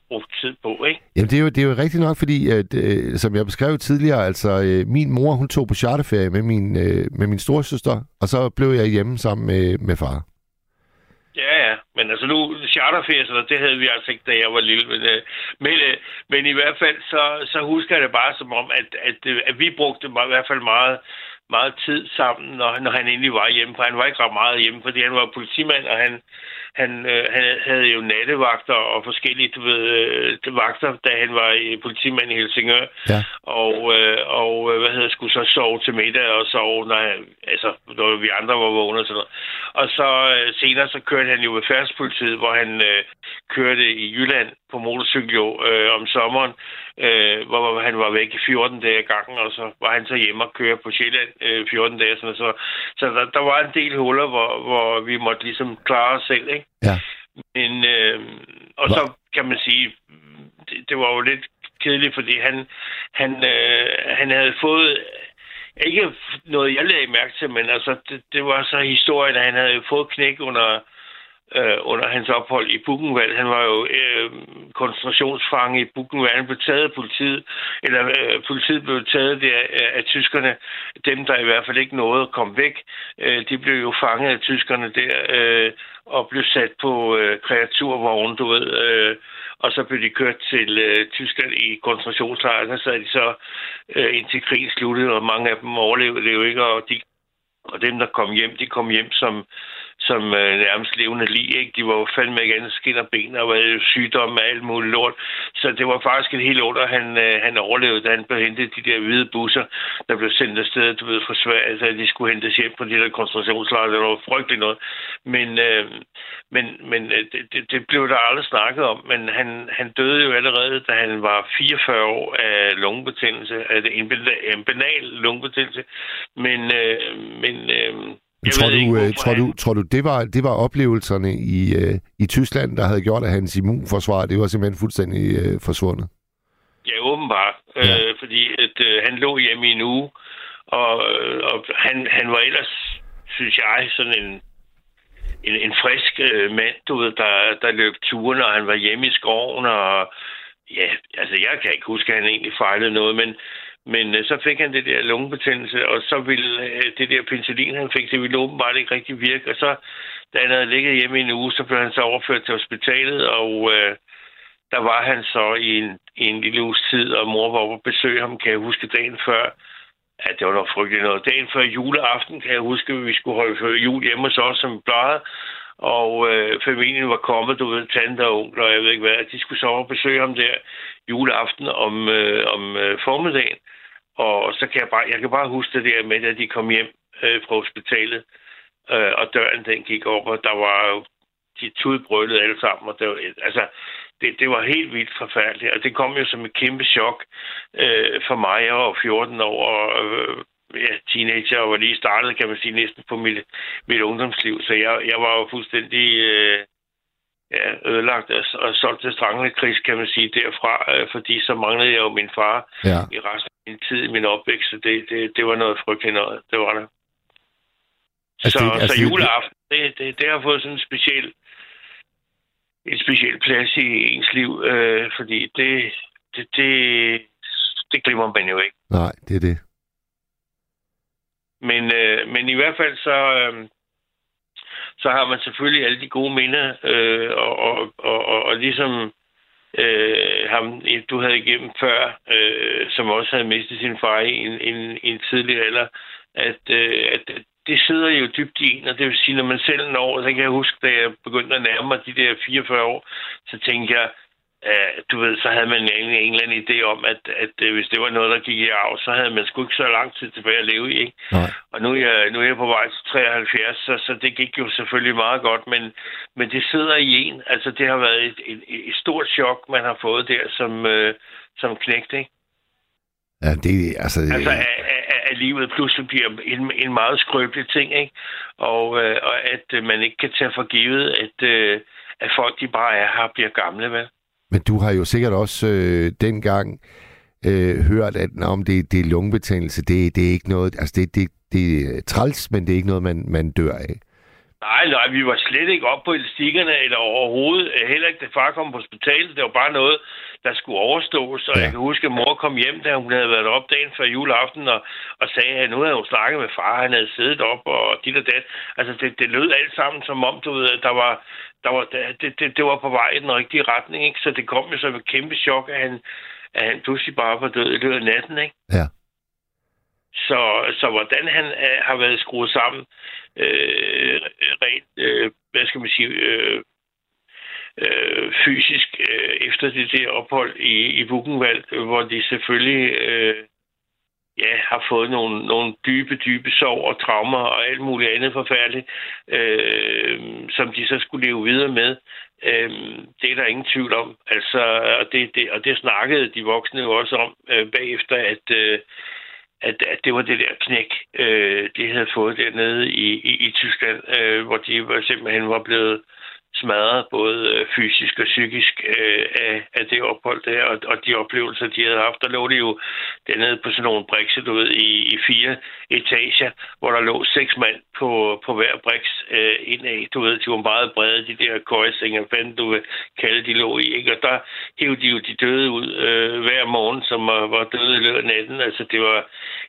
brugte tid på, ikke? Jamen, det er jo, det er jo rigtigt nok, fordi, at, øh, som jeg beskrev tidligere, altså, øh, min mor, hun tog på charterferie med min, øh, med min storesøster, og så blev jeg hjemme sammen med, med far. Ja, Ja. Men altså nu, charterferier, det havde vi altså ikke, da jeg var lille. Men, øh, men, øh, men i hvert fald, så, så husker jeg det bare som om, at, at, øh, at vi brugte i hvert fald meget, meget tid sammen, når, når han egentlig var hjemme. For han var ikke ret meget hjemme, fordi han var politimand, og han, han, øh, han havde jo nattevagter og forskellige du ved, øh, vagter, da han var i politimand i Helsingør. Ja. Og, øh, og øh, hvad hedder, skulle så sove til middag og sove, når, han- altså, når vi andre var vågne og sådan noget. Og så øh, senere så kørte han jo ved færdspolitiet, hvor han øh, kørte i Jylland på motorcykel jo, øh, om sommeren, øh, hvor han var væk i 14 dage ad gangen, og så var han så hjemme og køre på Sjælland øh, 14 dage. Sådan, så så der, der var en del huller, hvor, hvor vi måtte ligesom klare os selv, ikke? Ja. Men, øh, og så kan man sige, det, det var jo lidt kedeligt, fordi han, han, øh, han havde fået ikke noget, jeg lagde mærke til, men altså, det, det var så historien, at han havde fået knæk under, øh, under hans ophold i Buchenwald. Han var jo øh, koncentrationsfange i Buchenwald. Han blev taget af politiet, eller øh, politiet blev taget der af, af tyskerne. Dem, der i hvert fald ikke nåede at komme væk, øh, de blev jo fanget af tyskerne der, øh, og blev sat på øh, kreaturvogn, du ved, øh, og så blev de kørt til øh, Tyskland i koncentrationslejren, så sad de så øh, indtil krigen sluttede, og mange af dem overlevede det jo ikke, og de og dem, der kom hjem, de kom hjem som, som øh, nærmest levende lig, ikke? De var jo fandme ikke andet skin og ben, og var sygdomme og alt muligt lort. Så det var faktisk en helt under, han, øh, han overlevede, da han blev hentet de der hvide busser, der blev sendt afsted, du ved, fra Sverige, så de skulle hentes hjem på de der koncentrationslejre. Det var frygteligt noget. Men, øh, men, men øh, det, det, det blev der aldrig snakket om, men han, han døde jo allerede, da han var 44 år af lungebetændelse, af en, en banal lungebetændelse. Men, øh, men øh, men tror, du, øh, tror, du, tror du, det var, det var oplevelserne i, øh, i Tyskland, der havde gjort, at hans immunforsvar, det var simpelthen fuldstændig øh, forsvundet? Ja, åbenbart. Ja. Øh, fordi at, øh, han lå hjemme i en uge, og, øh, og han, han var ellers, synes jeg, sådan en, en, en frisk øh, mand, du ved, der, der løb turen, og han var hjemme i skoven, og ja, altså jeg kan ikke huske, at han egentlig fejlede noget, men, men øh, så fik han det der lungebetændelse, og så ville øh, det der penicillin, han fik, det ville åbenbart ikke rigtig virke, og så, da han havde ligget hjemme i en uge, så blev han så overført til hospitalet, og øh, der var han så i en, i en lille uges tid, og mor var oppe og besøge ham, kan jeg huske dagen før. Ja, det var nok frygteligt noget. Dagen før juleaften, kan jeg huske, at vi skulle holde jul hjemme hos os, som plejede. Og øh, familien var kommet, du ved, tante og onkel, og jeg ved ikke hvad. De skulle så over og besøge ham der juleaften om, øh, om øh, formiddagen. Og så kan jeg bare, jeg kan bare huske det der med, at de kom hjem øh, fra hospitalet, øh, og døren den gik op, og der var jo de tudbrølede alle sammen, og det var, altså, det, det var helt vildt forfærdeligt, og det kom jo som et kæmpe chok øh, for mig. Jeg var 14 år, og øh, ja, teenager, og var lige startet, kan man sige, næsten på mit, mit ungdomsliv, så jeg, jeg var jo fuldstændig øh, ja, ødelagt og, og solgt til stranglekrigs, kan man sige, derfra, øh, fordi så manglede jeg jo min far Ja. i resten af min tid i min opvækst, så det, det, det var noget frygteligt noget, det var det. Altså, så, det- altså, så juleaften, det, det, det har fået sådan en speciel, en speciel plads i ens liv, øh, fordi det, det, det, det glemmer man jo ikke. Nej, det er det. Men, øh, men i hvert fald så, øh, så har man selvfølgelig alle de gode minder, øh, og, og, og, og, og ligesom øh, ham, du havde igennem før, øh, som også havde mistet sin far i en, en, en tidlig alder, at, øh, at det sidder jo dybt i en, og det vil sige, når man selv når, så kan jeg huske, da jeg begyndte at nærme mig de der 44 år, så tænkte jeg, øh, du ved, så havde man egentlig en eller anden idé om, at, at øh, hvis det var noget, der gik i arv, så havde man sgu ikke så lang tid tilbage at leve i, ikke? Nej. Og nu er, jeg, nu er jeg på vej til 73, så, så det gik jo selvfølgelig meget godt, men, men det sidder i en. Altså, det har været et, et, et stort chok, man har fået der som, øh, som knægt, ikke? Ja, det er altså... Altså, at, at, at livet pludselig bliver en, en meget skrøbelig ting, ikke? Og, øh, og at øh, man ikke kan tage for givet, at, øh, at folk, de bare er her, bliver gamle, vel? Men du har jo sikkert også øh, dengang øh, hørt, at om det, det er lungebetændelse, det, det er ikke noget... Altså, det, det, det er træls, men det er ikke noget, man, man dør af. Nej, nej, vi var slet ikke oppe på elastikkerne, eller overhovedet. Øh, heller ikke, det far kom på hospitalet. Det var bare noget, der skulle overstås. Og ja. jeg kan huske, at mor kom hjem, da hun havde været op dagen før juleaften, og, og sagde, at nu havde hun snakket med far, han havde siddet op, og dit og dat. Altså, det, det lød alt sammen som om, du ved, at der var, der var, det, det, det var på vej i den rigtige retning, ikke? Så det kom jo som et kæmpe chok, at han, at han pludselig bare var død i løbet af natten, ikke? Ja. Så, så hvordan han øh, har været skruet sammen, øh, rent, øh, hvad skal man sige, øh, øh, fysisk øh, efter det der ophold i, i Buchenwald, hvor de selvfølgelig øh, ja, har fået nogle, nogle dybe, dybe sorg og traumer og alt muligt andet forfærdeligt, øh, som de så skulle leve videre med. Øh, det er der ingen tvivl om. Altså, og, det, det, og det snakkede de voksne jo også om øh, bagefter, at, øh, at, at det var det der knæk, øh, de havde fået dernede i, i, i Tyskland, øh, hvor de var, simpelthen var blevet smadret både øh, fysisk og psykisk øh, af, af det ophold der, og, og de oplevelser, de havde haft. Der lå de jo dernede på sådan nogle brikse, du ved, i, i fire etager, hvor der lå seks mand på, på hver briks øh, indad. Du ved, de var meget brede, de der køjsinger, fanden du vil kalde, de lå i. Ikke? Og der hævde de jo de døde ud øh, hver morgen, som var, var døde i løbet af natten. Altså, det var,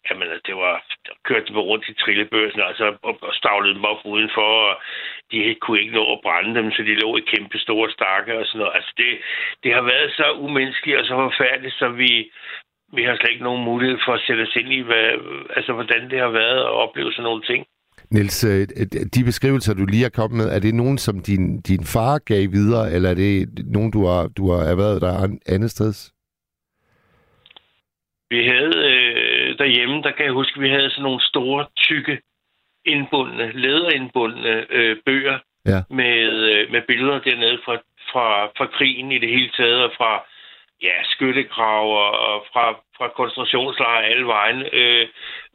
jamen, altså, det var, der kørte dem rundt i trillebørsen, altså, og, og stavlede dem op udenfor, og de kunne ikke nå at brænde dem, så de lå i kæmpe store stakke og sådan noget. Altså, det, det har været så umenneskeligt og så forfærdeligt, så vi, vi har slet ikke nogen mulighed for at sætte os ind i, hvad, altså, hvordan det har været at opleve sådan nogle ting. Niels, øh, de beskrivelser, du lige har kommet med, er det nogen, som din, din far gav videre, eller er det nogen, du har, du har erhvervet dig an- andet sted? Vi havde øh, derhjemme, der kan jeg huske, vi havde sådan nogle store, tykke, indbundne, læderindbundne øh, bøger Ja. med, øh, med billeder dernede fra, fra, fra krigen i det hele taget, og fra ja, skyttegrav og, og fra, fra koncentrationslejre alle vejen, øh,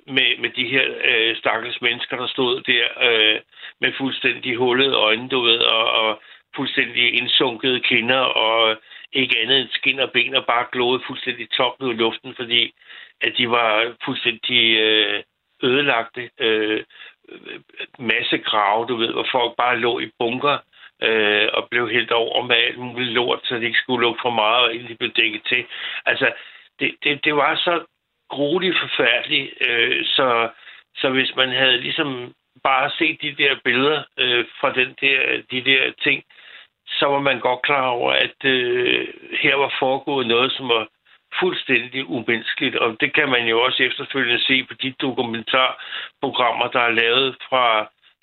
med, med de her øh, stakkels mennesker, der stod der øh, med fuldstændig hullede øjne, du ved, og, og fuldstændig indsunkede kinder, og ikke andet end skin og ben, og bare glåede fuldstændig tomt ud i luften, fordi at de var fuldstændig øh, ødelagte. Øh, Øh, masse grave, du ved, hvor folk bare lå i bunker øh, og blev helt over med alt muligt lort, så de ikke skulle lukke for meget, og egentlig blev dækket til. Altså, det, det, det var så grueligt forfærdeligt, øh, så, så hvis man havde ligesom bare set de der billeder øh, fra den der, de der ting, så var man godt klar over, at øh, her var foregået noget, som var fuldstændig umenneskeligt, og det kan man jo også efterfølgende se på de dokumentarprogrammer, der er lavet fra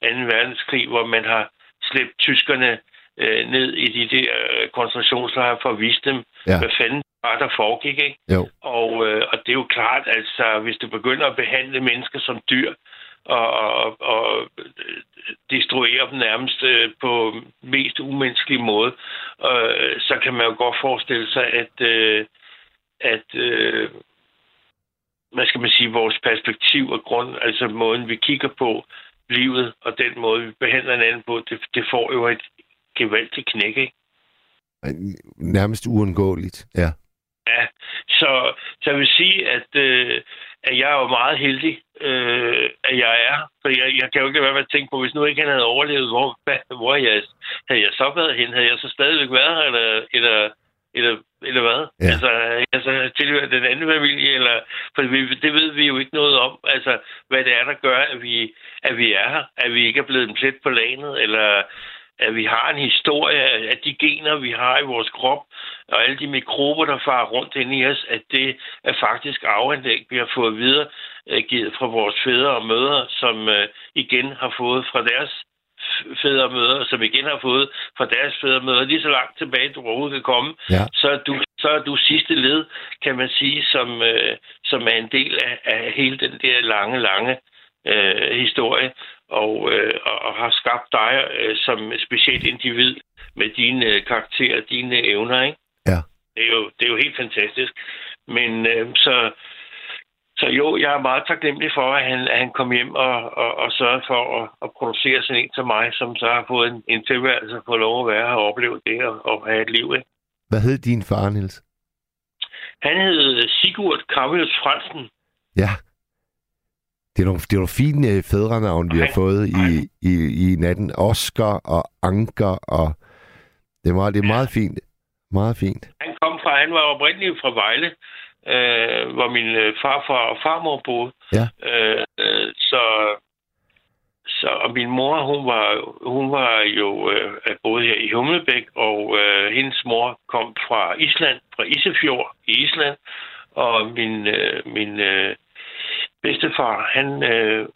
2. verdenskrig, hvor man har slæbt tyskerne øh, ned i de der øh, koncentrationslejre for at vise dem, Ja. hvad fanden var der foregik, ikke? Jo. Og, øh, og det er jo klart, altså, hvis du begynder at behandle mennesker som dyr, og, og, og øh, destruere dem nærmest øh, på mest umenneskelige måde, øh, så kan man jo godt forestille sig, at, øh, at øh, hvad skal man sige, vores perspektiv og grund, altså måden, vi kigger på livet, og den måde, vi behandler hinanden på, det, det får jo et gevaldigt knæk, ikke? Nærmest uundgåeligt, ja. Ja, så, så jeg vil sige, at, øh, at jeg er jo meget heldig, øh, at jeg er. For jeg, jeg kan jo ikke lade være med at tænke på, hvis nu ikke han havde overlevet, hvor, hvor jeg, havde jeg så været hen? Havde jeg så stadigvæk været her, eller, eller, eller, eller hvad? Ja. Altså, havde jeg så tilhørt den anden familie, eller, for vi, det ved vi jo ikke noget om, altså, hvad det er, der gør, at vi, at vi er her, at vi ikke er blevet en plet på lanet, eller at vi har en historie af de gener, vi har i vores krop, og alle de mikrober, der farer rundt ind i os, at det er faktisk arveanlæg, vi har fået videre øh, givet fra vores fædre og mødre, som øh, igen har fået fra deres fædre som igen har fået fra deres fædre lige så langt tilbage, du overhovedet kan komme, Ja. så er du, så er du sidste led, kan man sige, som, øh, som er en del af, af hele den der lange, lange øh, historie, og, øh, og, og har skabt dig øh, som specielt individ med dine øh, karakterer, dine evner, ikke? Ja. Det er jo, det er jo helt fantastisk. Men øh, så, så jo, jeg er meget taknemmelig for, at han, at han kom hjem og, og, og sørgede for at, at producere sådan en til mig, som så har fået en, en tilværelse på lov at være og opleve det og, og have et liv. Ikke? Hvad hed din far, Niels? Han hed Sigurd Kavlius Fransen. Ja. Det er nogle, det er nogle fine øh, fædrenavn, vi har fået i, i, i natten. Oscar og Anker, og det er meget, det er meget fint. Meget fint. Han kom fra, han var oprindeligt fra Vejle, øh, hvor min øh, farfar og farmor boede. Ja. Øh, øh, så, så, og min mor, hun var, hun var jo øh, boet her i Humlebæk, og øh, hendes mor kom fra Island, fra Isefjord i Island, og min, øh, min øh, bedstefar, han øh,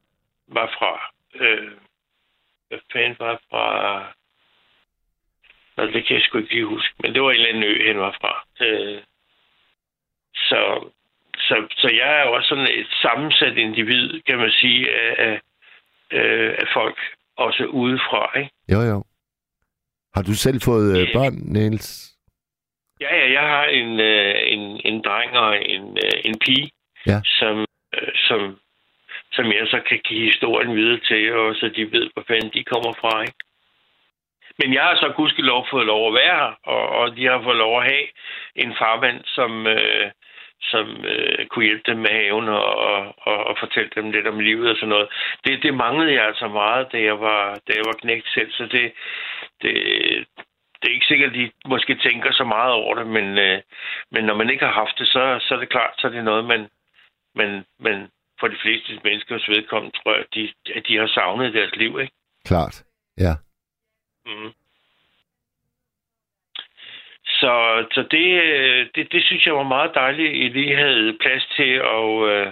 var fra, øh, hvad fanden var fra, Nå, det kan jeg sgu ikke lige huske, men det var en eller anden ø, han var fra. Øh, så, så, så jeg er også sådan et sammensat individ, kan man sige, af, af, øh, af folk, også udefra, ikke? Jo, jo. Har du selv fået øh, børn, Niels? Ja, ja, jeg har en, øh, en, en dreng og en, øh, en pige, Ja. som, øh, som, som jeg så kan give historien videre til, og så de ved, hvor fanden de kommer fra, ikke? Men jeg har så gudskelov fået lov at være her, og, og de har fået lov at have en farmand, som, øh, som øh, kunne hjælpe dem med haven og, og, og, og fortælle dem lidt om livet og sådan noget. Det, det manglede jeg altså meget, da jeg var, da jeg var knægt selv, så det, det, det er ikke sikkert, at de måske tænker så meget over det, men, øh, men når man ikke har haft det, så, så er det klart, så er det noget, man, man, man for de fleste menneskers vedkommende, tror jeg, at de, at de har savnet deres liv, ikke? Klart. Ja. Mm. Så, så det, øh, det, det synes jeg var meget dejligt, at I lige havde plads til at, øh,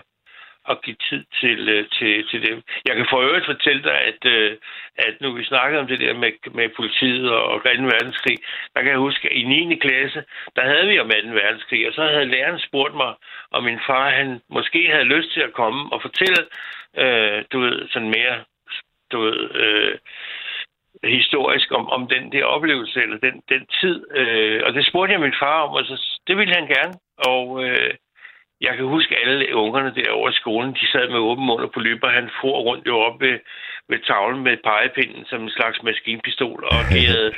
at give tid til, øh, til, til dem. Jeg kan for øvrigt fortælle dig, at, øh, at nu vi snakkede om det der med, med politiet og, og 2. verdenskrig, der kan jeg huske, at i 9. klasse, der havde vi om 2. verdenskrig, og så havde læreren spurgt mig, om min far han måske havde lyst til at komme og fortælle, øh, du ved, sådan mere, du ved, øh, historisk om, om den der oplevelse, eller den, den tid. Øh, og det spurgte jeg min far om, og så, det ville han gerne. Og øh, jeg kan huske alle ungerne derovre i skolen, de sad med åben mund og på løber. Han for rundt jo op ved, ved tavlen med pegepinden som en slags maskinpistol og gav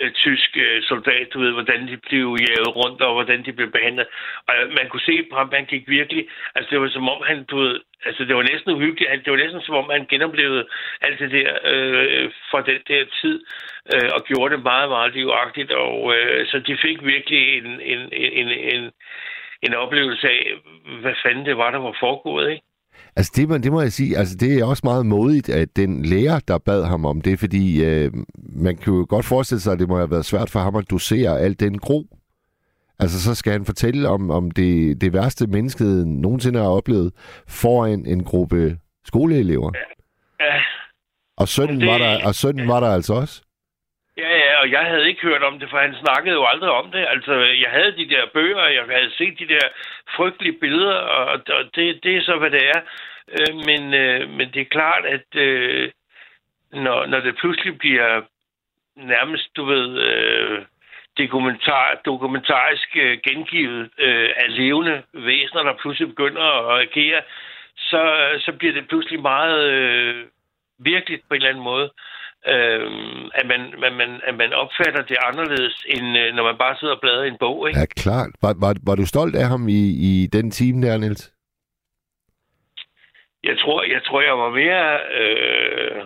øh, tysk øh, soldat, du ved, hvordan de blev jaget rundt, og hvordan de blev behandlet. Og øh, man kunne se på ham, han gik virkelig, altså det var som om han, du ved, altså det var næsten uhyggeligt, det var næsten som om han genoplevede alt det der øh, fra den der tid, øh, og gjorde det meget, meget livagtigt, og øh, så de fik virkelig en, en, en, en, en oplevelse af, hvad fanden det var, der var foregået, ikke? Altså det, må- det må jeg sige, altså det er også meget modigt, at den lærer, der bad ham om det, fordi øh, man kan jo godt forestille sig, at det må have været svært for ham at dosere al den gro. Altså så skal han fortælle om, om det, det værste mennesket nogensinde har oplevet foran en gruppe skoleelever. Ja, Og sønnen, det- var der, og sønnen var der altså også. Ja, ja, og jeg havde ikke hørt om det, for han snakkede jo aldrig om det. Altså, jeg havde de der bøger, og jeg havde set de der frygtelige billeder, og, og det, det er så, hvad det er. Øh, men, øh, men det er klart, at øh, når, når det pludselig bliver nærmest, du ved, øh, dokumentar, dokumentarisk øh, gengivet øh, af levende væsener, der pludselig begynder at agere, så, så bliver det pludselig meget øh, virkeligt på en eller anden måde øh, at, man, man, man, at man opfatter det anderledes, end øh, når man bare sidder og bladrer i en bog. Ikke? Ja, klart. Var, var, var du stolt af ham i, i den time der, Niels? Jeg tror, jeg tror, jeg var mere... Øh,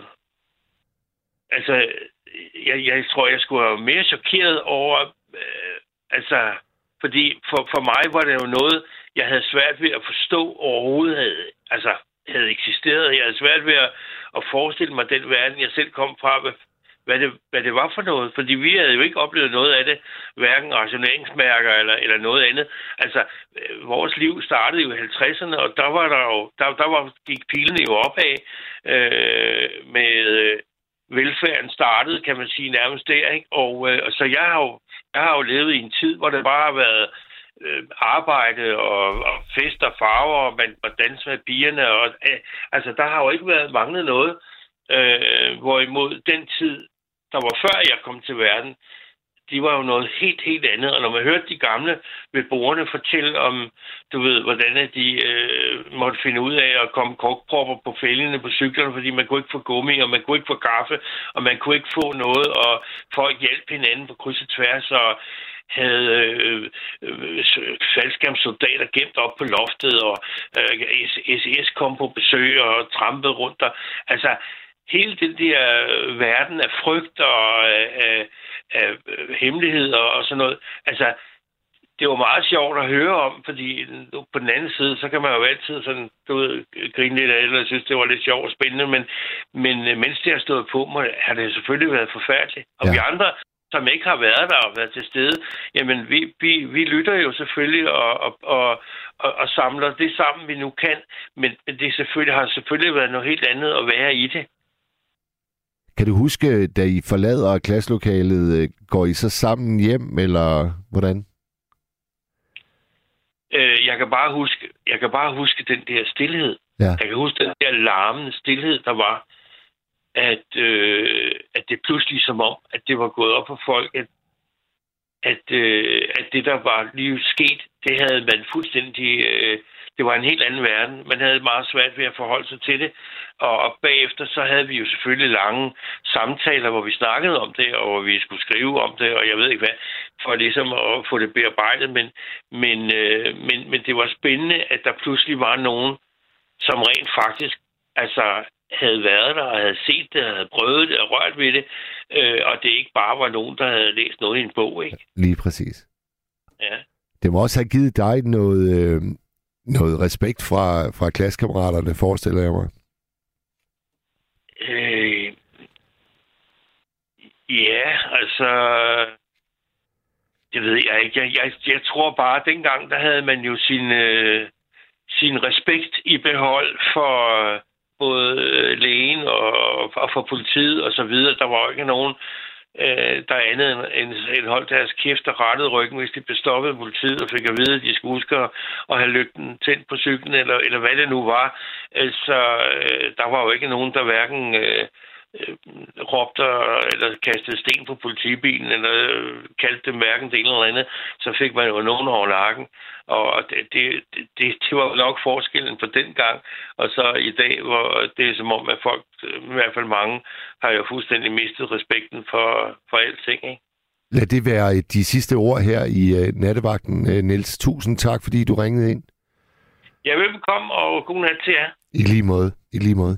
altså, jeg, jeg tror, jeg skulle være mere chokeret over... Øh, altså, fordi for, for mig var det jo noget, jeg havde svært ved at forstå overhovedet altså, havde eksisteret. Jeg havde svært ved at, at forestille mig den verden, jeg selv kom fra, hvad, hvad, det, hvad det var for noget. Fordi vi havde jo ikke oplevet noget af det, hverken rationeringsmærker eller, eller noget andet. Altså, øh, vores liv startede jo i 50'erne, og der var der jo, der, der var, gik pilene jo opad øh, med øh, velfærden startede, kan man sige, nærmest der. Ikke? Og, øh, og så jeg har, jo, jeg har jo levet i en tid, hvor det bare har været øh, arbejde og, og fest og farver, og man og danse med pigerne. Og, øh, altså, der har jo ikke været manglet noget. Øh, hvorimod den tid, der var før jeg kom til verden, de var jo noget helt, helt andet. Og når man hørte de gamle beboerne fortælle om, du ved, hvordan de øh, måtte finde ud af at komme kokpropper på fældene på cyklerne, fordi man kunne ikke få gummi, og man kunne ikke få kaffe, og man kunne ikke få noget, og folk hjalp hinanden på kryds og tværs, og havde øh, øh, faldskærmssoldater gemt op på loftet, og øh, SS kom på besøg og trampede rundt der. Altså, hele den der verden af frygt og af, af, af hemmeligheder og sådan noget, altså, det var meget sjovt at høre om, fordi på den anden side, så kan man jo altid sådan, du ved, grine lidt af det, eller synes, det var lidt sjovt og spændende, men, men øh, mens det har stået på mig, har det selvfølgelig været forfærdeligt. Og ja. vi andre, som ikke har været der og været til stede, jamen vi, vi, vi lytter jo selvfølgelig og, og, og, og, og samler det sammen, vi nu kan, men, men det selvfølgelig, har selvfølgelig været noget helt andet at være i det. Kan du huske, da I forlader klasselokalet, øh, går I så sammen hjem, eller hvordan? Øh, jeg kan bare huske, jeg kan bare huske den der stillhed. Ja. Jeg kan huske den der larmende stillhed, der var, at, øh, at det pludselig som om, at det var gået op for folk, at, at, øh, at det, der var lige sket, det havde man fuldstændig... Øh, det var en helt anden verden. Man havde meget svært ved at forholde sig til det. Og, og bagefter så havde vi jo selvfølgelig lange samtaler, hvor vi snakkede om det, og hvor vi skulle skrive om det, og jeg ved ikke hvad, for ligesom at få det bearbejdet. Men, men, øh, men, men det var spændende, at der pludselig var nogen, som rent faktisk altså, havde været der og havde set det, havde prøvet det og rørt ved det, øh, og det ikke bare var nogen, der havde læst noget i en bog, ikke? Lige præcis. Ja. Det må også have givet dig noget, øh, noget respekt fra, fra klassekammeraterne, forestiller jeg mig. Øh, ja, altså... Det ved jeg ikke. Jeg, jeg, jeg tror bare, at dengang, der havde man jo sin, øh, sin respekt i behold for øh, både øh, lægen og, og for politiet og så videre. Der var jo ikke nogen, øh, der andet end, end, end holdt deres kæft og rettede ryggen, hvis de blev stoppet af politiet og fik at vide, at de skulle huske at, at have lygten tændt på cyklen, eller, eller hvad det nu var. Så øh, der var jo ikke nogen, der hverken øh, øh, råbte eller kastede sten på politibilen, eller øh, kaldte dem hverken det ene eller andet, så fik man jo nogen over nakken. Og det, det, det, det var nok forskellen på den gang, og så i dag, hvor det er som om, at folk, i hvert fald mange, har jo fuldstændig mistet respekten for, for alting, ikke? Lad det være de sidste ord her i uh, nattevagten. Niels, tusind tak, fordi du ringede ind. Ja, velbekomme, og god nat til jer. I lige måde. I lige måde.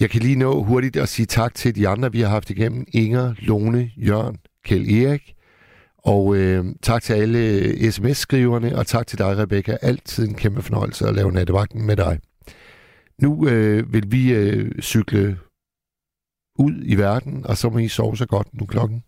Jeg kan lige nå hurtigt at sige tak til de andre, vi har haft igennem. Inger, Lone, Jørgen, Kjell Erik. Og øh, tak til alle øh, sms-skriverne, og tak til dig, Rebecca. Altid en kæmpe fornøjelse at lave nattevagten med dig. Nu øh, vil vi øh, cykle ud i verden, og så må I sove så godt nu klokken.